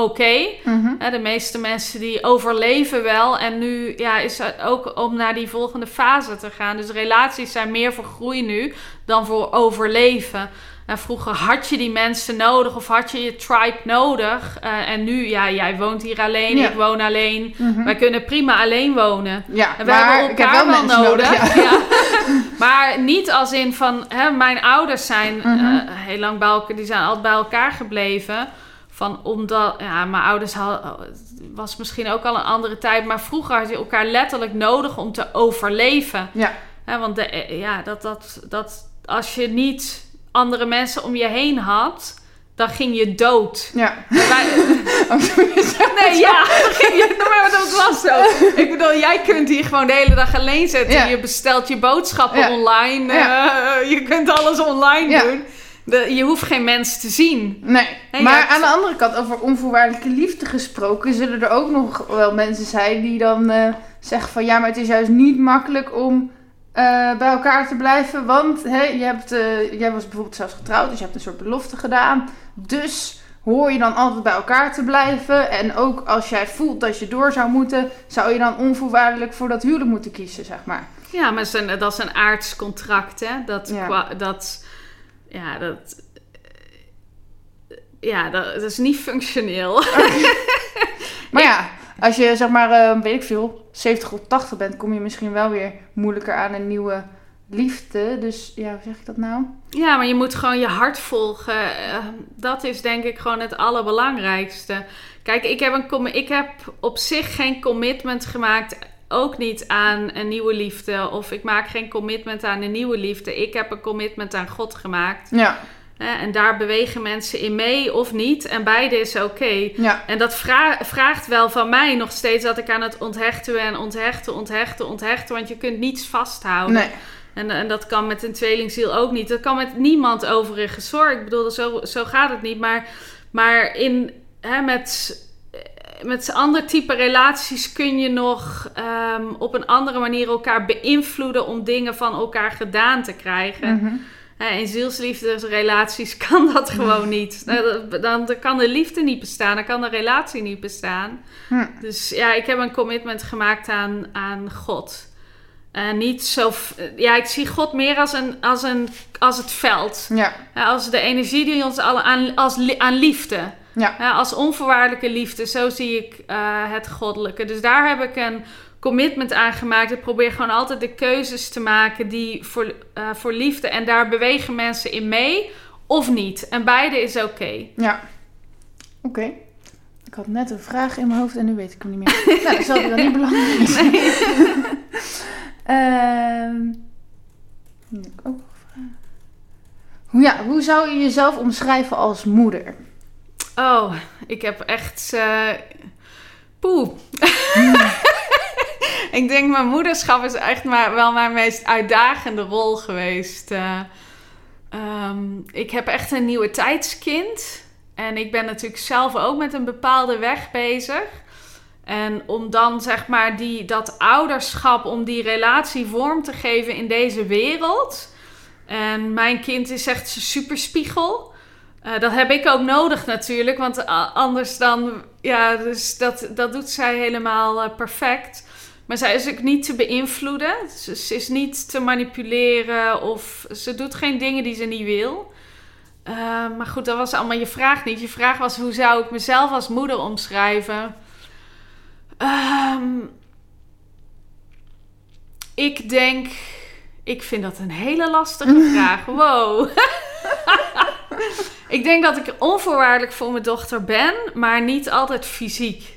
Speaker 2: oké.
Speaker 1: Mhm.
Speaker 2: De meeste mensen die overleven wel. En nu ja, is het ook om naar die volgende fase te gaan. Dus relaties zijn meer voor groei nu dan voor overleven. En vroeger had je die mensen nodig of had je je tribe nodig. Eh, en nu, ja, jij woont hier alleen,
Speaker 1: Ja.
Speaker 2: ik woon alleen.
Speaker 1: Mhm.
Speaker 2: Wij kunnen prima alleen wonen.
Speaker 1: Ja,
Speaker 2: En we
Speaker 1: maar
Speaker 2: hebben
Speaker 1: heb
Speaker 2: elkaar
Speaker 1: wel
Speaker 2: nodig.
Speaker 1: nodig. ja.
Speaker 2: ja. maar niet als in van, hè, mijn ouders zijn
Speaker 1: Mhm.
Speaker 2: eh, heel lang bij elkaar, die zijn altijd bij elkaar gebleven. Van omdat, ja, mijn ouders hadden, het was misschien ook al een andere tijd, maar vroeger had je elkaar letterlijk nodig om te overleven.
Speaker 1: Ja.
Speaker 2: Want de, eh, ja, dat, dat, dat, als je niet andere mensen om je heen had, dan ging je dood.
Speaker 1: Ja.
Speaker 2: Wij-
Speaker 1: Oh.
Speaker 2: Nee, ja, dan ging je, maar dat was zo. Ik bedoel, jij kunt hier gewoon de hele dag alleen zitten.
Speaker 1: Ja.
Speaker 2: Je bestelt je boodschappen
Speaker 1: Ja.
Speaker 2: online.
Speaker 1: Ja.
Speaker 2: eh, je kunt alles online
Speaker 1: Ja.
Speaker 2: doen. Je hoeft geen mens te zien.
Speaker 1: Nee, maar
Speaker 2: hebt-
Speaker 1: aan de andere kant, over onvoorwaardelijke liefde gesproken, zullen er ook nog wel mensen zijn die dan eh, zeggen van ja, maar het is juist niet makkelijk om eh, bij elkaar te blijven, want hè, je hebt, eh, jij was bijvoorbeeld zelfs getrouwd, dus je hebt een soort belofte gedaan. Dus hoor je dan altijd bij elkaar te blijven en ook als jij voelt dat je door zou moeten, zou je dan onvoorwaardelijk voor dat huwelijk moeten kiezen, zeg maar.
Speaker 2: Ja, maar dat is een, dat is een aards contract, hè. Dat,
Speaker 1: Ja.
Speaker 2: dat ja, dat... Ja, dat, dat is niet functioneel.
Speaker 1: Maar ja, als je zeg maar, eh, weet ik veel, 70 of 80 bent, kom je misschien wel weer moeilijker aan een nieuwe liefde. Dus ja, hoe zeg ik dat nou?
Speaker 2: Ja, maar je moet gewoon je hart volgen. Eh, dat is denk ik gewoon het allerbelangrijkste. Kijk, ik heb, een ik heb op zich geen commitment gemaakt. Ook niet aan een nieuwe liefde. Of ik maak geen commitment aan een nieuwe liefde. Ik heb een commitment aan God gemaakt.
Speaker 1: Ja,
Speaker 2: en daar bewegen mensen in mee of niet. En beide is oké.
Speaker 1: ja,
Speaker 2: En dat vra- vraagt wel van mij nog steeds dat ik aan het onthechten. En onthechten, onthechten, onthechten. Want je kunt niets vasthouden.
Speaker 1: nee.
Speaker 2: En, en dat kan met een tweelingziel ook niet. Dat kan met niemand overigens hoor. Ik bedoel, zo, zo gaat het niet. Maar, maar in, hè, met, met ander type relaties kun je nog ehm, op een andere manier elkaar beïnvloeden om dingen van elkaar gedaan te krijgen.
Speaker 1: Mhm.
Speaker 2: Hè, in zielsliefdesrelaties kan dat gewoon niet. Nou, Dan, dan, dan kan de liefde niet bestaan, dan kan de relatie niet bestaan.
Speaker 1: Hm.
Speaker 2: Dus ja, ik heb een commitment gemaakt aan, aan God. Uh, niet zo. Ja, ik zie God meer als, een, als, een, als het veld.
Speaker 1: Ja.
Speaker 2: als de energie die ons alle aan, als, aan liefde.
Speaker 1: Ja.
Speaker 2: als onvoorwaardelijke liefde. Zo zie ik uh, het goddelijke. Dus daar heb ik een commitment aan gemaakt. Ik probeer gewoon altijd de keuzes te maken die voor, uh, voor liefde. En daar bewegen mensen in mee of niet. En beide is oké.
Speaker 1: Ja. Oké. Ik had net een vraag in mijn hoofd en nu weet ik hem niet meer. nou, dat zal dan niet belangrijk zijn. Nee. uh, heb ik ook Hoe, ja, hoe zou je jezelf omschrijven als moeder?
Speaker 2: Oh, ik heb echt... Uh, poeh. ik denk mijn moederschap is echt maar wel mijn meest uitdagende rol geweest. Uh, um, ik heb echt een nieuwe tijdskind. En ik ben natuurlijk zelf ook met een bepaalde weg bezig. En om dan zeg maar die, dat ouderschap, om die relatie vorm te geven in deze wereld. En mijn kind is echt een superspiegel. Uh, dat heb ik ook nodig natuurlijk, want anders dan, ja, dus dat, dat doet zij helemaal uh, perfect. Maar zij is ook niet te beïnvloeden. Ze, ze, is niet te manipuleren of ze doet geen dingen die ze niet wil. Uh, maar goed, dat was allemaal je vraag niet. Je vraag was hoe zou ik mezelf als moeder omschrijven? Um, ik denk, ik vind dat een hele lastige vraag. Wow. ik denk dat ik onvoorwaardelijk voor mijn dochter ben, maar niet altijd fysiek.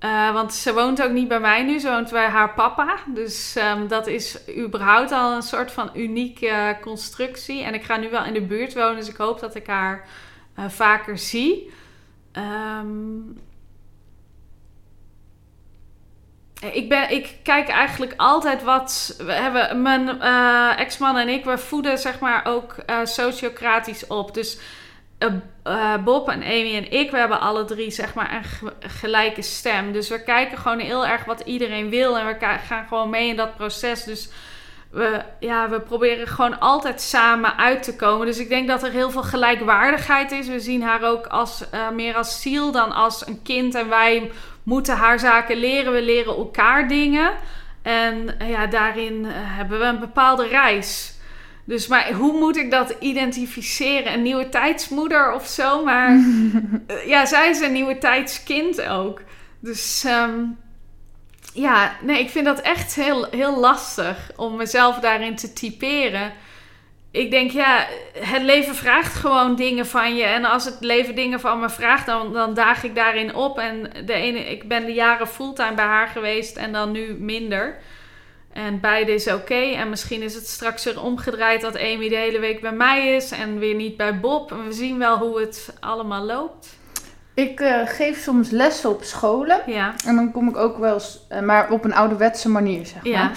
Speaker 2: Uh, want ze woont ook niet bij mij nu, ze woont bij haar papa. Dus um, dat is überhaupt al een soort van unieke constructie. En ik ga nu wel in de buurt wonen, dus ik hoop dat ik haar uh, vaker zie. Um, ik, ben, ik kijk eigenlijk altijd wat. We hebben, mijn ex-man en ik, we voeden zeg maar ook sociocratisch op. Dus uh, Bob en Amy en ik, we hebben alle drie zeg maar een gelijke stem. Dus we kijken gewoon heel erg wat iedereen wil en we gaan gewoon mee in dat proces. Dus we, ja, we proberen gewoon altijd samen uit te komen. Dus ik denk dat er heel veel gelijkwaardigheid is. We zien haar ook als, uh, meer als ziel dan als een kind. En wij moeten haar zaken leren. We leren elkaar dingen. En ja, daarin hebben we een bepaalde reis. Dus maar hoe moet ik dat identificeren? Een nieuwe tijdsmoeder of zo? Maar eh, ja, zij is een nieuwe tijdskind ook. Dus um, ja, nee, ik vind dat echt heel, heel lastig om mezelf daarin te typeren. Ik denk, ja, het leven vraagt gewoon dingen van je. En als het leven dingen van me vraagt, dan, dan daag ik daarin op. En de ene, ik ben de jaren fulltime bij haar geweest en dan nu minder. En beide is oké. En misschien is het straks weer omgedraaid dat Amy de hele week bij mij is en weer niet bij Bob. En we zien wel hoe het allemaal loopt.
Speaker 1: Ik uh, geef soms lessen op scholen.
Speaker 2: Ja.
Speaker 1: En dan kom ik ook wel eens, uh, maar op een ouderwetse manier, zeg maar.
Speaker 2: Ja.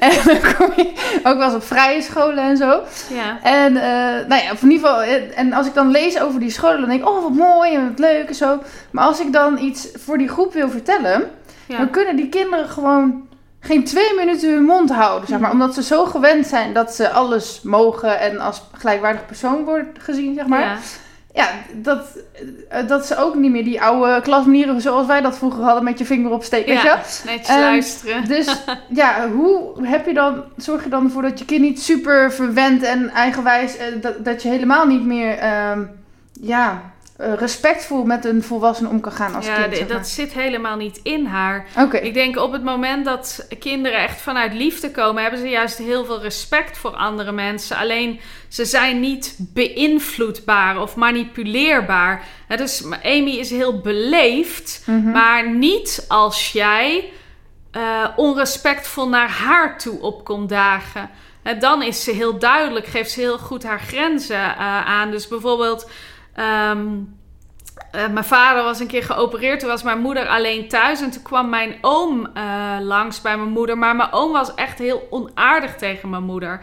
Speaker 1: en dan kom ik ook wel eens op vrije scholen en zo.
Speaker 2: Ja.
Speaker 1: En uh, nou ja, in ieder geval, en als ik dan lees over die scholen, dan denk ik, oh wat mooi en wat leuk en zo. Maar als ik dan iets voor die groep wil vertellen, ja. dan kunnen die kinderen gewoon geen twee minuten hun mond houden, zeg maar. Omdat ze zo gewend zijn dat ze alles mogen en als gelijkwaardig persoon wordt gezien, zeg maar.
Speaker 2: Ja,
Speaker 1: ja dat, dat ze ook niet meer die oude klasmanieren zoals wij dat vroeger hadden met je vinger opsteken,
Speaker 2: ja,
Speaker 1: weet
Speaker 2: je netjes um, luisteren.
Speaker 1: Dus ja, hoe heb je dan, zorg je dan ervoor dat je kind niet super verwend en eigenwijs, dat, dat je helemaal niet meer, um, ja uh, respectvol met een volwassene om kan gaan als
Speaker 2: ja,
Speaker 1: kind. Zeg
Speaker 2: maar. dat zit helemaal niet in haar.
Speaker 1: Okay.
Speaker 2: Ik denk op het moment dat kinderen echt vanuit liefde komen, hebben ze juist heel veel respect voor andere mensen. Alleen ze zijn niet beïnvloedbaar of manipuleerbaar. He, dus Amy is heel beleefd,
Speaker 1: mm -hmm.
Speaker 2: maar niet als jij uh, onrespectvol naar haar toe op komt dagen. Dan is ze heel duidelijk, geeft ze heel goed haar grenzen uh, aan. Dus bijvoorbeeld. Um, uh, mijn vader was een keer geopereerd. Toen was mijn moeder alleen thuis. En toen kwam mijn oom uh, langs bij mijn moeder. Maar mijn oom was echt heel onaardig tegen mijn moeder.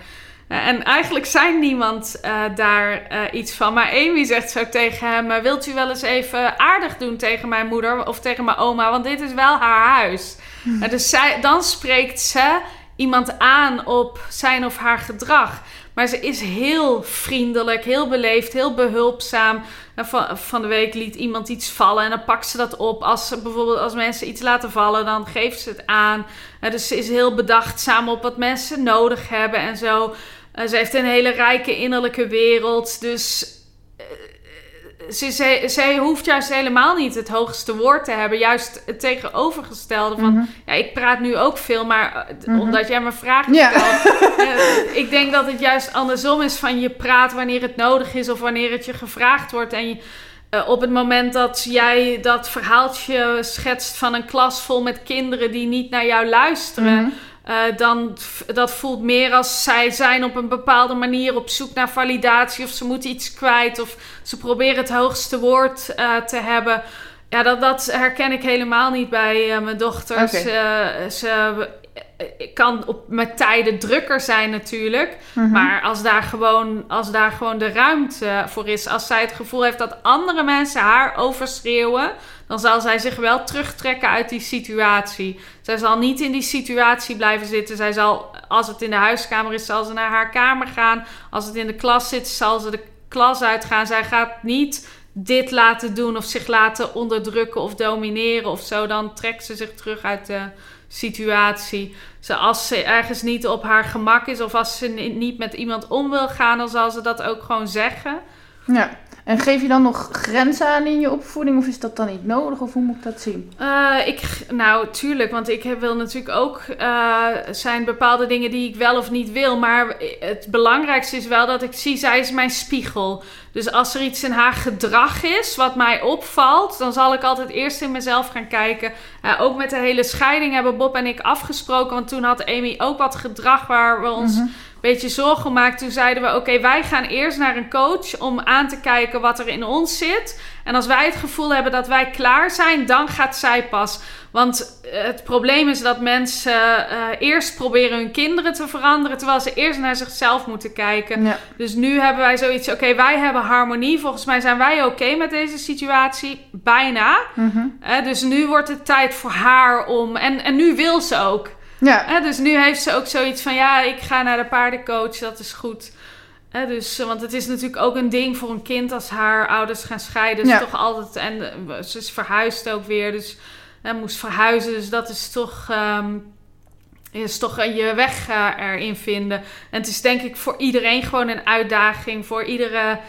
Speaker 2: Uh, en eigenlijk zei niemand daar iets van. Maar Amy zegt zo tegen hem: Wilt u wel eens even aardig doen tegen mijn moeder of tegen mijn oma? Want dit is wel haar huis.
Speaker 1: Hmm.
Speaker 2: dus zij, dan spreekt ze iemand aan op zijn of haar gedrag. Maar ze is heel vriendelijk, heel beleefd, heel behulpzaam. Van, van de week liet iemand iets vallen en dan pakt ze dat op. Als ze, bijvoorbeeld als mensen iets laten vallen, dan geeft ze het aan. Uh, dus ze is heel bedachtzaam op wat mensen nodig hebben en zo. Uh, ze heeft een hele rijke innerlijke wereld. Dus ze, ze, zij hoeft juist helemaal niet het hoogste woord te hebben. Juist het tegenovergestelde van...
Speaker 1: Mhm.
Speaker 2: Ja, ik praat nu ook veel, maar uh,
Speaker 1: Mhm.
Speaker 2: omdat jij me vraagt
Speaker 1: Ja.
Speaker 2: stelt. eh, ik denk dat het juist andersom is van je praat wanneer het nodig is... of wanneer het je gevraagd wordt. En je, eh, op het moment dat jij dat verhaaltje schetst van een klas vol met kinderen... die niet naar jou luisteren...
Speaker 1: Mhm.
Speaker 2: Uh, dan dat voelt meer als zij zijn op een bepaalde manier op zoek naar validatie of ze moeten iets kwijt of ze proberen het hoogste woord uh, te hebben. Ja, dat, dat herken ik helemaal niet bij uh, mijn dochter. Ze kan op, met tijden drukker zijn natuurlijk.
Speaker 1: Mhm.
Speaker 2: Maar als daar, gewoon, als daar gewoon de ruimte voor is, als zij het gevoel heeft dat andere mensen haar overschreeuwen, dan zal zij zich wel terugtrekken uit die situatie. Zij zal niet in die situatie blijven zitten. Zij zal, als het in de huiskamer is, zal ze naar haar kamer gaan. Als het in de klas zit, zal ze de klas uitgaan. Zij gaat niet dit laten doen of zich laten onderdrukken of domineren of zo. Dan trekt ze zich terug uit de situatie. Ze, als ze ergens niet op haar gemak is of als ze niet met iemand om wil gaan, dan zal ze dat ook gewoon zeggen.
Speaker 1: Ja. En geef je dan nog grenzen aan in je opvoeding of is dat dan niet nodig of hoe moet ik dat zien?
Speaker 2: Uh, ik, nou, tuurlijk, want ik heb, wil natuurlijk ook, uh, zijn bepaalde dingen die ik wel of niet wil. Maar het belangrijkste is wel dat ik zie, zij is mijn spiegel. Dus als er iets in haar gedrag is wat mij opvalt, dan zal ik altijd eerst in mezelf gaan kijken. Uh, ook met de hele scheiding hebben Bob en ik afgesproken, want toen had Amy ook wat gedrag waar we ons...
Speaker 1: Mhm.
Speaker 2: Beetje zorgen maakt. Toen zeiden we: Oké, wij gaan eerst naar een coach om aan te kijken wat er in ons zit. En als wij het gevoel hebben dat wij klaar zijn, dan gaat zij pas. Want uh, het probleem is dat mensen uh, eerst proberen hun kinderen te veranderen, terwijl ze eerst naar zichzelf moeten kijken.
Speaker 1: Ja.
Speaker 2: Dus nu hebben wij zoiets: Oké, okay, wij hebben harmonie. Volgens mij zijn wij oké okay met deze situatie. Bijna.
Speaker 1: Mm-hmm.
Speaker 2: Uh, dus nu wordt het tijd voor haar om. En, en nu wil ze ook.
Speaker 1: Ja.
Speaker 2: Hè, dus nu heeft ze ook zoiets van: ja, ik ga naar de paardencoach, dat is goed. Hè, dus, want het is natuurlijk ook een ding voor een kind als haar ouders gaan scheiden.
Speaker 1: Ja.
Speaker 2: Is toch altijd, en uh, ze is verhuisd ook weer, dus hè, moest verhuizen. Dus dat is toch, um, is toch je weg uh, erin vinden. En het is denk ik voor iedereen gewoon een uitdaging. Voor iedere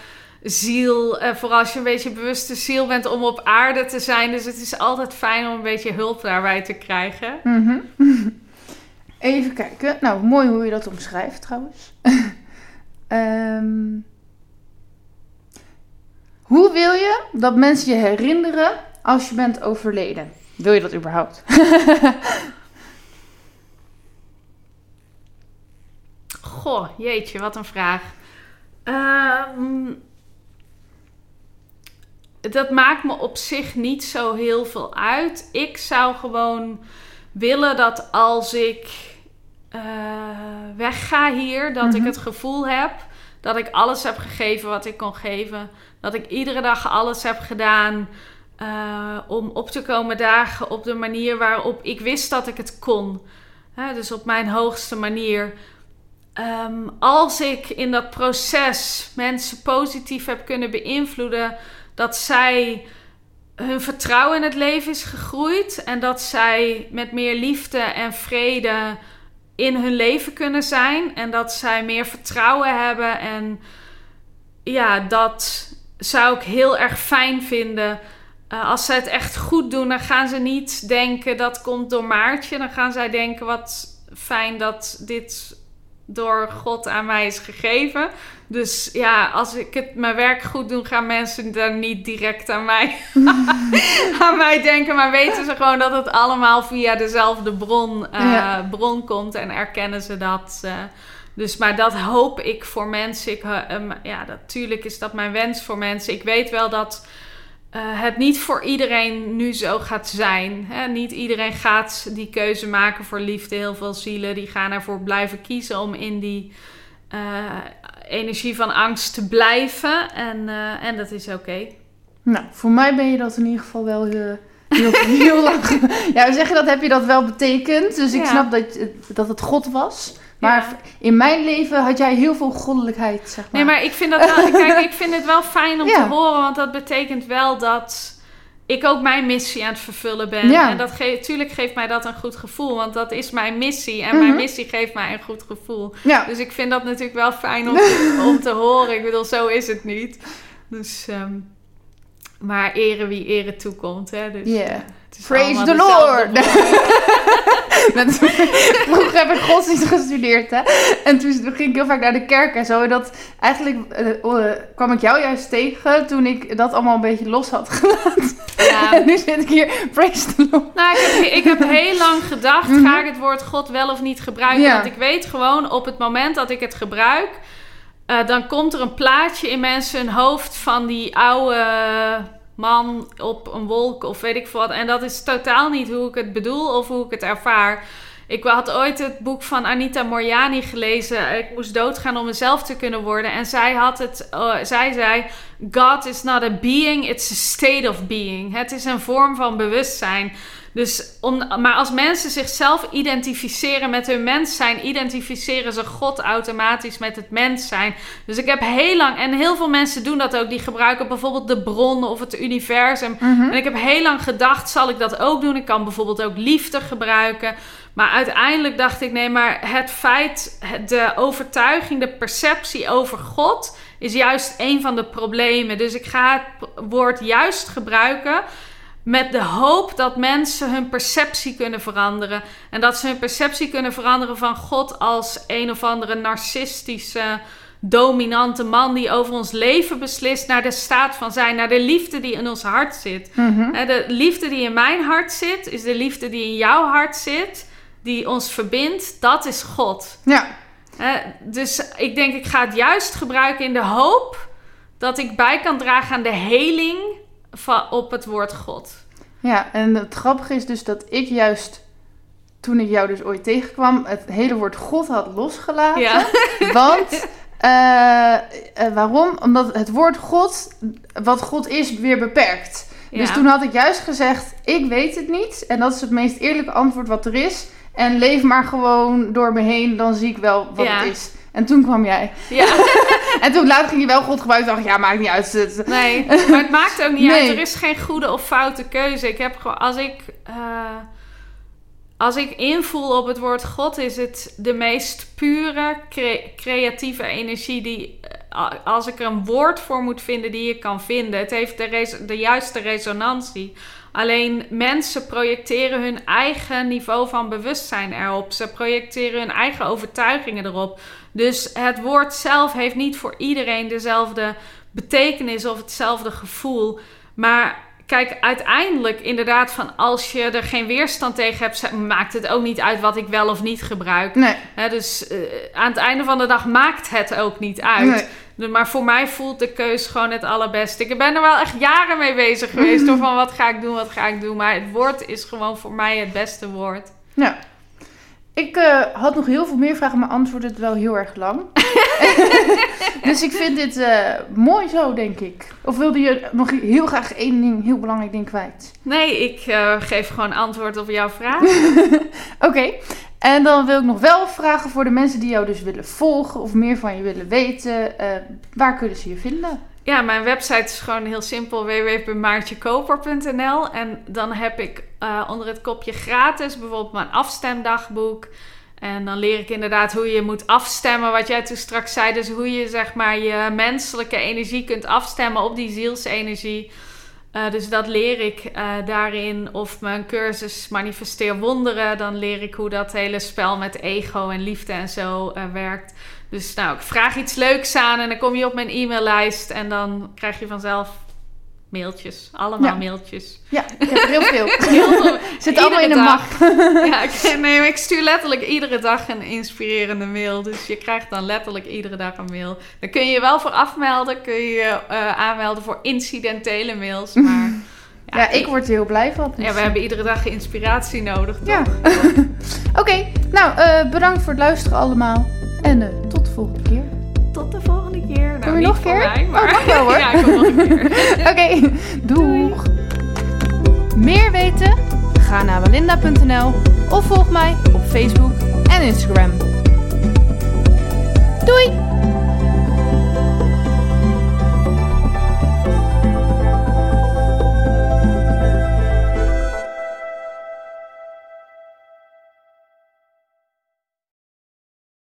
Speaker 2: ziel, uh, vooral als je een beetje bewuste ziel bent om op aarde te zijn. Dus het is altijd fijn om een beetje hulp daarbij te krijgen.
Speaker 1: Mm-hmm. Even kijken. Nou, mooi hoe je dat omschrijft trouwens. um, hoe wil je dat mensen je herinneren als je bent overleden? Wil je dat überhaupt?
Speaker 2: Goh, jeetje, wat een vraag. Um, dat maakt me op zich niet zo heel veel uit. Ik zou gewoon willen dat als ik uh, wegga hier, dat ik het gevoel heb dat ik alles heb gegeven wat ik kon geven. Dat ik iedere dag alles heb gedaan uh, om op te komen dagen op de manier waarop ik wist dat ik het kon. Dus op mijn hoogste manier. Um, als ik in dat proces mensen positief heb kunnen beïnvloeden, dat zij hun vertrouwen in het leven is gegroeid en dat zij met meer liefde en vrede in hun leven kunnen zijn en dat zij meer vertrouwen hebben en ja, dat zou ik heel erg fijn vinden. Uh, als ze het echt goed doen, dan gaan ze niet denken dat komt door Maartje. Dan gaan zij denken wat fijn dat dit door God aan mij is gegeven. Dus ja, als ik het mijn werk goed doe, gaan mensen dan niet direct aan mij, aan mij denken. Maar weten ze gewoon dat het allemaal via dezelfde bron, uh, ja. bron komt en erkennen ze dat. Uh, dus, maar dat hoop ik voor mensen. Ik, um, ja, natuurlijk is dat mijn wens voor mensen. Ik weet wel dat uh, het niet voor iedereen nu zo gaat zijn. Hè? Niet iedereen gaat die keuze maken voor liefde. Heel veel zielen die gaan ervoor blijven kiezen om in die uh, energie van angst te blijven. En, uh, en dat is oké. Okay.
Speaker 1: Nou, voor mij ben je dat in ieder geval wel heel, heel, lang. Ja, we zeggen dat heb je dat wel betekend. Dus ik
Speaker 2: Ja.
Speaker 1: snap dat, dat het God was. Maar
Speaker 2: Ja.
Speaker 1: in mijn leven had jij heel veel goddelijkheid, zeg maar.
Speaker 2: Nee, maar ik vind, dat wel, kijk, ik vind het wel fijn om
Speaker 1: Ja.
Speaker 2: te horen, want dat betekent wel dat ik ook mijn missie aan het vervullen ben.
Speaker 1: Ja.
Speaker 2: En dat ge tuurlijk geeft mij dat een goed gevoel, want dat is mijn missie. En
Speaker 1: Mhm.
Speaker 2: mijn missie geeft mij een goed gevoel.
Speaker 1: Ja,
Speaker 2: Dus ik vind dat natuurlijk wel fijn om te, om te horen. Ik bedoel, zo is het niet. Dus, ehm, maar ere wie ere toekomt, hè. Dus,
Speaker 1: Yeah.
Speaker 2: eh,
Speaker 1: praise the Lord. Met- Vroeger heb ik godsdienst gestudeerd, hè. En toen ging ik heel vaak naar de kerk en zo. En dat eigenlijk eh, eh, kwam ik jou juist tegen toen ik dat allemaal een beetje los had gelaten.
Speaker 2: Ja.
Speaker 1: En nu zit ik hier, praise the Lord.
Speaker 2: Nou, ik heb, ik heb heel lang gedacht,
Speaker 1: Mhm.
Speaker 2: ga ik het woord God wel of niet gebruiken?
Speaker 1: Ja.
Speaker 2: Want ik weet gewoon, op het moment dat ik het gebruik, eh, dan komt er een plaatje in mensen hun hoofd van die oude man op een wolk of weet ik wat. En dat is totaal niet hoe ik het bedoel of hoe ik het ervaar. Ik had ooit het boek van Anita Moriani gelezen. Ik moest doodgaan om mezelf te kunnen worden. En zij had het, eh, zij zei: God is not a being, it's a state of being. Het is een vorm van bewustzijn. Dus maar als mensen zichzelf identificeren met hun mens zijn, identificeren ze God automatisch met het mens zijn. Dus ik heb heel lang, en heel veel mensen doen dat ook, die gebruiken bijvoorbeeld de bron of het universum. En ik heb heel lang gedacht, zal ik dat ook doen? Ik kan bijvoorbeeld ook liefde gebruiken. Maar uiteindelijk dacht ik, nee, maar het feit, de overtuiging, de perceptie over God is juist een van de problemen. Dus ik ga het woord juist gebruiken met de hoop dat mensen hun perceptie kunnen veranderen. En dat ze hun perceptie kunnen veranderen van God als een of andere narcistische, dominante man die over ons leven beslist, naar de staat van zijn, naar de liefde die in ons hart zit.
Speaker 1: Mhm.
Speaker 2: De liefde die in mijn hart zit, is de liefde die in jouw hart zit, die ons verbindt. Dat is God.
Speaker 1: Ja,
Speaker 2: Dus ik denk, ik ga het juist gebruiken in de hoop dat ik bij kan dragen aan de heling op het woord God.
Speaker 1: ja, en het grappige is dus dat ik juist, toen ik jou dus ooit tegenkwam, het hele woord God had losgelaten.
Speaker 2: Ja.
Speaker 1: Want, eh, eh, waarom? Omdat het woord God, wat God is, weer beperkt. Dus
Speaker 2: Ja.
Speaker 1: toen had ik juist gezegd, ik weet het niet. En dat is het meest eerlijke antwoord wat er is. En leef maar gewoon door me heen, dan zie ik wel wat
Speaker 2: Ja.
Speaker 1: het is. En toen kwam jij.
Speaker 2: Ja,
Speaker 1: En toen later ging je wel God gebruiken. dacht ik, ja, maakt niet uit.
Speaker 2: Nee, maar het maakt ook niet
Speaker 1: Nee.
Speaker 2: uit. Er is geen goede of foute keuze. Ik heb gewoon, als ik, eh, als ik invoel op het woord God, is het de meest pure, cre- creatieve energie die, eh, als ik er een woord voor moet vinden die je kan vinden. Het heeft de juiste resonantie. Alleen mensen projecteren hun eigen niveau van bewustzijn erop. Ze projecteren hun eigen overtuigingen erop. Dus het woord zelf heeft niet voor iedereen dezelfde betekenis of hetzelfde gevoel. Maar kijk, uiteindelijk inderdaad van als je er geen weerstand tegen hebt, maakt het ook niet uit wat ik wel of niet gebruik.
Speaker 1: Nee.
Speaker 2: Dus eh, aan het einde van de dag maakt het ook niet uit.
Speaker 1: Nee.
Speaker 2: De- Maar voor mij voelt de keus gewoon het allerbeste. Ik ben er wel echt jaren mee bezig geweest. Door van wat ga ik doen, wat ga ik doen. Maar het woord is gewoon voor mij het beste woord.
Speaker 1: Ja. Ik eh, had nog heel veel meer vragen, maar antwoordde het wel heel erg lang. dus ik vind dit eh, mooi zo, denk ik. Of wilde je nog heel graag één ding, heel belangrijk ding kwijt?
Speaker 2: Nee, ik eh, geef gewoon antwoord op jouw vraag.
Speaker 1: Oké. En dan wil ik nog wel vragen voor de mensen die jou dus willen volgen of meer van je willen weten. eh, waar kunnen ze je vinden?
Speaker 2: Ja, mijn website is gewoon heel simpel: www.maartjekoper.nl. En dan heb ik eh, onder het kopje gratis bijvoorbeeld mijn afstemdagboek. En dan leer ik inderdaad hoe je moet afstemmen, wat jij toen straks zei. Dus hoe je zeg maar je menselijke energie kunt afstemmen op die zielsenergie. Eh, dus dat leer ik eh, daarin. Of mijn cursus Manifesteer Wonderen. Dan leer ik hoe dat hele spel met ego en liefde en zo werkt. Dus nou, ik vraag iets leuks aan en dan kom je op mijn e-maillijst. En dan krijg je vanzelf mailtjes. Allemaal
Speaker 1: Ja.
Speaker 2: mailtjes.
Speaker 1: Ja, ik heb er heel veel.
Speaker 2: Heel veel.
Speaker 1: Zit allemaal in
Speaker 2: dag.
Speaker 1: mag.
Speaker 2: Ja, ik, nee, ik stuur letterlijk iedere dag een inspirerende mail. Dus je krijgt dan letterlijk iedere dag een mail. Dan kun je je wel voor afmelden. Kun je je eh, aanmelden voor incidentele mails. Maar
Speaker 1: Ja, ik word er heel blij van.
Speaker 2: ja, we hebben iedere dag inspiratie nodig. toch?
Speaker 1: Ja. Oké, nou eh, bedankt voor het luisteren allemaal. En eh, tot de volgende keer.
Speaker 2: Tot de volgende keer. Nou,
Speaker 1: Kom je nog een keer?
Speaker 2: mij, maar...
Speaker 1: Oh, mag wel, hoor.
Speaker 2: ja, ik kom nog een keer.
Speaker 1: Oké, doeg. Meer weten? Ga naar walinda.nl of volg mij op Facebook en Instagram. Doei!